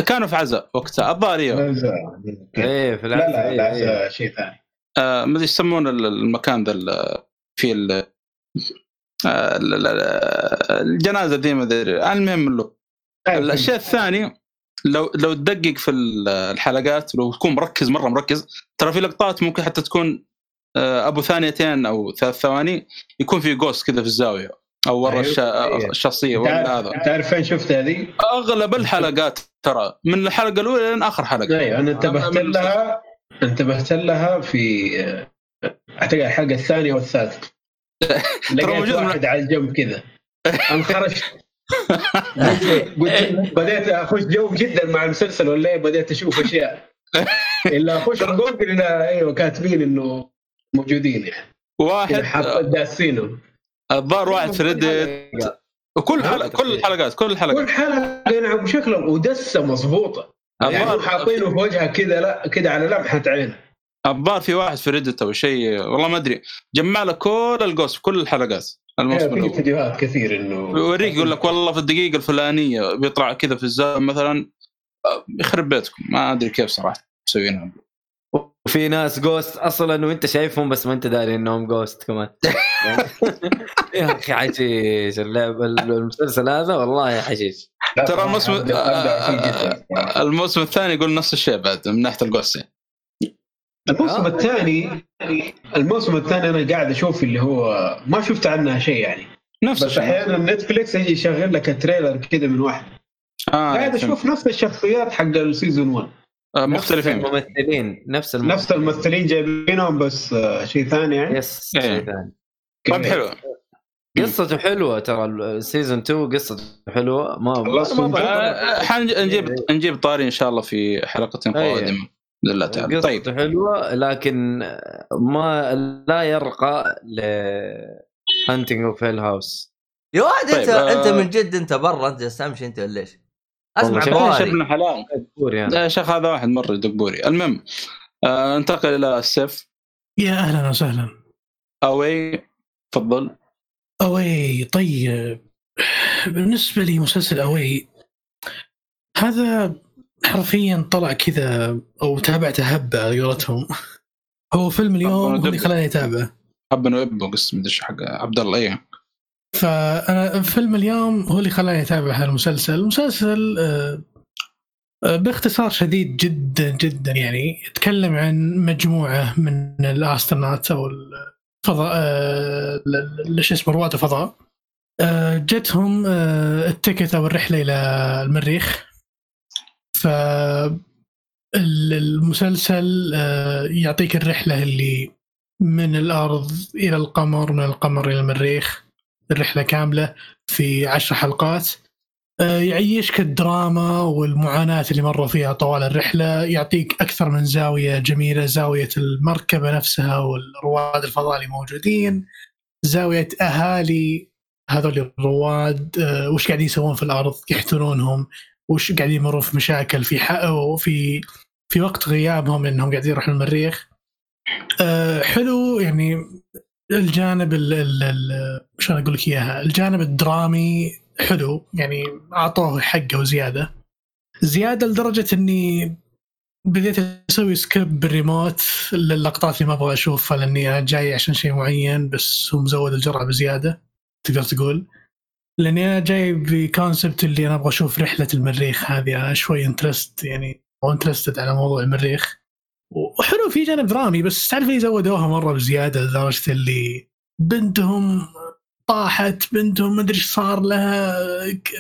Speaker 2: كانوا في عزاء وقتها الظاهر إيوه.
Speaker 3: إيه في
Speaker 5: لا لا
Speaker 3: إيه،
Speaker 5: لا
Speaker 3: إيه.
Speaker 5: لا شيء ثاني.
Speaker 2: آه، ما أدري إيش يسمون ال- المكان ذا في ال- آه، ال- ال- الجنازة دي ما أدري. المهم له الشيء الثاني لو لو تدقق في ال- الحلقات لو تكون مركز مرة مركز ترى في لقطات ممكن حتى تكون آه، أبو ثانيتين أو ثلاث ثواني يكون في ghost كذا في الزاوية أو ورا
Speaker 5: أيوة.
Speaker 2: الش-
Speaker 5: أيوة.
Speaker 2: الشخصية ولا
Speaker 5: تعرف
Speaker 2: هذا
Speaker 5: تعرف فين شفت هذه؟
Speaker 2: أغلب الحلقات ترى من الحلقة الأولى لين آخر حلقة
Speaker 5: أيوه أنا انتبهت لها انتبهت لها في أعتقد الحلقة الثانية والثالثة لقيت واحد على الجنب كذا انخرجت بديت أخش جو جدا مع المسلسل ولا إيه؟ بديت أشوف أشياء. إلا أخش جوجل إيوه كاتبين إنه موجودين يعني.
Speaker 2: واحد
Speaker 5: داسينه.
Speaker 2: الظاهر واحد في Reddit وكل حلقه كل الحلقات كل الحلقات
Speaker 5: كل حلقة يلعب بشكله ودسه مضبوطة. يعني
Speaker 2: الظاهر
Speaker 5: حاطينه في وجهك كذا لا كذا على لمحة عين
Speaker 2: الظاهر في واحد في Reddit أو شيء والله ما أدري. جمع لك كل ال ghost في كل الحلقات. الموسم
Speaker 5: في فيديوهات كثير إنه
Speaker 2: يوريك يقول لك والله في الدقيقة الفلانية بيطلع كذا في الزاوية مثلا يخرب بيتكم. ما أدري كيف صراحة مسوينها.
Speaker 3: وفي ناس ghost أصلا وأنت شايفهم بس ما أنت داري إنهم ghost كمان. يا أخي حشيش اللعب المسلسل هذا والله حشيش
Speaker 2: ترى الموسم الموسم الثاني يقول نفس الشيء بعد من ناحية القصة
Speaker 5: الموسم الثاني الموسم الثاني أنا قاعد أشوف اللي هو ما شفت عنها شيء يعني.
Speaker 2: نفس
Speaker 5: بس أحيانا Netflix يجي يشغل لك ال trailer كذا من واحد.
Speaker 2: آه
Speaker 5: قاعد أشوف نفس الشخصيات حق ال season 1
Speaker 2: آه مختلفين.
Speaker 3: الممثلين نفس
Speaker 5: الممثلين. نفس الممثلين جايبينهم بس آه شيء ثاني يعني.
Speaker 3: yes شيء
Speaker 2: إيه.
Speaker 3: ثاني.
Speaker 2: طيب حلو.
Speaker 3: قصته حلوة ترى ال season 2 قصته حلوة ما
Speaker 2: آه، حنجيب نجيب طاري إن شاء الله في حلقة
Speaker 3: أيه.
Speaker 2: قادمة. الله تعالى
Speaker 3: قصته
Speaker 2: طيب.
Speaker 3: حلوة لكن ما لا يرقى ل Haunting of Hill House
Speaker 1: يا ولد أنت
Speaker 2: طيب، آه.
Speaker 1: أنت من جد أنت برا أنت تمشي أنت ولا
Speaker 2: إيش؟
Speaker 1: أسمع
Speaker 2: ابن حلال.
Speaker 3: يعني.
Speaker 2: يا شيخ هذا واحد مره دبوري. المهم آه انتقل إلى السيف.
Speaker 4: يا أهلا وسهلا.
Speaker 2: أوي تفضل.
Speaker 4: أوي طيب. بالنسبة لي مسلسل أوي هذا حرفيا طلع كذا أو تابعته هبة على قولتهم. هو فيلم اليوم هو اللي خلاني أتابعه.
Speaker 2: حب إنه يبقى قسم مدري حق عبد الله إيه.
Speaker 4: فأنا فيلم اليوم هو اللي خلاني أتابع هذا المسلسل آه، آه، باختصار شديد جدا جدا يعني. يتكلم عن مجموعة من الاسترونات أو الفضاء آه، شو اسمه رواد الفضاء. جتهم التكت أو الرحلة إلى المريخ. ف ال- المسلسل آه، يعطيك الرحلة اللي من الأرض إلى القمر من القمر إلى المريخ الرحلة كاملة في عشر حلقات. آه، يعيشك الدراما والمعاناة اللي مروا فيها طوال الرحلة. يعطيك أكثر من زاوية جميلة زاوية المركبة نفسها والرواد الفضاء اللي موجودين زاوية أهالي هذول الرواد آه، وش قاعدين يسوون في الأرض؟ يحترونهم وش قاعدين يمرون في مشاكل في حق وفي في وقت غيابهم إنهم قاعدين يروحوا المريخ. آه، حلو يعني الجانب ال شلون أقول لك إياها؟ الجانب الدرامي حلو يعني أعطوه حقه وزيادة. زيادة لدرجة إني بديت أسوي skip بال remote للقطات اللي ما أبغى أشوفها لأني جاي عشان شيء معين بس هو مزود الجرعة بزيادة تقدر تقول. لأني أنا جاي ب concept اللي أنا أبغى أشوف رحلة المريخ هذه أنا شوي interest يعني interested على موضوع المريخ. وحلو في جانب درامي بس تعرف اللي زودوها مرة بزيادة لدرجة اللي بنتهم طاحت بنتهم ما أدري إيش صار لها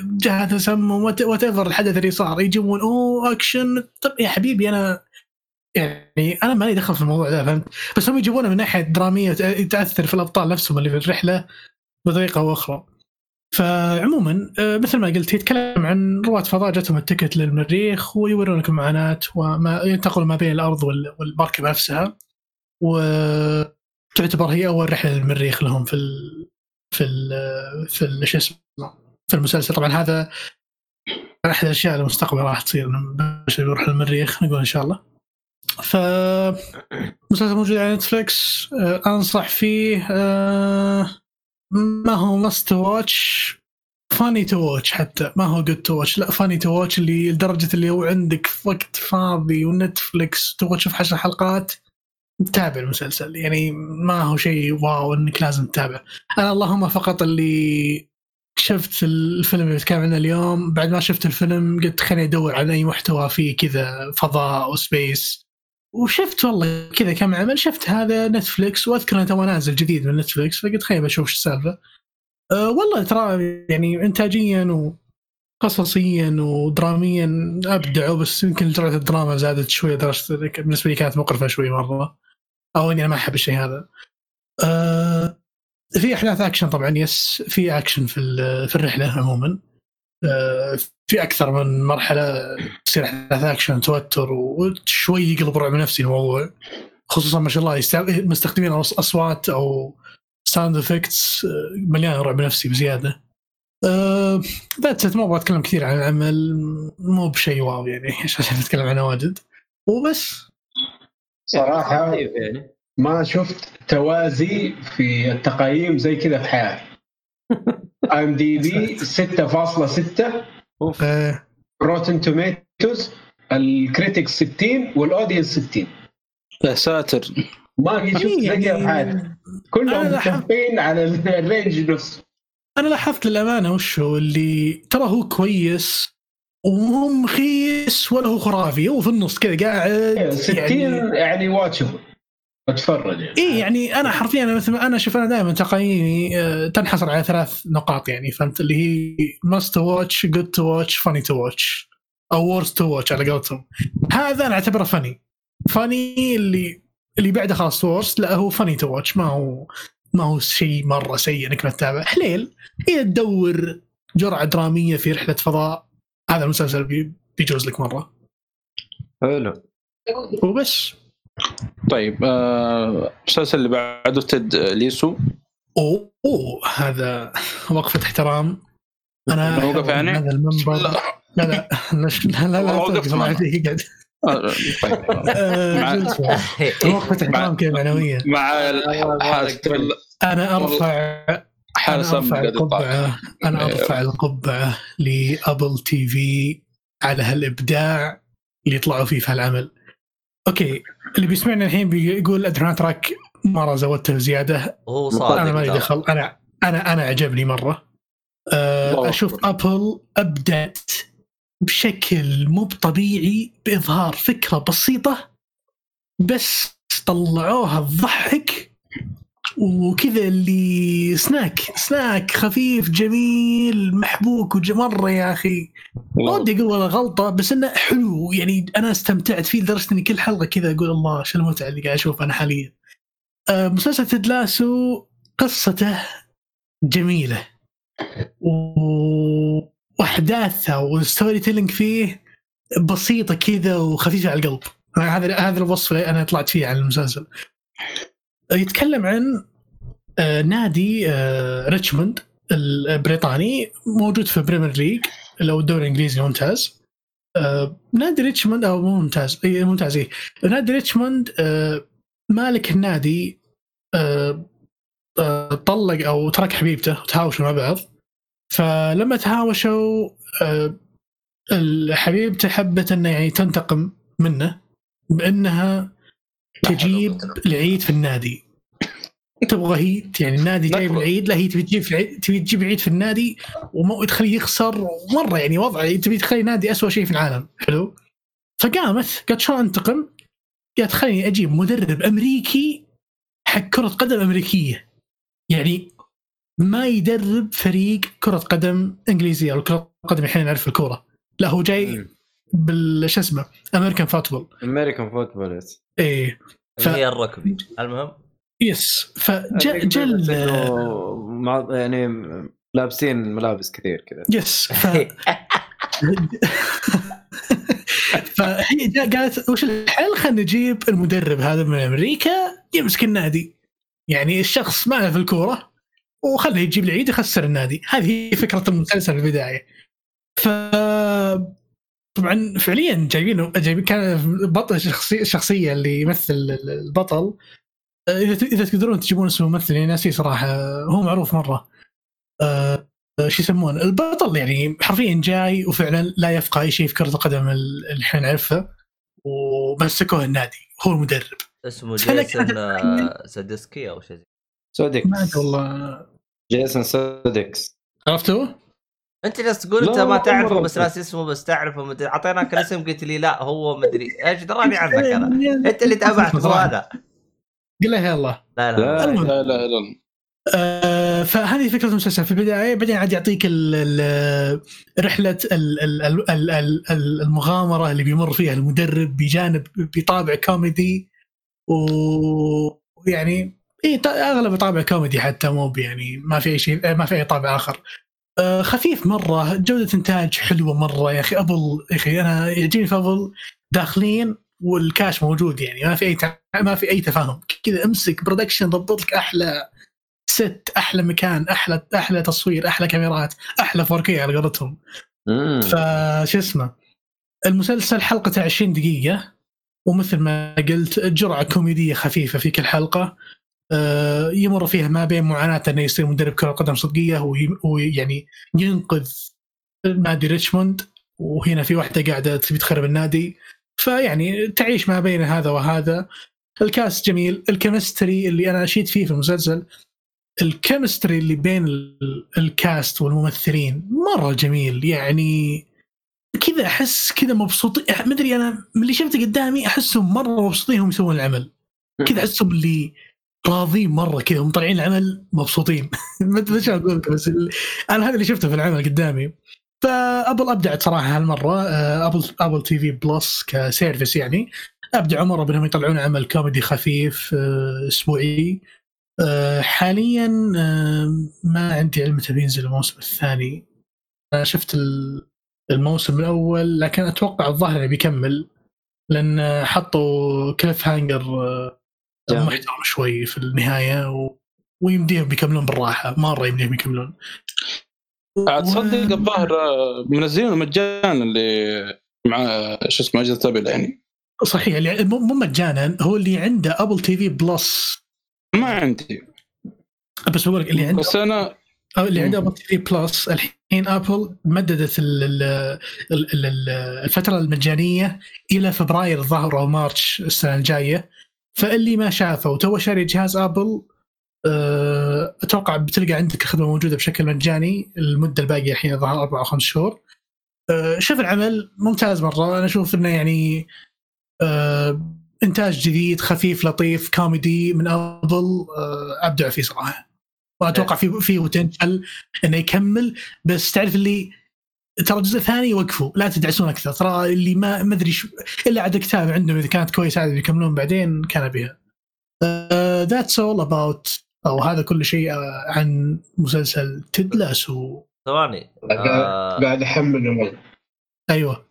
Speaker 4: جاها تسمم whatever الحدث اللي صار يجيبون أوه اكشن طب يا حبيبي أنا يعني أنا مالي دخل في الموضوع ده فهمت؟ بس هم يجيبونه من ناحية درامية تأثر في الأبطال نفسهم اللي في الرحلة بطريقة أو أخرى. فعموما آه، مثل ما قلت يتكلم عن رواد فضاء جاتهم التكت للمريخ ويورونك معاناة وما ينتقل ما بين الأرض وال- والمركبه نفسها وتعتبر هي أول رحلة للمريخ لهم في ال في ال في ال- شو اسمه في المسلسل. طبعا هذا أحد الأشياء المستقبل راح تصير البشر يروح للمريخ نقول إن شاء الله. ف مسلسل موجود على Netflix آه، أنصح فيه آه، ما هو must watch funny to watch حتى ما هو good to watch لا funny to watch اللي لدرجة اللي هو عندك وقت فاضي و Netflix تبغى تشوف عشر حلقات تابع المسلسل. يعني ما هو شيء wow إنك لازم تتابع. أنا اللهم فقط اللي شفت الفيلم اللي بتكلم عنه اليوم بعد ما شفت الفيلم قلت خليني أدور على أي محتوى فيه كذا فضاء و space وشفت والله كذا كم عمل شفت هذا Netflix وأذكر إنه تو نازل جديد من Netflix فقلت خليني بشوف إيش السالفة. أه والله ترى يعني انتاجيا وقصصيا ودراميا أبدعوا بس يمكن جرعه الدراما زادت شوي درجة بالنسبة لي كانت مقرفة شوي مرة. أو إني أنا ما أحب الشيء هذا. أه في أحداث اكشن طبعا yes في اكشن في في الرحلة عموما. في أكثر من مرحلة تصير احداث اكشن توتر وشوي يقلب رعب نفسي الموضوع. خصوصا ما شاء الله مستخدمين أص- أصوات أو sound effects مليان رعب نفسي بزيادة. أه that's ما أبغى أتكلم كثير عن العمل. مو بشيء wow يعني عشان نتكلم عنه واجد. وبس.
Speaker 3: صراحة يعني؟
Speaker 5: ما شفت توازي في التقييم زي كذا في حياتي. IMDb 6.6
Speaker 3: of.
Speaker 4: أه.
Speaker 5: Rotten Tomatoes ال critics 60 وال audience 60
Speaker 2: يا ساتر.
Speaker 5: ما شفت
Speaker 4: إيه
Speaker 5: كذا في
Speaker 4: يعني
Speaker 5: كلهم متفقين على ال range نفسه.
Speaker 4: أنا لاحظت للامانه وش هو اللي ترى هو كويس ومو مخيس ولا هو خرافي هو في النص كذا قاعد
Speaker 5: 60
Speaker 4: يعني
Speaker 5: يعني watchable اتفرج يعني.
Speaker 4: اي يعني أنا حرفيا أنا مثل ما أنا شوف أنا دائما تقييمي آه، تنحصر على ثلاث نقاط يعني فهمت؟ اللي هي must to watch good to watch funny to watch أو worse to watch على قولتهم. هذا أنا أعتبره funny funny اللي اللي بعده خلاص worse لا هو funny to watch ما هو ما هو شيء مرة سيء إنك ما تتابع. حليل. إذا تدور جرعة درامية في رحلة فضاء هذا المسلسل بي- بيجوز لك مرة.
Speaker 3: حلو.
Speaker 4: وبس.
Speaker 2: طيب آه، المسلسل اللي بعده تد ليسو
Speaker 4: أوه, أوه هذا وقفة احترام
Speaker 2: أنا
Speaker 4: أحب
Speaker 2: يعني؟
Speaker 4: هذا المنبر لا لا لا لا لا لا
Speaker 2: وقف.
Speaker 4: عادي قاعد
Speaker 2: آه، طيب
Speaker 4: آه،. وقفة احترام كذا معنوية
Speaker 2: مع
Speaker 4: أنا ارفع
Speaker 2: حارس أنا
Speaker 4: أرفع. القبعة
Speaker 2: أنا.
Speaker 4: أرفع القبعة ل Apple TV على هالإبداع اللي يطلعوا فيه في هالعمل أوكي اللي بيسمعنا الحين بيقول ادرينال تراك مرة زودته زيادة.
Speaker 1: هو صادق
Speaker 4: أنا مالي. دخل. أنا أنا أنا عجبني مرة.
Speaker 2: الله
Speaker 4: أشوف Apple ابدعت بشكل مو طبيعي بإظهار فكرة بسيطة بس طلعوها تضحك وكذا اللي snack snack خفيف جميل محبوك وج- مرة يا أخي ما. ودي أقول والله غلطة بس إنه حلو يعني أنا استمتعت فيه لدرجة إني كل حلقة كذا أقول الله شو المتعة اللي قاعد أشوفها أنا حاليا. آه، مسلسل تيد لاسو قصته جميلة واحداثها وال story telling فيه بسيطة كذا وخفيفة على القلب. هذا هذا الوصف اللي أنا طلعت فيه عن المسلسل. يتكلم عن آه، نادي آه، ريتشموند البريطاني موجود في Premier League هو الدوري الإنجليزي الممتاز. آه، نادي ريتشموند أو مو ممتاز إي ممتاز إي. نادي ريتشموند مالك النادي طلق أو ترك حبيبته وتهاوشوا مع بعض. فلما تهاوشوا حبيبته حبت إنه يعني تنتقم منه بأنها تجيب العيد في النادي. تبغى هي يعني النادي جايب. العيد لا هي تبي تجيب تبي تجيب العيد في النادي وما تخليه يخسر مرة يعني وضع تبي تخلي النادي أسوأ شيء في العالم. حلو؟ فقامت قالت شلون أنتقم؟ قالت خليني أجيب مدرب أمريكي حق كرة قدم أمريكية. يعني ما يدرب فريق كرة قدم انجليزيه أو كرة قدم الحين نعرف الكورة. لا هو جاي بال شو اسمه؟ امريكان فوتبول
Speaker 3: امريكان فوتبول
Speaker 4: إيه ف-
Speaker 1: اللي هي الركبي. المهم؟
Speaker 4: yes فجل جل
Speaker 3: مع يعني لابسين ملابس كثير كذا.
Speaker 4: yes ف فهي جا- قالت وش الحل؟ خلينا نجيب المدرب هذا من أمريكا يمسك النادي. يعني الشخص ما له في الكورة وخليه يجيب العيد يخسر النادي. هذه هي فكرة المسلسل في البداية. ف طبعا فعليا جايبينه جايبين كان بطل الشخصيه الشخصيه اللي يمثل البطل. إذا إذا تقدرون تجيبون اسمه ممثل يعني ناسي صراحة. هو معروف مرة. آه، شو يسمونه؟ البطل يعني حرفيا جاي وفعلا لا يفقه أي شيء في كرة القدم ال- اللي إحنا نعرفها ومسكوه النادي. هو المدرب.
Speaker 1: اسمه جيسون آه، سادسكي أو شيء
Speaker 3: سوديكس
Speaker 4: ما أدري والله.
Speaker 3: جيسون سوديكس
Speaker 4: عرفتوا؟
Speaker 1: انت جالس تقول
Speaker 3: لا،
Speaker 1: انت ما تعرفه بس ناس اسمه بس تعرفه مدري. أعطيناك الاسم قلت لي لا هو مدري. إيش دراني عنك أنا. أنت اللي تابعت مو هذا.
Speaker 4: قل له يلا.
Speaker 1: لا لا,
Speaker 3: لا.
Speaker 2: لا لا لا.
Speaker 4: آه، فهذه فكرة المسلسل. في البداية بعدين عاد يعطيك ال ال رحلة ال ال ال ال ال المغامرة اللي بيمر فيها المدرب بجانب بطابع كوميدي. ويعني اي اغلب طابع كوميدي حتى مو يعني ما في أي شيء ما في أي طابع آخر. خفيف مرة جودة إنتاج حلوة مرة يا أخي. Apple يا أخي أنا يعجبني في Apple داخلين والكاش موجود يعني. ما في أي تع- ما في أي تفاهم. كذا أمسك production ضبط لك أحلى set أحلى مكان أحلى أحلى تصوير أحلى كاميرات أحلى 4K على قولتهم. فشو اسمه؟ المسلسل حلقته 20 دقيقة ومثل ما قلت جرعة كوميدية خفيفة في كل حلقة. آه، يمر فيها ما بين معاناة أنه يصير مدرب كرة قدم صدقية وي- ويعني ينقذ نادي ريتشموند وهنا في واحدة قاعدة تبي تخرب النادي. فيعني تعيش ما بين هذا وهذا. ال cast جميل. ال chemistry اللي أنا أشيد فيه في المسلسل ال chemistry اللي بين ال cast والممثلين مرة جميل. يعني كذا أحس كذا مبسوطين ما أدري أنا من اللي شفته قدامي أحسهم مرة مبسوطين هم يسوون العمل. كذا أحسهم اللي راضين مرة كذا هم طالعين العمل مبسوطين. ما ادري إيش أقول بس أنا هذا اللي شفته في العمل قدامي. ف Apple أبدعت صراحة هالمرة آه، Apple, Apple TV Plus ك service يعني. ابدعوا مره بأنهم يطلعون عمل كوميدي خفيف آه، أسبوعي. آه، حاليا ما عندي علم متى بينزل الموسم الثاني. أنا شفت الموسم الأول لكن أتوقع الظاهر بيكمل لأن حطوا cliffhanger محترم شوي في النهاية و... ويمديهم بيكملون بالراحة. مره يمديهم يكملون.
Speaker 2: عاد تصدق الظاهر منزلينه مجانا اللي مع شو اسمه اجهزه Apple يعني.
Speaker 4: صحيح اللي مو مجانا هو اللي عنده Apple TV Plus
Speaker 2: ما عندي.
Speaker 4: بس بقول لك اللي عنده
Speaker 2: بس أنا
Speaker 4: اللي عنده Apple TV Plus الحين Apple مددت الفترة المجانية إلى فبراير الظاهر أو March السنة الجاية. فاللي ما شافه وتو شاري جهاز Apple آه، أتوقع بتلقى عندك الخدمة موجودة بشكل مجاني المدة الباقية الحين الظاهر أربع أو خمس شهور. آه، شوف العمل ممتاز مرة. أنا أشوف إنه يعني آه، إنتاج جديد خفيف لطيف كوميدي من Apple أبدع فيه صراحة. وأتوقع في في potential إنه يكمل. بس تعرف اللي ترى الجزء الثاني وقفوا لا تدعسون أكثر. ترى اللي ما ما أدري شو إلا عاد كتاب عندهم إذا كانت كويسة عاد بيكملون بعدين كان بها that's all about أو هذا كل شيء آه، عن مسلسل تيد لاسو.
Speaker 1: ثواني.
Speaker 5: آه قاعد احمل
Speaker 4: أيوه.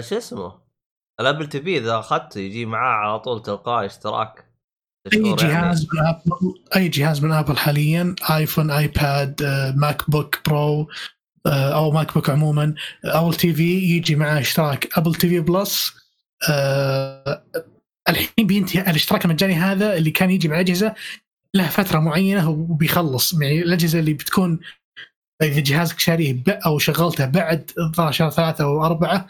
Speaker 1: شو اسمه؟ ال Apple TV إذا أخذته يجي معاه على طول تلقائي اشتراك.
Speaker 4: أي جهاز يعني. من Apple أي جهاز من Apple حاليا؟ iPhone iPad MacBook Pro أو MacBook عموما Apple TV يجي معاه اشتراك Apple TV Plus آه الحين بينتهي الاشتراك المجاني هذا اللي كان يجي مع أجهزة له فترة معينة وبيخلص يعني الأجهزة اللي بتكون إذا جهازك شاريه أو شغلته بعد شهر ثلاثة أو أربعة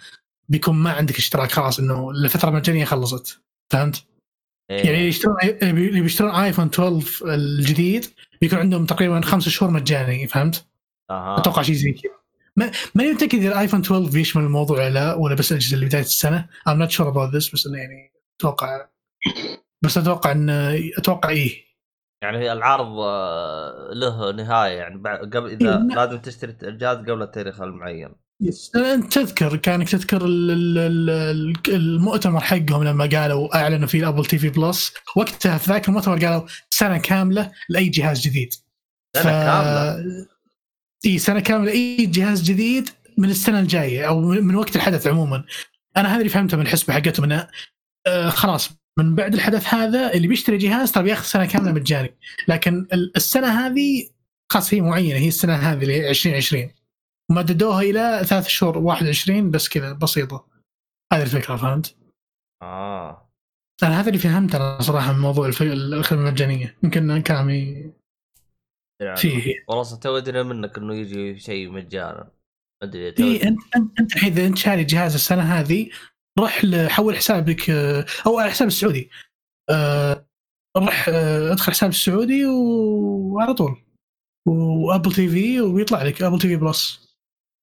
Speaker 4: بيكون ما عندك اشتراك خلاص إنه الفترة المجانيه خلصت فهمت؟ إيه. يعني يشترون اللي بيشترون ايفون 12 الجديد بيكون عندهم تقريبا خمس شهور مجاني فهمت؟
Speaker 1: أها.
Speaker 4: أتوقع شيء زي كذا. ما ماني متأكد إذا الايفون 12 بيشمل الموضوع ولا لا ولا بس الأجهزة اللي بداية السنة. I'm not sure about this بس إنه يعني أتوقع بس أتوقع ان أتوقع إيه.
Speaker 1: يعني العرض آه، له نهاية يعني قبل إذا إيه لازم تشتري الجهاز قبل التاريخ المعين.
Speaker 4: yes أنت تذكر كانك تذكر المؤتمر حقهم لما قالوا أعلنوا في ال Apple TV Plus. وقتها في ذاك المؤتمر قالوا سنة كاملة لأي جهاز جديد.
Speaker 1: سنة ف... كاملة؟
Speaker 4: إي سنة كاملة إي جهاز جديد من السنة الجاية أو من وقت الحدث عموما. أنا هذا اللي فهمته من الحسبه حقتهم إنه آه خلاص من بعد الحدث هذا اللي بيشتري جهاز ترى بياخذ سنة كاملة مجاني لكن السنة هذه خاص هي معينة هي السنة هذه اللي 2020 مددوها إلى ثلاث شهور 21 بس كذا بسيطة. هذه الفكرة فهمت؟
Speaker 1: آه.
Speaker 4: أنا هذا اللي فهمت أنا صراحة من موضوع الخدمة المجانية. يمكن كلامي
Speaker 1: يعني فيه. والله تو أدري منك إنه يجي شيء مجانا.
Speaker 4: أدري اي أنت أنت الحين إذا أنت شاري جهاز السنة هذه روح حول حسابك أو على حساب السعودي. آه، روح آه، أدخل حساب السعودي وعلى طول. و Apple TV ويطلع لك Apple TV Plus.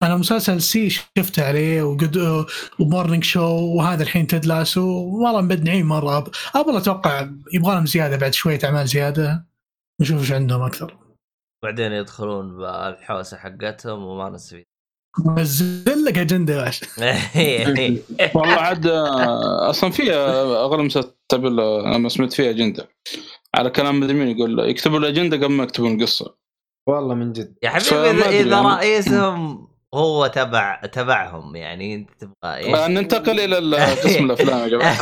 Speaker 4: أنا مسلسل See شفته عليه وقد و Morning Show وهذا الحين Ted Lasso. والله مبدعين مرة. أبل, أتوقع يبغى لهم زيادة بعد شوية أعمال زيادة. نشوف إيش عندهم أكثر.
Speaker 1: بعدين يدخلون بالحوسة حقتهم وما نستفيد
Speaker 4: نزل لك أجندة يا
Speaker 2: والله عاد أصلا في أغلب مسلسلات أنا سمعت فيها أجندة. على كلام مدري مين يقول يكتبوا الأجندة قبل ما يكتبون القصة
Speaker 6: والله من جد.
Speaker 1: يا حبيبي اذا, إذا يعني. رئيسهم هو تبع تبعهم يعني أنت تبغى إيش؟
Speaker 2: ننتقل إلى قسم الأفلام يا جماعة.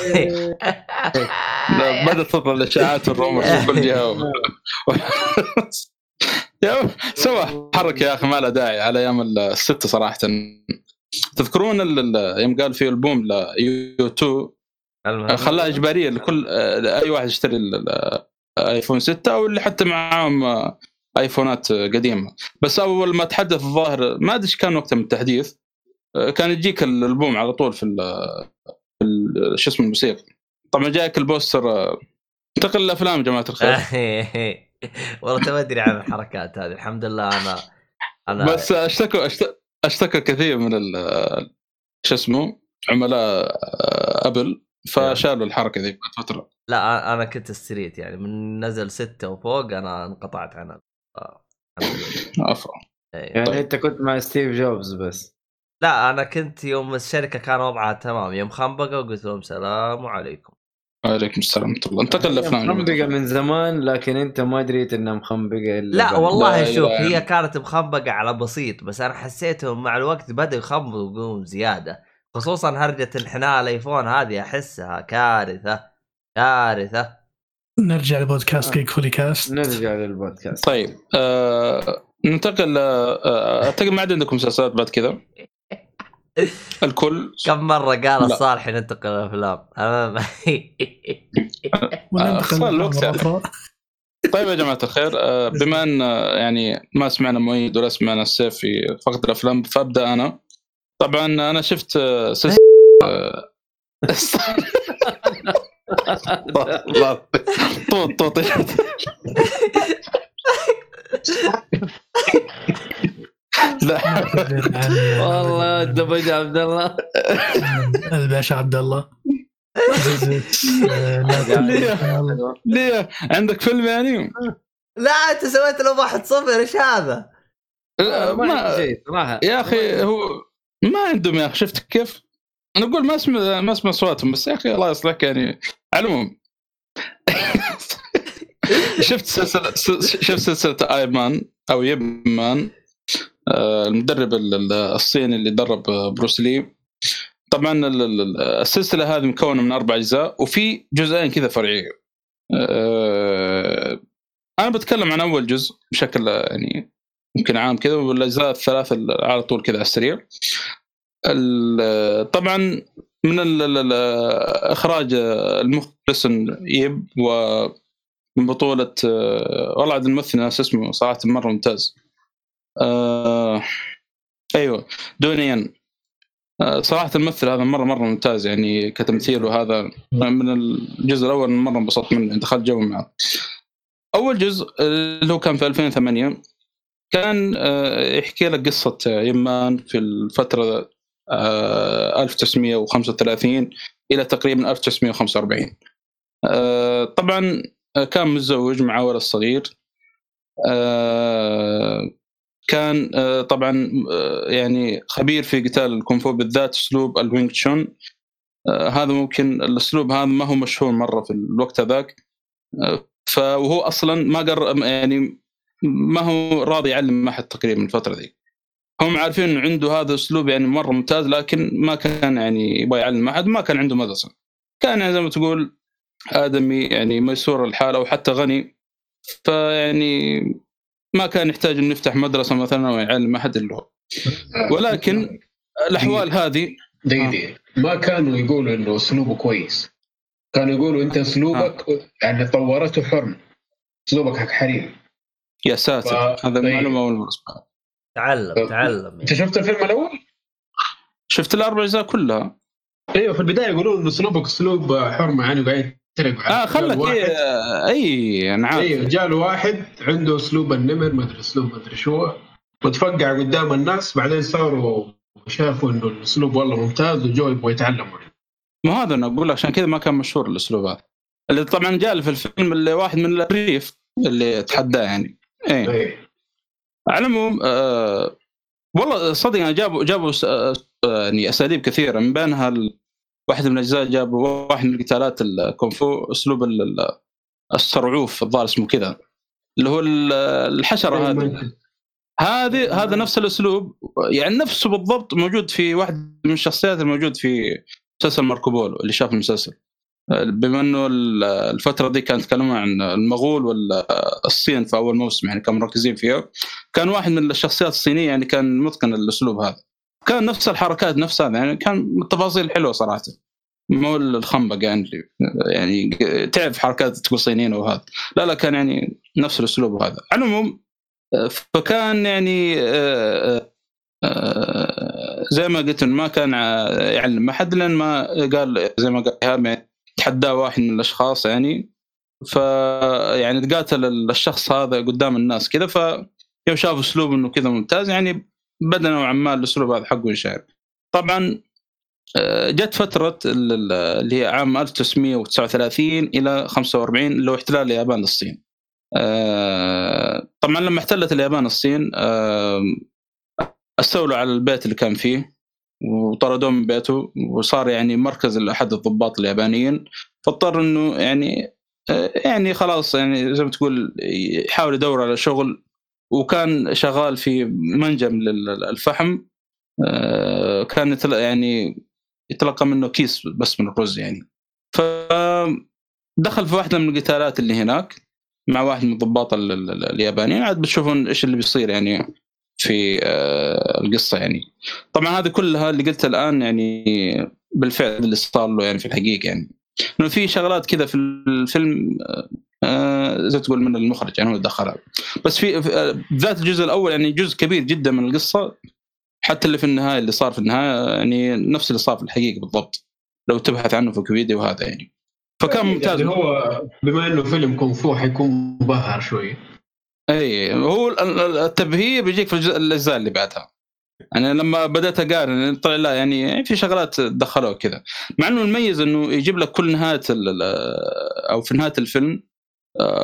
Speaker 2: بدات تطلع الإشاعات وال rumors في كل جهه سوى حركه يا أخي ما لها داعي. على أيام الستة صراحة. تذكرون يوم قال في ألبوم ل U2 خلاها إجبارية لكل أي واحد يشتري ال iPhone 6 أو اللي حتى معاهم آيفونات قديمة. بس أول ما تحدث الظاهر ما أدري إيش كان وقتها من التحديث كان يجيك البوم على طول في شو اسمه الموسيقى. طبعا جاك ال poster آه، انتقل للافلام يا جماعة الخير.
Speaker 1: والله تو أدري عن الحركات هذه. الحمد لله أنا أنا
Speaker 2: بس اشتكوا أشتكى كثير من ال- شو اسمه؟ عملاء آه، أبل فشالوا الحركة ذي بعد فترة.
Speaker 1: لا أنا كنت straight يعني. من نزل ستة وفوق أنا انقطعت عنها. آه، الحمد لله.
Speaker 2: عفوا.
Speaker 1: إيه.
Speaker 3: يعني أنت كنت مع ستيف جوبز بس.
Speaker 1: لا أنا كنت يوم الشركة كان وضعها تمام. يوم خنبقه وقلت لهم سلام عليكم.
Speaker 2: وعليكم السلام ورحمة الله. انتقل جماعة مخنبقة.
Speaker 3: من زمان لكن أنت ما دريت إنها مخنبقة إلا
Speaker 1: لا
Speaker 3: بعد.
Speaker 1: والله
Speaker 2: لا
Speaker 1: شوف هي كانت مخنبقه على بسيط بس أنا حسيتهم مع الوقت بدأوا يخنبقون زيادة. خصوصا هرجة انحناء الإيفون هذه أحسها كارثة كارثة.
Speaker 4: نرجع لبودكاست Geek Fully Cast
Speaker 3: نرجع للبودكاست.
Speaker 2: طيب آه ننتقل آه، أعتقد ما عاد عندكم مسلسلات بعد كذا؟ الكل
Speaker 1: كم مره قال
Speaker 2: لا.
Speaker 1: الصالح ننتقل
Speaker 4: وننتقل
Speaker 2: يعني.
Speaker 4: الأخرى.
Speaker 2: طيب يا جماعة الخير آه، بما ان آه، يعني ما سمعنا مؤيد ولا سمعنا السيف في فقط الافلام فابدا أنا طبعا أنا شفت آه، سلسله آه، طوط طوط لا.
Speaker 3: والله دبج عبد الله
Speaker 4: الباشا عبد الله. آه، لا تنسى-
Speaker 2: ليه؟ عندك فيلم يعني؟
Speaker 1: لا انت سويت له واحد صفر إيش هذا؟
Speaker 2: لا،
Speaker 3: ما عندي
Speaker 2: ما
Speaker 3: صراحة.
Speaker 2: يا أخي هو ما عندهم يا أخي شفت كيف؟ أنا أقول ما اسمع ما اسمع أصواتهم بس يا أخي الله يصلحك يعني. على العموم شفت سلسله شفت سلسلة اي مان أو يب مان آه، المدرب ال- ال- الصيني اللي درب آه، بروس لي. طبعا ال- ال- السلسلة هذه مكونة من أربع أجزاء وفي جزئين كذا فرعية. آه، أنا بتكلم عن أول جزء بشكل آه، يعني يمكن عام كذا والأجزاء الثلاثة على طول كذا على السريع. ال- طبعا من إخراج المخلص يب ومن بطولة آه، والله عاد الممثل اسمه صراحة مرة ممتاز. آه أيوه. دونيان آه، صراحة الممثل هذا مرة مرة ممتاز يعني كتمثيل وهذا من الجزء الأول مرة انبسطت منه دخلت جو معه. أول جزء اللي هو كان في 2008 كان آه، يحكي لك قصة يمان في الفترة آه، 1935 إلى تقريبا 1945 آه، طبعا آه، كان متزوج مع ولد صغير. آه، كان آه، طبعا آه، يعني خبير في قتال الكونفو بالذات اسلوب الوينغ تشون. آه، هذا ممكن الأسلوب هذا ما هو مشهور مرة في الوقت هذاك. آه، فهو أصلا ما قر يعني ما هو راضي يعلم ما حد تقريبا الفترة ذي. هم عارفين إنه عنده هذا أسلوب يعني مرة ممتاز لكن ما كان يعني يبغى يعلم احد ما كان عنده مدرسة. كان يعني زي ما تقول آدمي يعني ميسور الحال أو حتى غني. فيعني ما كان يحتاج انه يفتح مدرسة مثلا أو يعلم أحد الا هو ولكن الأحوال هذه
Speaker 5: دقيقة. ما كانوا يقولوا إنه أسلوبه كويس. كانوا يقولوا أنت أسلوبك يعني طورته حرم. أسلوبك حق حريم.
Speaker 2: يا ساتر.
Speaker 5: ف-
Speaker 2: هذا
Speaker 5: طيب.
Speaker 2: معلومه أول مرة أسمعها.
Speaker 1: تعلم تعلم.
Speaker 5: أنت شفت الفيلم الأول؟
Speaker 2: شفت الأربع أجزاء كلها.
Speaker 5: أيوه في البداية يقولون انه أسلوبك أسلوب حرمه يعني قاعد على
Speaker 2: آه خلك اي أنا عارف
Speaker 5: أيوه جاء واحد عنده أسلوب النمر ما أدري أسلوب ما أدري شو. وتفقع قدام الناس بعدين صاروا شافوا إنه الأسلوب والله ممتاز وجو يبغوا يتعلموا
Speaker 2: ما هذا أنا أقول عشان كذا ما كان مشهور الأسلوب هذا. اللي طبعا جاء في الفيلم اللي واحد من الريف اللي تحداه يعني. إيه.
Speaker 5: إيه.
Speaker 2: على العموم آه والله صدق يعني جابوا جابوا س- آه يعني أساليب كثيرة من بينها ال- واحدة من الأجزاء جابوا واحد من قتالات الكونفو أسلوب ال- ال- السرعوف الظاهر اسمه كذا. اللي هو ال- الحشرة هذه. هذه هذا نفس الأسلوب. يعني نفسه بالضبط موجود في واحد من الشخصيات الموجود في مسلسل ماركو بولو اللي شاف المسلسل. بما إنه ال- الفترة دي كانت يتكلمون عن المغول والصين في أول موسم يعني كانوا مركزين فيها. كان واحد من الشخصيات الصينية يعني كان متقن الأسلوب هذا. كان نفس الحركات نفسها يعني كان التفاصيل حلوة صراحة. مو الخنبق يعني يعني تعرف حركات تقول صينيين وهذا. لا لا كان يعني نفس الأسلوب هذا. على العموم فكان يعني آه، آه، زي ما قلت ما كان يعلم احد لأن ما قال زي ما قال إيهاب يعني تحداه واحد من الأشخاص يعني. ف يعني تقاتل الشخص هذا قدام الناس كذا ف يوم شاف أسلوب إنه كذا ممتاز يعني بدا نوعا ما الأسلوب هذا حقه ينشهر طبعا آه، جت فترة اللي هي عام 1939 إلى 45 اللي هو احتلال اليابان للصين. آه، طبعا لما احتلت اليابان الصين استولوا على البيت اللي كان فيه وطردوه من بيته وصار يعني مركز لأحد الضباط اليابانيين فاضطر إنه يعني آه، يعني خلاص يعني زي ما تقول يحاول يدور على شغل وكان شغال في منجم للفحم آه، كان يعني يتلقى منه كيس بس من الرز يعني. فدخل في واحدة من القتالات اللي هناك مع واحد من الضباط اليابانيين. عاد بتشوفون إيش اللي بيصير يعني في آه، القصة يعني. طبعا هذه كلها اللي قلتها الآن يعني بالفعل اللي صار له يعني في الحقيقة يعني. إنه في شغلات كذا في الفيلم آه، زي تقول من المخرج يعني هو دخلها. بس في ذات الجزء الأول يعني جزء كبير جدا من القصة حتى اللي في النهاية اللي صار في النهاية يعني نفس اللي صار في الحقيقة بالضبط. لو تبحث عنه في ويكيبيديا وهذا يعني. فكان ممتاز.
Speaker 5: يعني هو بما إنه فيلم كونغ فو حيكون مبهر شوي.
Speaker 2: اي هو التبهير بيجيك في الأجزاء اللي بعدها. أنا لما بدأت أقارن طلع لا يعني في شغلات دخلوها كذا. مع إنه المميز إنه يجيب لك كل نهاية أو في نهاية الفيلم آه،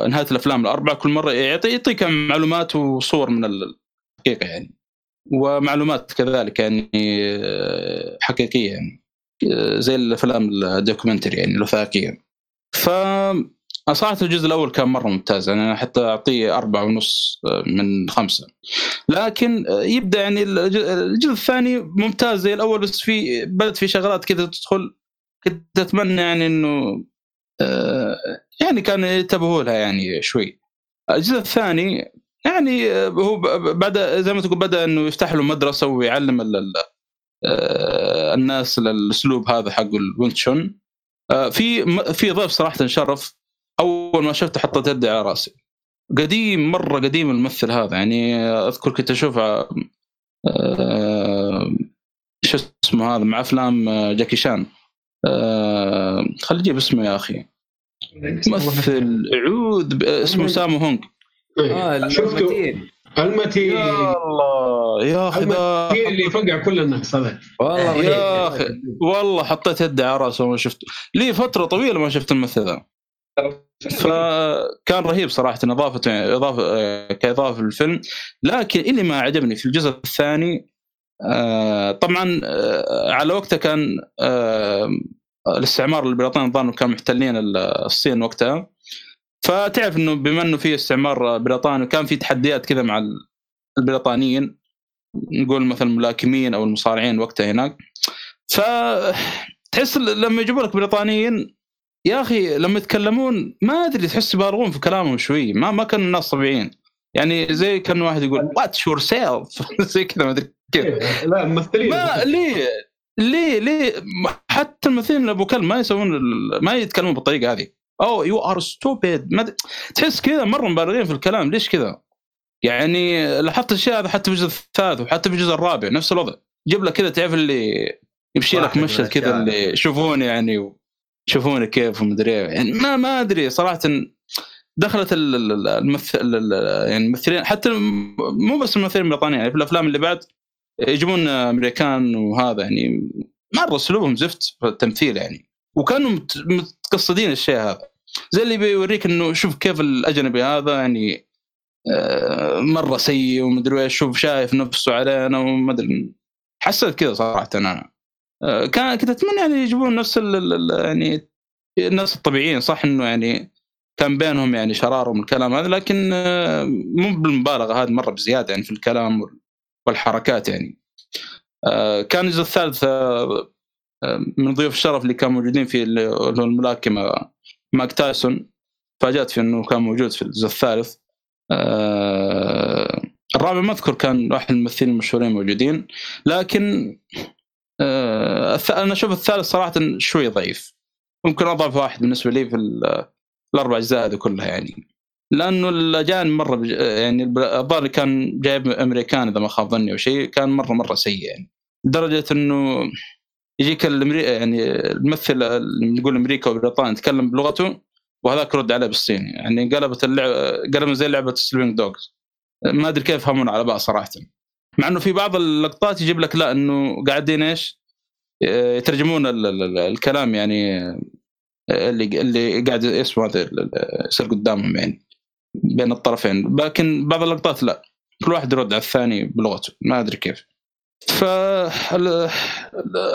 Speaker 2: نهاية الأفلام الأربعة كل مرة يعطي يعطيك معلومات وصور من الحقيقة يعني. ومعلومات كذلك يعني آه، حقيقية يعني. آه، زي الأفلام الدوكيومنتري يعني الوثائقية. ف صراحة الجزء الأول كان مرة ممتاز يعني أنا حتى أعطيه أربعة ونص من خمسة. لكن يبدأ يعني الجزء الثاني ممتاز زي الأول بس في بدأت في شغلات كذا تدخل كنت أتمنى يعني إنه يعني كان ينتبهوا لها يعني شوي. الجزء الثاني يعني هو بدا زي ما تقول بدأ إنه يفتح له مدرسة ويعلم الناس الاسلوب هذا حق الوينتشون في في ضيف صراحة شرف. أول ما شفته حطيت يدي على رأسي. قديم مرة قديم الممثل هذا. يعني أذكر كنت اشوفه شو اسمه هذا مع أفلام جاكي شان خلي أجيب اسمه يا أخي. ممثل. عود اسمه سامو هونغ.
Speaker 5: إيه. آه المتين. المتين.
Speaker 2: يا الله. يا أخي
Speaker 5: المتين اللي فقع كل الناس هذا.
Speaker 2: والله يا أخي. والله حطيت يدي على رأسه وما شفته. لي فترة طويلة ما شفت الممثل ذا فكان رهيب صراحة اضافه اضافه كإضافة للفيلم. لكن اللي ما عجبني في الجزء الثاني آه، طبعا آه، على وقته كان آه، الاستعمار البريطاني الظاهر كانوا محتلين الصين وقتها. فتعرف إنه بما إنه في استعمار بريطاني وكان في تحديات كذا مع البريطانيين نقول مثلا الملاكمين أو المصارعين وقتها هناك. ف تحس لما يجيبوا لك بريطانيين يا أخي لما يتكلمون ما أدري تحس يبالغون في كلامهم شوي. ما ما كانوا الناس طبيعيين. يعني زي كان واحد يقول watch yourself زي كذا ما أدري كيف.
Speaker 5: لا الممثلين.
Speaker 2: ما ليه؟ ليه ليه حتى الممثلين أبو كلب ما يسوون ما يتكلمون بالطريقة هذه. أو you are stupid تحس كذا مرة مبالغين في الكلام. ليش كذا؟ يعني لاحظت الشيء هذا حتى في الجزء الثالث وحتى في الجزء الرابع نفس الوضع. جيب لك كذا تعرف اللي يمشي لك مشهد كذا اللي شوفوني يعني شوفوني كيف ومدري يعني ما ما أدري صراحة. دخلت الممثل يعني الممثلين حتى مو بس الممثلين البريطانيين يعني في الأفلام اللي بعد يجيبون أمريكان وهذا يعني مره اسلوبهم زفت في التمثيل يعني. وكانوا متقصدين الشيء هذا. زي اللي بيوريك إنه شوف كيف الأجنبي هذا يعني آه، مرة سيء ومدري إيش شوف شايف نفسه علينا وما أدري. حسيت كذا صراحة أنا. آه، كان كنت أتمنى يعني يجيبون نفس يعني الناس الطبيعيين صح إنه يعني كان بينهم يعني شرار من الكلام هذا لكن آه، مو بالمبالغة هذه مرة بزيادة يعني في الكلام والحركات يعني. كان الجزء الثالث من ضيوف الشرف اللي كانوا موجودين في الملاكمة ماك تايسون. فاجأت في إنه كان موجود في الجزء الثالث. آه الرابع ما أذكر كان واحد من الممثلين المشهورين موجودين لكن آه أنا أشوف الثالث صراحة شوي ضعيف. ممكن أضعف واحد بالنسبة لي في الأربع أجزاء هذه كلها يعني. لأنه الاجانب مرة يعني الظاهر كان جايب أمريكان إذا ما خاب ظني أو شيء كان مره مرة سيء يعني. لدرجة إنه يجيك الامريكا يعني الممثل نقول أمريكا وبريطانيا يتكلم بلغته وهذاك يرد عليه بالصيني يعني قلبت اللعبه قلبت زي لعبة Sleeping Dogs ما أدري كيف يفهمون على بعض صراحة. مع إنه في بعض اللقطات يجيب لك لا إنه قاعدين إيش؟ يترجمون ال ال الكلام يعني اللي اللي قاعد اسمه هذا؟ يصير قدامهم يعني. بين الطرفين. لكن بعض اللقطات لا. كل واحد يرد على الثاني بلغته. ما أدري كيف. ف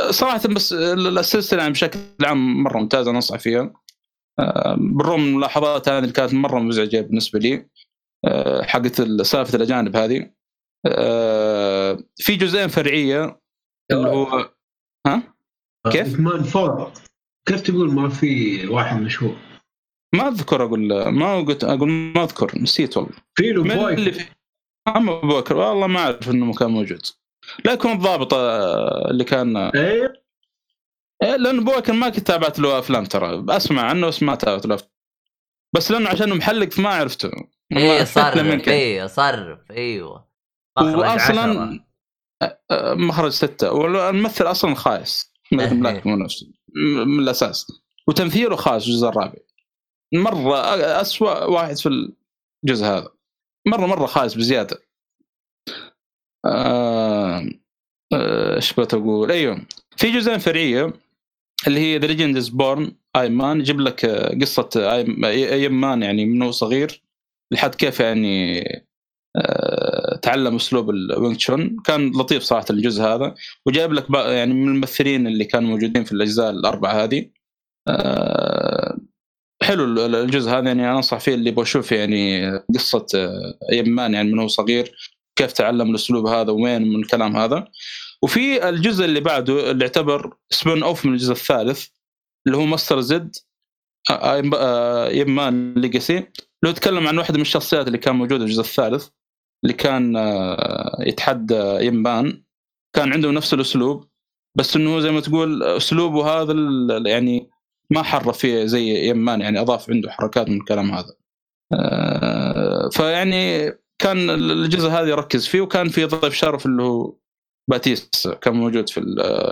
Speaker 2: صراحة بس السلسلة يعني بشكل عام مرة ممتازة أنصح فيها. بالرغم من الملاحظات هذه اللي كانت مرة مزعجه بالنسبة لي حقت سالفة الأجانب هذه. في جزئين فرعية اللي هو ها؟ كيف؟
Speaker 5: مان فور كيف تقول ما في واحد مشهور؟
Speaker 2: ما أذكر أقول ما قلت أقول ما أذكر نسيت والله.
Speaker 5: في له
Speaker 2: اللي في اما بويكر. والله ما أعرف إنه كان موجود. لا يكون الضابط اللي كان
Speaker 5: إيه.
Speaker 2: لأن بويكر ما كنت تابعت له أفلام ترى. أسمع عنه بس ما تابعت له. أفلام. بس لأنه عشانه محلق فما عرفته.
Speaker 7: إيه صرف. إيه صرف. إيوه.
Speaker 2: واصلا مخرج ستة. والممثل أصلا خايس. من بلاك مو نفسه من الأساس. وتمثيله خايس الجزء الرابع. مرة اسوء واحد في الجزء هذا. مرة مرة خايس بزيادة. إيش آه... أقول؟ أيوه. في جزئين فرعية اللي هي ذا ليجند از بورن اي مان يجيب لك قصة Ip Man يعني من هو صغير لحد كيف يعني آه... تعلم أسلوب ال Wing Chun كان لطيف صراحة الجزء هذا. وجايب لك يعني من الممثلين اللي كانوا موجودين في الأجزاء الأربعة هذه. آه... حلو الجزء هذا يعني أنصح فيه اللي بشوف يعني قصة Ip Man يعني من هو صغير كيف تعلم الأسلوب هذا وين من الكلام هذا. وفي الجزء اللي بعده اللي يعتبر spin off من الجزء الثالث اللي هو Master Z Ip Man Legacy. لو يتكلم عن واحدة من الشخصيات اللي كان موجودة في الجزء الثالث اللي كان يتحدى يمبان كان عنده نفس الأسلوب بس إنه زي ما تقول أسلوبه هذا يعني ما حرف فيه زي Ip Man يعني أضاف عنده حركات من الكلام هذا. فيعني كان الجزء هذا يركز فيه وكان في ضيف شرف اللي هو باتيستا كان موجود في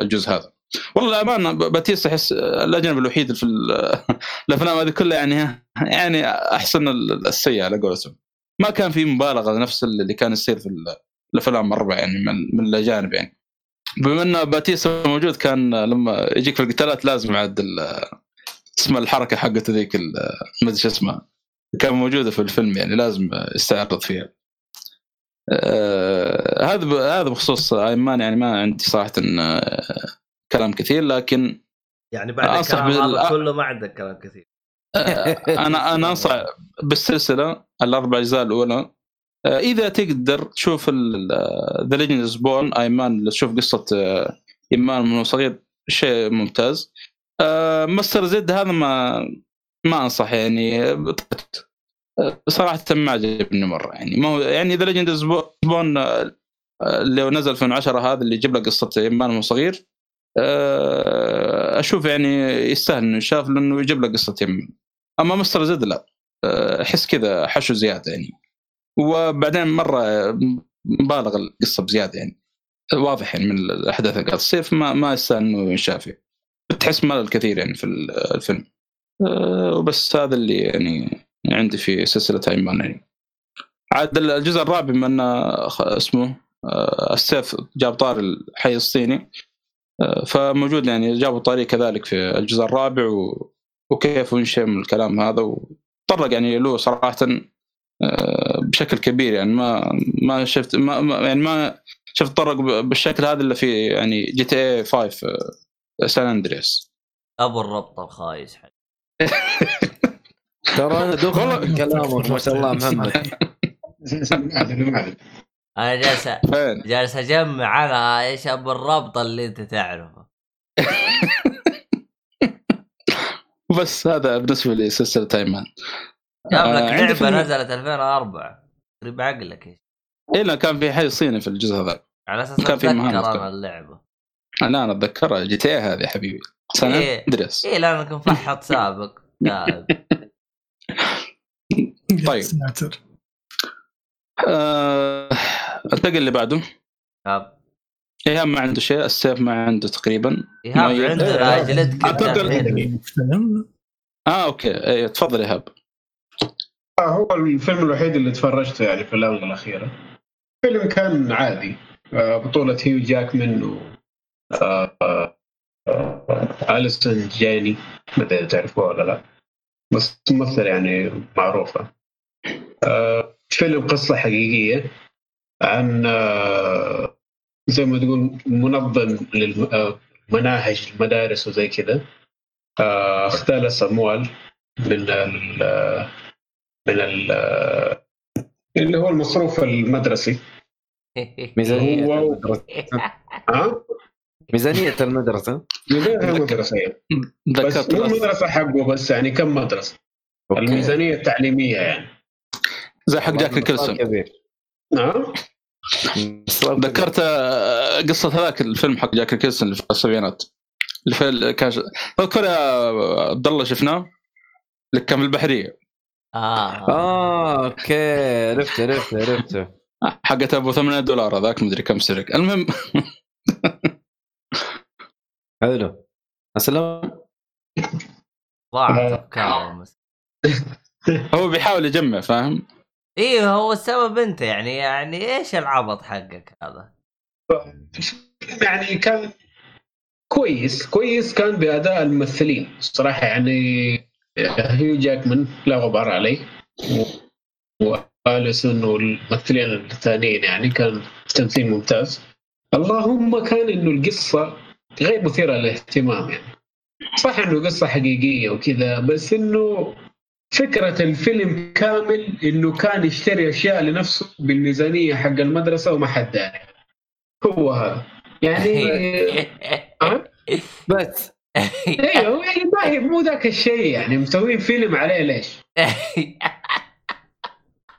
Speaker 2: الجزء هذا. والله الأمانة باتيستا أحس الأجنبي الوحيد في الأفلام هذه كلها يعني يعني أحسن السيء على قولتهم. ما كان في مبالغة نفس اللي كان يصير في الأفلام الاربعه يعني من, من الأجانب يعني. بما إن باتيستا موجود كان لما يجيك في القتالات لازم عاد اسم الحركة حقته ذيك ما أدري شو اسمها. كان موجودة في الفيلم يعني لازم يستعرض فيها. آه هذا هذا بخصوص Ip Man يعني ما عندي صراحة آه كلام كثير لكن
Speaker 7: يعني بعد الكلام هذا كله ما عندك كلام كثير.
Speaker 2: آه أنا أنا أنصح بالسلسلة الأربع أجزاء الأولى. آه إذا تقدر تشوف The Legend Is Born Ip Man تشوف قصة Ip Man من صغير شيء ممتاز. Master Z هذا ما ما أنصح يعني. صراحة ما عجبني مرة يعني. ما هو يعني The Legend Is Born اللي نزل 2010 هذا اللي يجيب لك قصة Ip Man وهو صغير. أشوف يعني يستاهل إنه يشاف لأنه يجيب لك قصة Ip Man أما Master Z لا. أحس كذا حشو زيادة يعني. وبعدين مرة مبالغ القصة بزيادة يعني. واضح يعني من الأحداث اللي قاعدة تصير ما ما يستاهل إنه ينشاف بتحس ملل كثير يعني في الفيلم. وبس هذا اللي يعني عندي في سلسلة ايمان يعني. عاد الجزء الرابع بما انه اسمه السيف جاب طار الحي الصيني. فموجود يعني جابوا طاري كذلك في الجزء الرابع و... وكيف ينشئ من الكلام هذا. وطرق يعني له صراحة بشكل كبير يعني. ما ما شفت ما يعني ما شفت طرق بالشكل هذا إلا في يعني جي تي اي 5 سان أندريس.
Speaker 7: أبو الربط الخايس
Speaker 6: ترى أنا دخل كلامك ما شاء الله محمد.
Speaker 7: أنا جالس جالس أجمع أنا إيش أبو الربط اللي أنت تعرفه.
Speaker 2: بس هذا بالنسبة لي سلسلة ايمان
Speaker 7: جاب لك آه لعبة نزلت 2004 قريب عقلك إيش؟
Speaker 2: اي كان في حي صيني في الجزء هذا
Speaker 7: على أساس كان في أنا اللعبة.
Speaker 2: لا أنا أتذكرها جي تي هذه يا حبيبي. سان
Speaker 7: إيه. اي لأنك مفحط سابق.
Speaker 2: طيب. آه... انتقل اللي بعده.
Speaker 7: آه.
Speaker 2: إيهاب ما عنده شيء السيف ما عنده تقريبا.
Speaker 1: إيهاب
Speaker 2: مؤيد.
Speaker 1: عندنا
Speaker 5: إيه،.
Speaker 4: فيلم
Speaker 2: آه أوكي. إيه تفضل إيهاب.
Speaker 5: آه، هو الفيلم الوحيد اللي تفرجته يعني في الاونه الاخيره فيلم كان عادي. آه، بطولة هيو جاكمان آه، آه، آه، أليسون جاني ما ادري تعرفوها ولا لا. بس ممثلة يعني معروفة. آه، فيلم قصة حقيقية عن زي ما تقول منظم للمناهج المدارس وزي كذا. اختلس أموال من ال من ال اللي هو المصروف المدرسي.
Speaker 3: ميزانية
Speaker 5: هو- ها؟
Speaker 3: ميزانية المدرسة.
Speaker 5: ميزانية مدرسية بس
Speaker 2: ذكرت
Speaker 5: مو
Speaker 2: الأصل.
Speaker 5: المدرسة حقه بس يعني كم مدرسة؟
Speaker 3: أوكي.
Speaker 5: الميزانية التعليمية يعني.
Speaker 2: زي حق جاك نيكلسون
Speaker 5: نعم.
Speaker 2: ذكرت آه، قصة هذاك الفيلم حق جاك نيكلسون اللي في السبعينات اللي في ال- كان تذكر يا عبد الله شفناه؟ اللي كان في البحرية.
Speaker 1: آه.
Speaker 3: آه أوكي. عرفت عرفت عرفت
Speaker 2: حقت أبو 8 دولار هذاك مدري كم سرق. المهم
Speaker 3: حلو. اسلم
Speaker 1: ضاعت
Speaker 5: آه.
Speaker 1: افكاره
Speaker 2: هو بيحاول يجمع فاهم؟
Speaker 1: إيه هو السبب أنت يعني يعني إيش العبط حقك هذا؟
Speaker 5: يعني كان كويس كويس كان بأداء الممثلين. صراحة يعني هيو جاكمان لا غبار عليه. و- وأليسون والممثلين الثانيين يعني كان تمثيل ممتاز. اللهم كان إنه القصة غير مثيرة للاهتمام يعني صح إنه قصة حقيقية وكذا بس إنه فكرة الفيلم كامل إنه كان يشتري أشياء لنفسه بالميزانية حق المدرسة وما حد داري هو هذا يعني أه؟
Speaker 3: بس
Speaker 5: أيوه يعني ما هي مو ذاك الشيء يعني مسوين فيلم عليه ليش؟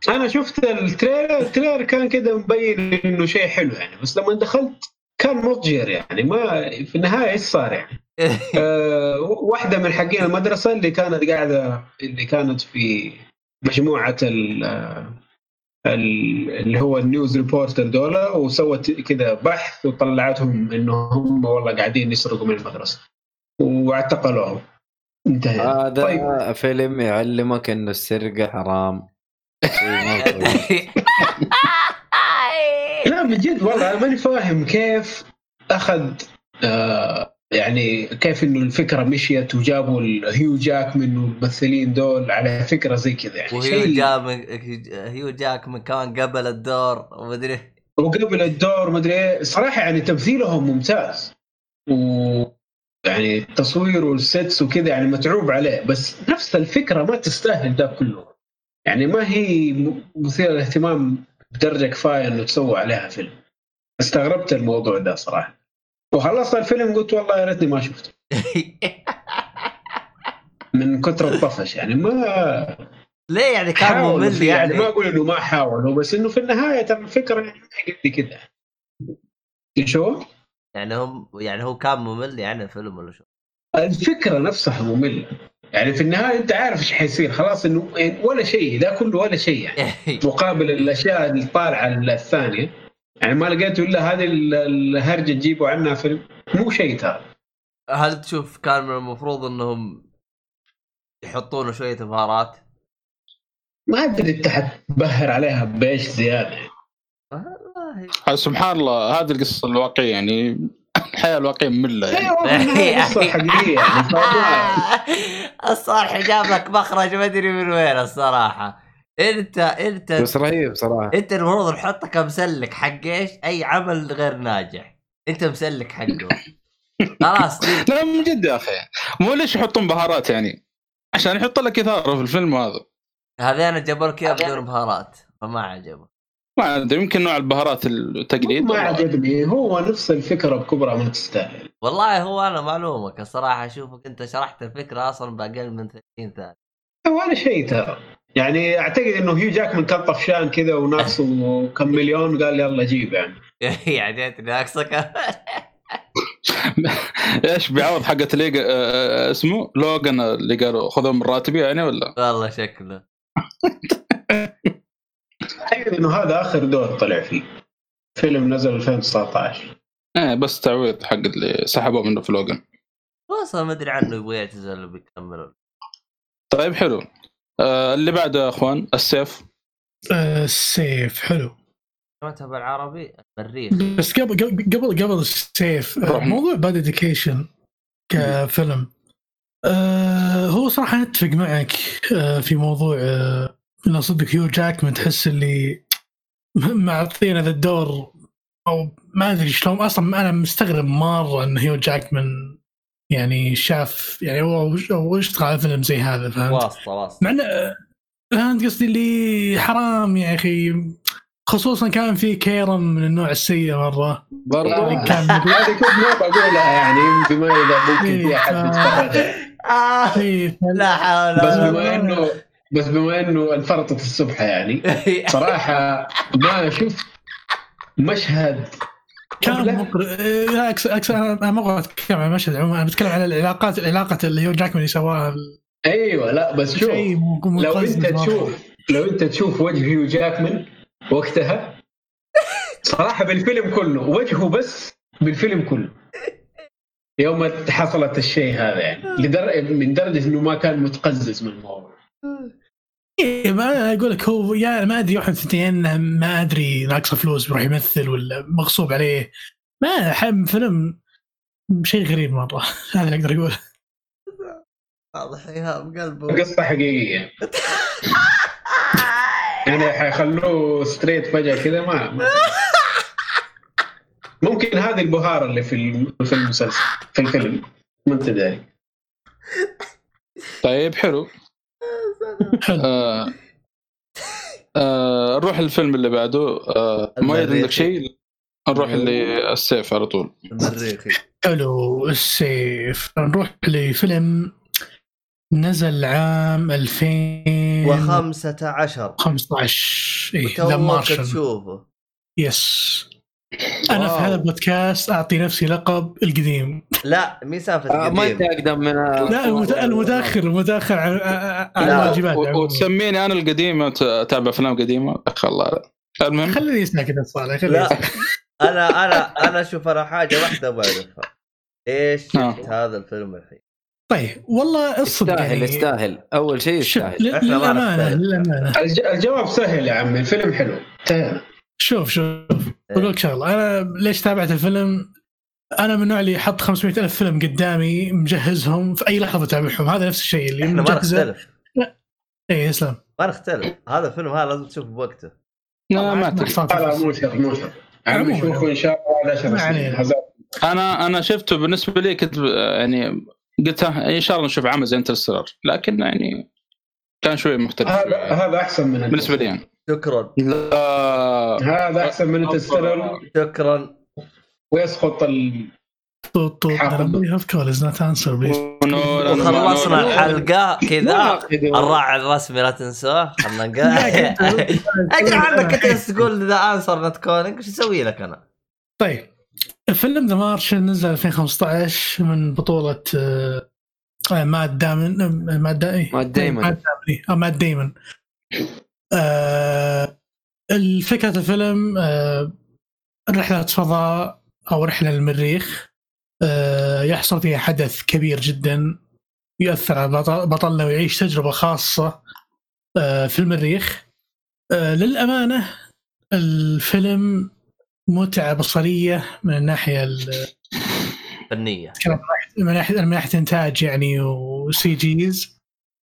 Speaker 5: أنا شفت ال trailer ال trailer كان كذا مبين إنه شيء حلو يعني بس لما دخلت كان مضجر يعني ما في النهاية إيش صار يعني؟ أه واحدة من حقين المدرسة اللي كانت قاعدة اللي كانت في مجموعة ال ال- اللي هو ال news reporter دولة وسوت كذا بحث وطلعتهم إنه هم والله قاعدين يسرقوا من المدرسة واعتقلوهم انتهى
Speaker 3: هذا
Speaker 5: طيب.
Speaker 3: فيلم يعلمك إنه السرقة حرام.
Speaker 5: لا من جد والله أنا ماني فاهم كيف أخذ آه يعني كيف إنه الفكرة مشيت وجابوا الهيو جاكمان الممثلين دول على فكرة زي كذا يعني.
Speaker 1: وهيو
Speaker 5: شيء-
Speaker 1: جاك هيو جاكمان كان قبل الدور ومدري
Speaker 5: وقبل الدور مدري إيه. صراحة يعني تمثيلهم ممتاز. و يعني التصوير وال sets وكذا يعني متعوب عليه بس نفس الفكرة ما تستاهل ده كله. يعني ما هي مثيرة للاهتمام بدرجة كفاية إنه تسوى عليها فيلم. استغربت الموضوع ده صراحة. وخلصت الفيلم قلت والله يا ريتني ما شفته. من كثر الطفش يعني. ما
Speaker 1: ليه يعني كان ممل
Speaker 5: فيه يعني؟ ما
Speaker 1: يعني
Speaker 5: أقول إنه ما حاولوا بس إنه في النهاية ترى الفكرة يعني ما قد كذا شو؟
Speaker 1: يعني هم يعني هو كان ممل يعني الفيلم ولا شو؟
Speaker 5: الفكرة نفسها مملة. يعني في النهاية أنت عارف إيش حيصير. خلاص إنه ولا شيء ده كله ولا شيء يعني. مقابل الأشياء اللي طالعة الثانية. يعني ما لقيته إلا هذه ال- الهرجة تجيبوا عنها فيلم مو شيء ترى.
Speaker 1: هل تشوف كان من المفروض إنهم يحطون شوية بهارات؟
Speaker 5: ما أدري أنت حتبهر عليها بإيش زيادة.
Speaker 1: والله.
Speaker 2: سبحان الله هذه القصة الواقعية يعني. الحياة الواقعيه ممله يعني.
Speaker 5: يعني
Speaker 1: الصالح جاب لك مخرج ما أدري من وين الصراحة. انت انت
Speaker 3: بس رهيب صراحة.
Speaker 1: أنت المفروض نحطك مسلك حق إيش؟ أي عمل غير ناجح. أنت مسلك حقه. خلاص
Speaker 2: لا من جد يا أخي. مو ليش يحطون بهارات يعني؟ عشان يحط لك إثارة في الفيلم هذا.
Speaker 1: هذين جابوا لك اياه بدون بهارات فما عجبه
Speaker 2: ما أدري يمكن نوع البهارات التقليد.
Speaker 5: ما. عجبني. هو نفس الفكرة بكبرى ما تستاهل
Speaker 1: والله هو أنا معلومك الصراحة أشوفك أنت شرحت الفكرة أصلا بأقل من 30 ثانية.
Speaker 5: ولا شيء ترى. يعني أعتقد إنه هيو جاكمان كان طفشان كذا وناقصه كم مليون قال يلا جيب يعني.
Speaker 1: يعني انت ناقصك.
Speaker 2: إيش بيعوض حقت اللي قا- آه، اسمه؟ لوجان اللي قالوا خذوا من راتبي يعني ولا؟
Speaker 1: والله شكله.
Speaker 5: اعتقد إنه هذا آخر دور طلع فيه. فيلم نزل 2019
Speaker 2: إيه بس تعويض حق اللي سحبوه منه في لوجن
Speaker 7: أصلا ما أدري عنه يبغى يعتزل بيكمل
Speaker 2: طيب حلو. آه اللي بعده يا أخوان السيف.
Speaker 4: آه، السيف حلو.
Speaker 7: كلمتها بالعربي المريخ
Speaker 4: بس قبل قبل قبل السيف آه،. موضوع Bad Education كفيلم. آه هو صراحة اتفق معك آه في موضوع آه إنه صدق هيو جاكمان تحس اللي معطينا ذا الدور أو ما أدري شلون. أصلا أنا مستغرب مرة إن هيو جاكمان يعني شاف يعني هو هو اشتغل على فيلم زي هذا فهمت؟
Speaker 7: واسطة واسطة.
Speaker 4: مع إنه فهمت قصدي اللي حرام يا أخي. خصوصا كان في كيرم من النوع السيء مرة.
Speaker 3: برضو
Speaker 5: آه.
Speaker 4: كان
Speaker 5: هذه كنت بقولها يعني بما إذا ممكن في أحد
Speaker 4: إيه،
Speaker 7: آه
Speaker 4: إيه،
Speaker 7: لا حول
Speaker 5: بس
Speaker 7: ولا
Speaker 5: بما إنه بس بما إنه انفرطت الصبح يعني. صراحة ما شفت مشهد
Speaker 4: كان. مقر... إيه، لا إكس إكس أنا ما أبغى أتكلم عن المشهد عموما أنا بتكلم عن العلاقات العلاقة اللي هو جاكمان اللي سواها
Speaker 5: أيوه لا بس شوف لو
Speaker 4: أنت.
Speaker 5: تشوف لو أنت تشوف وجه هيو جاكمان وقتها صراحة بالفيلم كله وجهه بس بالفيلم كله يوم حصلت الشيء هذا يعني لدر... من درجة إنه ما كان متقزز من الموضوع
Speaker 4: إيه، ما أقول لك هو يا ما أدري واحد من الثنتين ما أدري ناقصه فلوس بيروح يمثل ولا مغصوب عليه. ما حم فيلم شيء غريب مره هذا اللي أقدر أقوله.
Speaker 7: واضح إيهاب قلبه
Speaker 5: قصه حقيقية. يعني حيخلوه ستريت فجأة كذا ما ما- ممكن هذه البهارة اللي في في المسلسل في الفيلم. ما انت داري
Speaker 2: طيب حلو. نروح الفيلم اللي بعده. آه ما
Speaker 7: المريخي.
Speaker 2: عندك شيء؟ نروح للسيف على طول.
Speaker 7: المريخي.
Speaker 4: حلو السيف. نروح لفيلم نزل عام 2015
Speaker 7: و15
Speaker 4: اي ذا مارشن
Speaker 7: تشوفه.
Speaker 4: يس. أنا في. هذا البودكاست أعطي نفسي لقب القديم
Speaker 7: لا مي سالفة
Speaker 3: آه، ما انت اقدم من
Speaker 4: لا المت- المتاخر المتاخر عن عن
Speaker 7: لا،
Speaker 4: الواجبات
Speaker 2: و-. وتسميني أنا القديم وتتابع أفلام قديمة أخ الله لا. المهم
Speaker 4: خليني ساكت يا صالح خليني
Speaker 7: لا. أنا أنا أنا شوف أنا حاجة واحدة بعرفها إيش شفت
Speaker 2: آه.
Speaker 7: هذا الفيلم الحين
Speaker 4: طيب والله الصدق
Speaker 3: يستاهل
Speaker 4: يعني
Speaker 3: يستاهل أول شيء يستاهل
Speaker 7: للأمانة.
Speaker 4: للأمانة
Speaker 5: الج... الجواب سهل يا عمي الفيلم حلو.
Speaker 4: شوف شوف. بقول لك شغلة أنا ليش تابعت الفيلم؟ أنا من النوع اللي يحط 500 ألف فيلم قدامي مجهزهم في أي لحظة اتابعهم هذا نفس الشيء اللي
Speaker 7: إحنا ما
Speaker 4: مجهزه.
Speaker 7: نختلف.
Speaker 4: اي اسلم
Speaker 7: ما نختلف. هذا الفيلم هذا لازم تشوفه بوقته.
Speaker 2: لا ما.
Speaker 5: لا مو شرط مو شرط. شوفوا إن شاء الله على 10
Speaker 4: ما
Speaker 5: سنين.
Speaker 4: علينا.
Speaker 5: هذا
Speaker 2: أنا أنا شفته بالنسبة لي كنت يعني قلت إن شاء الله نشوف عمل زي Interstellar لكن يعني كان شوي مختلف.
Speaker 5: هذا هذا أحسن من
Speaker 2: بالنسبة لي يعني.
Speaker 7: شكرا.
Speaker 2: لا.
Speaker 5: هذا أحسن من Interstellar
Speaker 7: شكرا.
Speaker 5: ويسقط ال...
Speaker 7: وخلصنا. الحلقة كذا. الراعي الرسمي لا تنسوه. خلنا نقول. ادري عنك كنت تقول the answer not coming إيش أسوي لك أنا؟
Speaker 4: طيب. الفيلم The Martian نزل 2015 من بطولة آه، آه، مات دامن آه، مات دا... إيه،
Speaker 3: مات دايمون.
Speaker 4: مات دامن إيه، آه، الفكرة الفيلم آه، رحلة فضاء أو رحلة للمريخ آه، يحصل فيها حدث كبير جدا يؤثر على بطل- بطلنا ويعيش تجربة خاصة آه، في المريخ. آه، للأمانة الفيلم متعة بصرية من الناحية ال-
Speaker 7: فنية.
Speaker 4: من ناحية من ناحية إنتاج يعني و CGs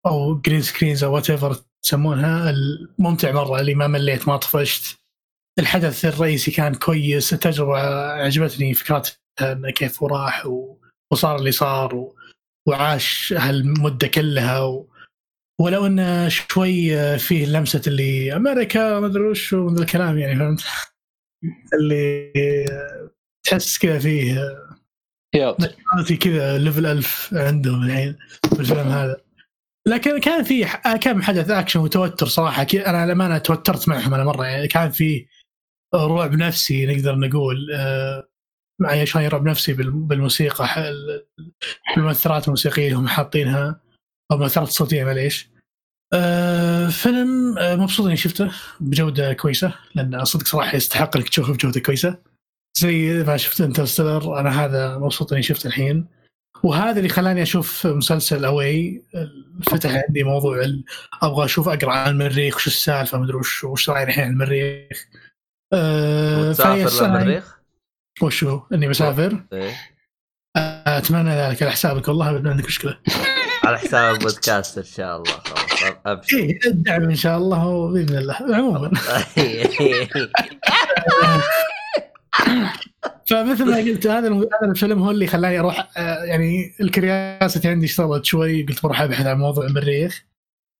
Speaker 4: أو green screens أو whatever تسمونها الممتع مرة اللي ما مليت ما طفشت. الحدث الرئيسي كان كويس التجربة عجبتني فكرتها إنه كيف وراح و- وصار اللي صار و- وعاش هالمدة كلها و... ولو إنه شوي فيه لمسة اللي أمريكا ما أدري وش من الكلام يعني فهمت؟ اللي تحس كذا فيه كذا level up عندهم الحين في الفيلم هذا. لكن كان في ح- كم حدث أكشن وتوتر صراحة. أنا للأمانة توترت معهم أنا مرة. يعني كان في رعب نفسي نقدر نقول آه، معي شوي رعب نفسي بال- بالموسيقى ح- ال- بالمؤثرات الموسيقية اللي هم حاطينها أو المؤثرات الصوتية معليش. آه، فيلم آه، مبسوط إني شفته بجودة كويسة لأن صدق صراحة يستحق إنك تشوفه بجودة كويسة. زي ما شفت Interstellar أنا هذا مبسوط إني شفته الحين. وهذا اللي خلاني أشوف مسلسل Away فتح عندي موضوع أبغى أشوف أقرأ عن المريخ وش السالفة مدري وش وش رايي الحين المريخ. أه فهي
Speaker 1: للمريخ؟
Speaker 4: وشو إني بسافر
Speaker 1: إيه.
Speaker 4: أتمنى ذلك على حسابك والله ما عندك مشكلة.
Speaker 1: على حساب البودكاست إن شاء الله خلاص أبشر.
Speaker 4: إيه الدعم إن شاء الله وبإذن الله عموما. فمثل ما قلت هذا هذا الفيلم هو اللي خلاني أروح آه، يعني الكرياسة عندي اشتغلت شوي قلت بروح أبحث عن موضوع المريخ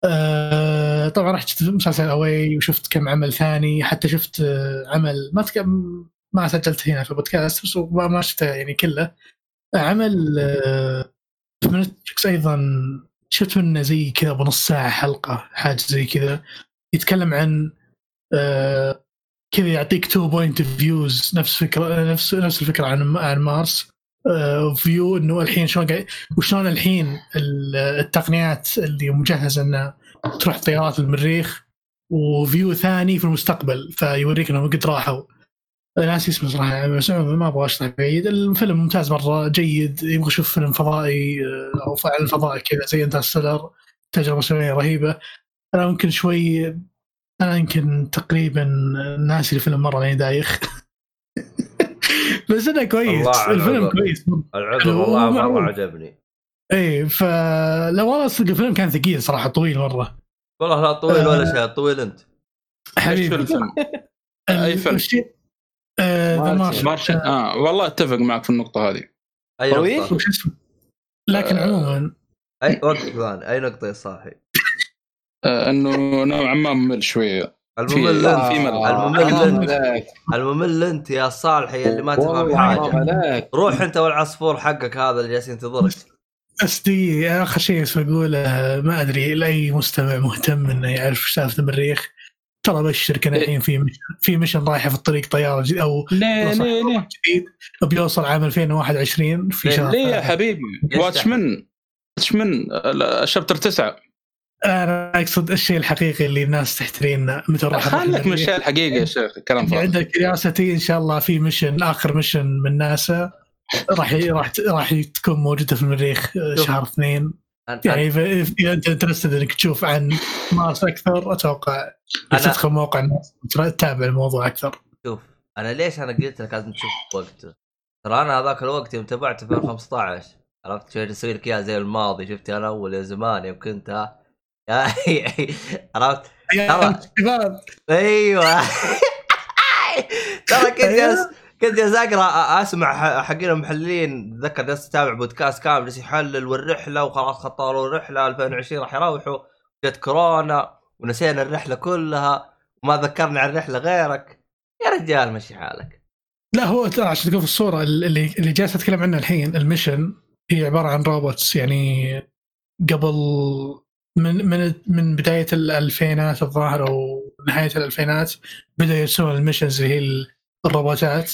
Speaker 4: آه، طبعا رحت شفت مسلسل Away وشفت كم عمل ثاني حتى شفت آه، عمل ما. ما سجلت هنا في البودكاست بس ما شفته يعني كله عمل في نتفلكس أيضا شفت منه زي كذا بنص ساعة حلقة حاجة زي كذا يتكلم عن كذا يعطيك two point views نفس فكرة نفس نفس الفكرة عن عن Mars. view إنه الحين شلون وشلون الحين ال- التقنيات اللي مجهزة إنها تروح طيارات المريخ و view ثاني في المستقبل فيوريك إنهم قد راحوا. ناسي اسمه صراحة بس ما أبغى أشرح بعيد. الفيلم ممتاز مرة جيد يبغى أشوف فيلم فضائي آه، أو فعل فضائي كذا زي Interstellar تجربة سينمائيه رهيبة. أنا ممكن شوي أنا يمكن تقريبا ناسي الفيلم مرة لاني دايخ. بس إنه كويس. الفيلم. كويس.
Speaker 1: العذر والله مره. عجبني.
Speaker 4: إيه فلا والله صدق الفيلم كان ثقيل صراحة طويل مرة.
Speaker 1: والله لا طويل ولا شيء طويل أنت.
Speaker 2: إيش
Speaker 4: حبيبي
Speaker 2: الفيلم؟ أي فيلم؟
Speaker 4: آه،
Speaker 3: The
Speaker 2: Martian. آه والله أتفق معك في النقطة هذه.
Speaker 1: أي
Speaker 3: طويل؟
Speaker 4: لكن
Speaker 2: آه.
Speaker 4: عموما.
Speaker 1: أي وقت ثاني أي نقطة يا صاحي؟
Speaker 2: آه إنه نوعا ما ممل شوية
Speaker 1: الممل
Speaker 2: في-
Speaker 1: انت. الممل انت
Speaker 3: عليك
Speaker 1: الممل انت يا صالحي اللي ما تفهم حاجة.
Speaker 3: عليك.
Speaker 1: روح انت والعصفور حقك هذا اللي جالس ينتظرك
Speaker 4: بس دي آخر شيء بس بقول آه، ما أدري لأي مستمع مهتم إنه يعرف سالفة المريخ. ترى بشرك أنا الحين في مش- في ميشن رايحة في الطريق طيارة جديد أو
Speaker 2: ليه ليه ليه؟
Speaker 4: جديد. بيوصل عام 2021 في شهر
Speaker 2: ليه يا. حبيبي. واتشمن. واتشمن الشابتر تسعة.
Speaker 4: أنا أقصد الشيء الحقيقي اللي الناس تحترينا متى راح نروح
Speaker 2: خليك من. الشيء الحقيقي يا شيخ كلام فاضي.
Speaker 4: عندك Curiosity إن شاء الله في mission آخر mission من ناسا. راح راح راح تكون موجودة في المريخ آه،. شهر اثنين. يعني إذا إذا أنت interested إنك تشوف عن مارس أكثر أتوقع
Speaker 1: أنا-
Speaker 4: تدخل موقع ناسا تتابع الموضوع أكثر.
Speaker 1: شوف أنا ليش أنا قلت لك لازم تشوف وقته ترى أنا هذاك الوقت يوم تابعت 2015 عرفت شوي أسوي لك إياها زي الماضي شفت أنا أول يا زمان يوم كنت ها عرفت؟ أيوه. ترى كنت جالس كنت جالس أقرأ أسمع حقين المحللين اتذكر جالس أتابع بودكاست كامل جالس يحلل والرحلة وخلاص خطروا الرحلة 2020 راح يروحوا جت كورونا ونسينا الرحلة كلها وما ذكرنا عن الرحله غيرك. يا رجال مشي حالك.
Speaker 4: لا هو ترى عشان في الصورة اللي اللي جالس أتكلم عنها الحين الميشن هي عبارة عن robots يعني قبل من من من بداية الألفينات الظاهر أو نهاية الألفينات بدأوا يرسلون ال missions اللي هي ال- الروبوتات.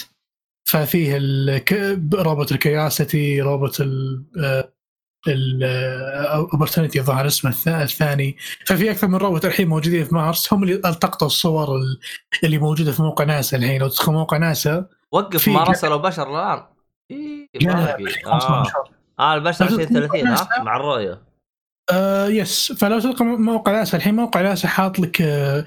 Speaker 4: ففيه الك- روبوت ال Curiosity روبوت ال ال Opportunity ظهر اسمه الث- الثاني. ففي أكثر من روبوت الحين موجودين في مارس. هم اللي ألتقطوا الصور ال- اللي موجودة في موقع ناسا الحين. لو تدخل موقع ناسا
Speaker 1: وقف ما رسلوا بشر الآن. إيه
Speaker 4: لا،
Speaker 1: آه.
Speaker 4: 15.
Speaker 1: آه البشر
Speaker 4: لو
Speaker 1: 2030 ها
Speaker 4: تدخل
Speaker 1: مع الرؤية.
Speaker 4: آه يس فلو تلقى موقع ناسا الحين موقع ناسا حاط لك آه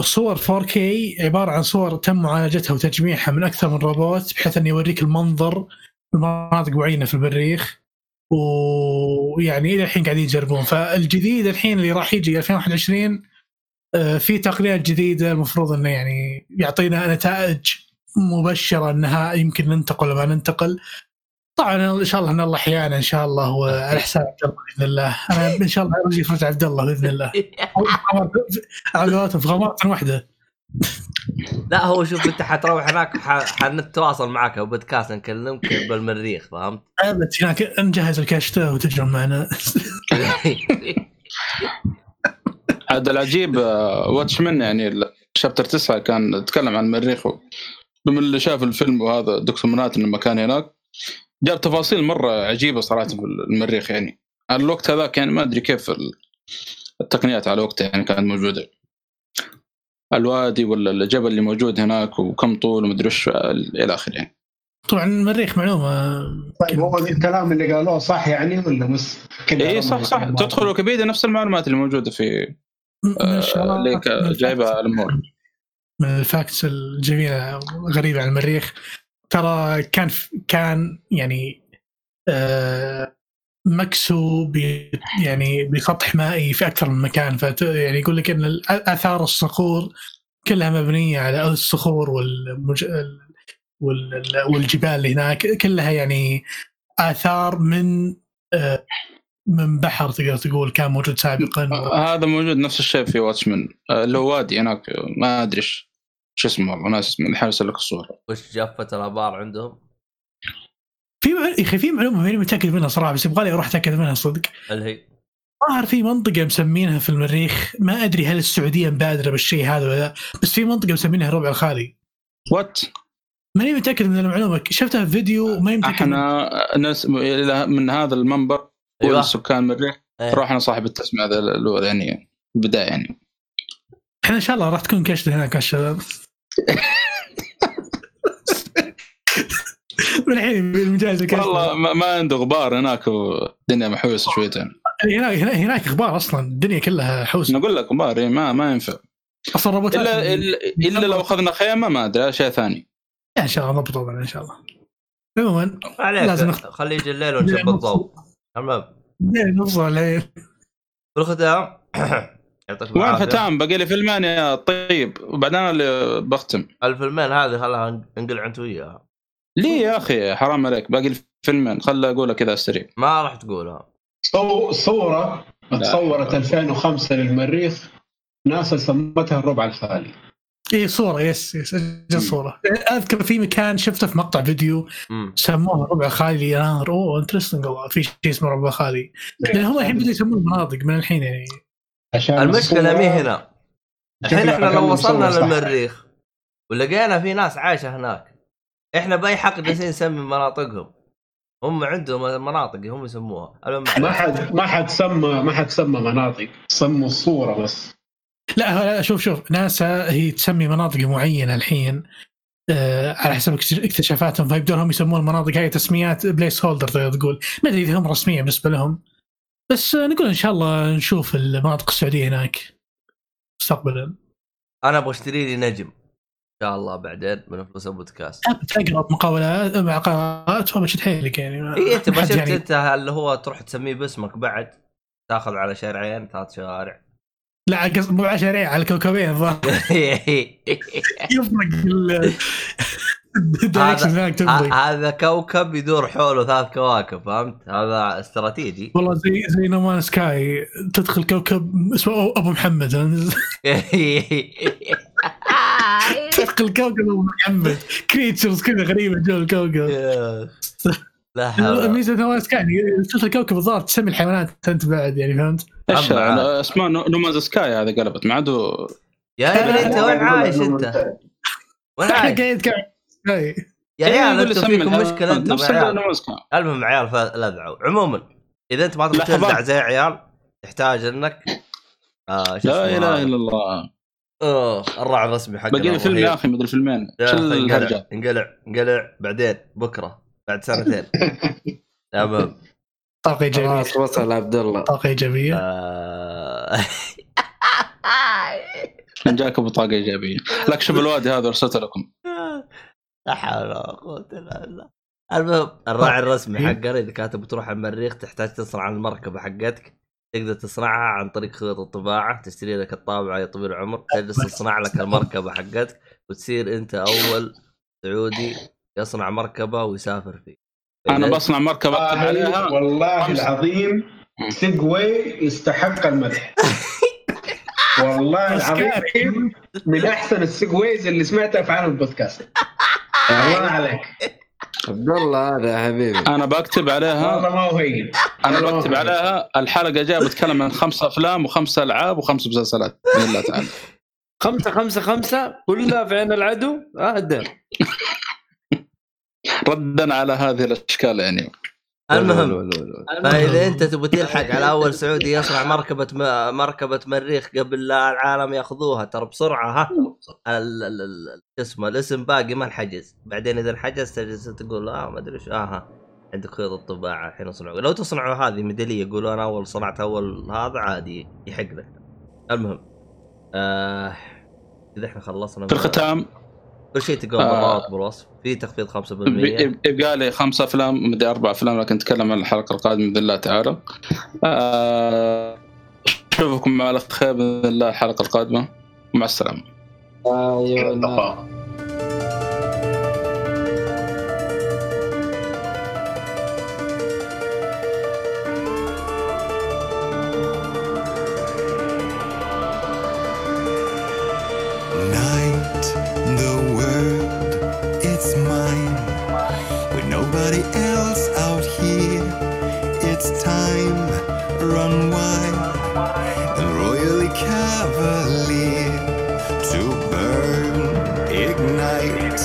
Speaker 4: صور 4K عبارة عن صور تم معالجتها وتجميعها من أكثر من روبوت بحيث انه يوريك المنظر المناطق معينة في المريخ ويعني إلى الحين قاعدين يجربون. فالجديد الحين اللي راح يجي 2021 آه في تقنيات جديدة المفروض إنه يعني يعطينا نتائج مبشرة إنها يمكن ننتقل ما ننتقل. طبعا إن شاء الله إن الله أحيانا إن شاء الله وعلى حساب عبد الله بإذن الله. أنا إن شاء الله ارجي فرج عبد الله بإذن الله. على في غمرة واحدة
Speaker 1: لا هو شوف أنت حتروح هناك ح- حنتواصل معك أو بودكاست نكلمك بالمريخ فهمت؟
Speaker 4: هناك نجهز الكشتة وتجرم معنا.
Speaker 2: عاد العجيب واتشمن يعني الشابتر تسعة كان يتكلم عن المريخ بما اللي شاف الفيلم وهذا دكتور منات لما كان هناك. جاب تفاصيل مرة عجيبة صراحة في المريخ يعني. على الوقت هذاك يعني ما أدري كيف ال- التقنيات على وقته يعني كانت موجودة. الوادي ولا الجبل اللي موجود هناك وكم طول ومدري وش إلى آخره يعني.
Speaker 4: طبعا المريخ معلومة.
Speaker 5: طيب هو الكلام اللي قالوه صح يعني ولا بس
Speaker 2: اي صح صح. تدخل ويكيبيديا نفس المعلومات اللي موجودة في آه، اللي جايبها الأمور
Speaker 4: من ال facts الجميلة غريبة عن المريخ. ترى كان كان يعني آه، مكسو يعني بسطح مائي في أكثر من مكان. فت يعني يقول لك إن آثار الصخور كلها مبنية على الصخور والمج... وال... والجبال اللي هناك. كلها يعني آثار من آه، من بحر تقدر تقول كان موجود سابقا.
Speaker 2: هذا موجود نفس الشيء في واتشمان آه، اللي هو وادي هناك ما أدري إيش. شو اسمه والله ناس اسمه الحين ارسل لك الصورة.
Speaker 1: وش جافه الابار عندهم؟
Speaker 4: في مع- يا أخي في معلومة ماني متأكد منها صراحة بس يبغى لي أروح أتأكد منها صدق.
Speaker 1: اللي هي؟
Speaker 4: ظاهر في منطقة مسمينها في المريخ ما أدري هل السعودية مبادرة بالشيء هذا ولا لا بس في منطقة مسمينها الربع الخالي.
Speaker 2: وات
Speaker 4: ماني متأكد من المعلومة شفتها في فيديو ماني متاكد من-
Speaker 2: إحنا ناس من هذا المنبر
Speaker 1: أيوة.
Speaker 2: والسكان المريخ
Speaker 1: إيه.
Speaker 2: رحنا صاحب التسمية هذا يعني البداية يعني.
Speaker 4: إحنا إن شاء الله راح تكون كشته هناك يا الشباب من الحين بالمجال الكشف.
Speaker 2: والله ما, ما عنده غبار هناك والدنيا محوسة شويتين.
Speaker 4: هناك هناك, هناك أخبار أصلا. الدنيا كلها حوسة.
Speaker 2: نقول لك غبار ما ما ينفع.
Speaker 4: أصلا روبوتات
Speaker 2: الا الا, إلا لو أخذنا خيمة ما أدري شيء ثاني.
Speaker 4: إن شاء الله نضبط وضعنا إن شاء الله. عموما لازم نخ-
Speaker 1: خليه يجي الليل ونشوف الضوء. المهم
Speaker 4: نوصل الحين
Speaker 1: في
Speaker 2: وين ختام باقي لي فيلمين يا طيب. وبعدين اللي بختم.
Speaker 1: الفيلمين هذه خلاها نقلع انت وياها.
Speaker 2: ليه يا أخي؟ حرام عليك. باقي لي فيلمين. خل اقولها كذا سريع
Speaker 1: ما راح تقولها
Speaker 5: صو- صورة تصورت 2005 للمريخ. ناسا سمتها الربع الخالي.
Speaker 4: اي صورة. yes yes. أجل صوره أذكر في مكان شفته في مقطع فيديو. سموها ربع خالي نار. أوه interesting والله في شيء اسمه ربع خالي. لأن هم الحين بدوا يسمون المناطق من الحين يعني.
Speaker 5: عشان المشكلة
Speaker 1: مي هنا؟ الحين
Speaker 5: إحنا
Speaker 1: لو وصلنا. للمريخ ولقينا في ناس عايشة هناك. إحنا بأي حق جالسين نسمي مناطقهم. هم عندهم مناطق هم يسموها.
Speaker 5: ما حد ما حد سمى ما حد سمى مناطق. سموا الصورة بس.
Speaker 4: لا شوف شوف ناسا هي تسمي مناطق معينة الحين آه على حسب اكتش- اكتشافاتهم. فيبدون هم يسمون المناطق هاي تسميات بليس هولدر تقدر تقول. ما أدري إذا هم رسمية بالنسبة لهم. بس نقول إن شاء الله نشوف المناطق السعودية هناك مستقبلا.
Speaker 1: أنا أبغى أشتري لي نجم. إن شاء الله بعدين من فلوس البودكاست.
Speaker 4: تقرأ مقاولات مقالات وبشد حيلك يعني.
Speaker 1: اي انت
Speaker 4: يعني
Speaker 1: أنت اللي هو تروح تسميه باسمك بعد تاخذ على شارعين ثلاث شوارع.
Speaker 4: لا قصد مو عشرية على كوكبين الظاهر يفرق تفرق.
Speaker 1: هذا كوكب يدور حوله ثلاث كواكب فهمت؟ هذا استراتيجي.
Speaker 4: والله زي زي نومان سكاي تدخل كوكب اسمه أبو محمد. تدخل كوكب أبو محمد. كريتشرز كذا غريبة جو الكوكب.
Speaker 1: لا حول
Speaker 4: ميزه نومان سكاي يعني تدخل كوكب الظاهر تسمي الحيوانات أنت بعد يعني فهمت؟
Speaker 1: إيش.
Speaker 2: اسمها نوماز سكاي هذه قلبت ما عاد
Speaker 1: يا ابني أنت وين عايش أنت؟ وين عايش؟
Speaker 4: قاعد.
Speaker 1: يا عيال أنتم فيكم مشكلة أنتم.
Speaker 2: نوماز
Speaker 1: المهم عيال فلذعوا عموما إذا أنت ما تبغى. تلدع زي عيال تحتاج إنك آه
Speaker 2: لا إله
Speaker 1: هذا؟
Speaker 2: إلا الله
Speaker 1: أوه الراعي الرسمي حقنا
Speaker 2: باقي لي فيلم. يا أخي مدري فيلمين
Speaker 1: انقلع انقلع انقلع بعدين بكرة بعد سنتين. تمام
Speaker 4: طاقه ايجابيه
Speaker 3: خلاص وصل عبد الله.
Speaker 4: طاقه ايجابيه
Speaker 1: آه،
Speaker 2: جاك بطاقه ايجابيه لك شوف الوادي هذا ارسلته لكم.
Speaker 1: لا حول ولا قوة إلا بالله. المهم الراعي الرسمي حقنا إذا كاتب بتروح على المريخ تحتاج تصنع المركبة حقتك. تقدر تصنعها عن طريق خيوط الطباعة تشتري لك الطابعة يا طويل العمر تجلس تصنع لك المركبة حقتك وتصير أنت أول سعودي يصنع مركبة ويسافر فيه.
Speaker 2: أنا بصنع مركبة عليها.
Speaker 5: والله
Speaker 2: خمسة.
Speaker 5: العظيم segue يستحق المدح. والله العظيم من أحسن السيجويز اللي سمعتها في عالم البودكاست. الله عليك.
Speaker 3: عبد الله هذا يا حبيبي.
Speaker 2: أنا بكتب عليها.
Speaker 5: والله ما هو هين أنا
Speaker 2: بكتب. عليها. الحلقة جاية بتكلم عن خمسة أفلام وخمس ألعاب وخمس مسلسلات. بإذن الله تعالى.
Speaker 3: خمسة خمسة خمسة؟ كلها في عين العدو؟ اهدى
Speaker 2: ردا على هذه الأشكال يعني.
Speaker 7: المهم فإذا أنت تبغى تلحق على أول سعودي يصنع مركبة م... مركبة مريخ قبل لا العالم يأخذوها ترى بسرعة ها؟ ال... ال... ال... شو اسمه الاسم باقي ما انحجز بعدين إذا انحجز تجلس تقول آه ما أدري إيش آه عندك خيط الطباعة الحين يصنعوا. لو تصنعوا هذه ميدالية يقولوا أنا أول صنعت أول هذا عادي يحق لك. المهم آه إذا إحنا خلصنا
Speaker 2: في الختام
Speaker 7: كل شيء تلقاه
Speaker 2: آه.
Speaker 7: بالوصف في تخفيض 5%
Speaker 2: يب- يبقى لي خمس أفلام مدري أربع أفلام لكن نتكلم عن الحلقة القادمة بإذن الله تعالى. آه، أشوفكم على خير بإذن الله الحلقة القادمة مع
Speaker 8: السلامة. أيوه cavalier to burn, ignite.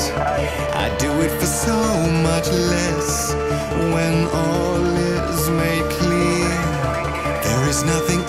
Speaker 8: I do it for so much less when all is made clear. There is nothing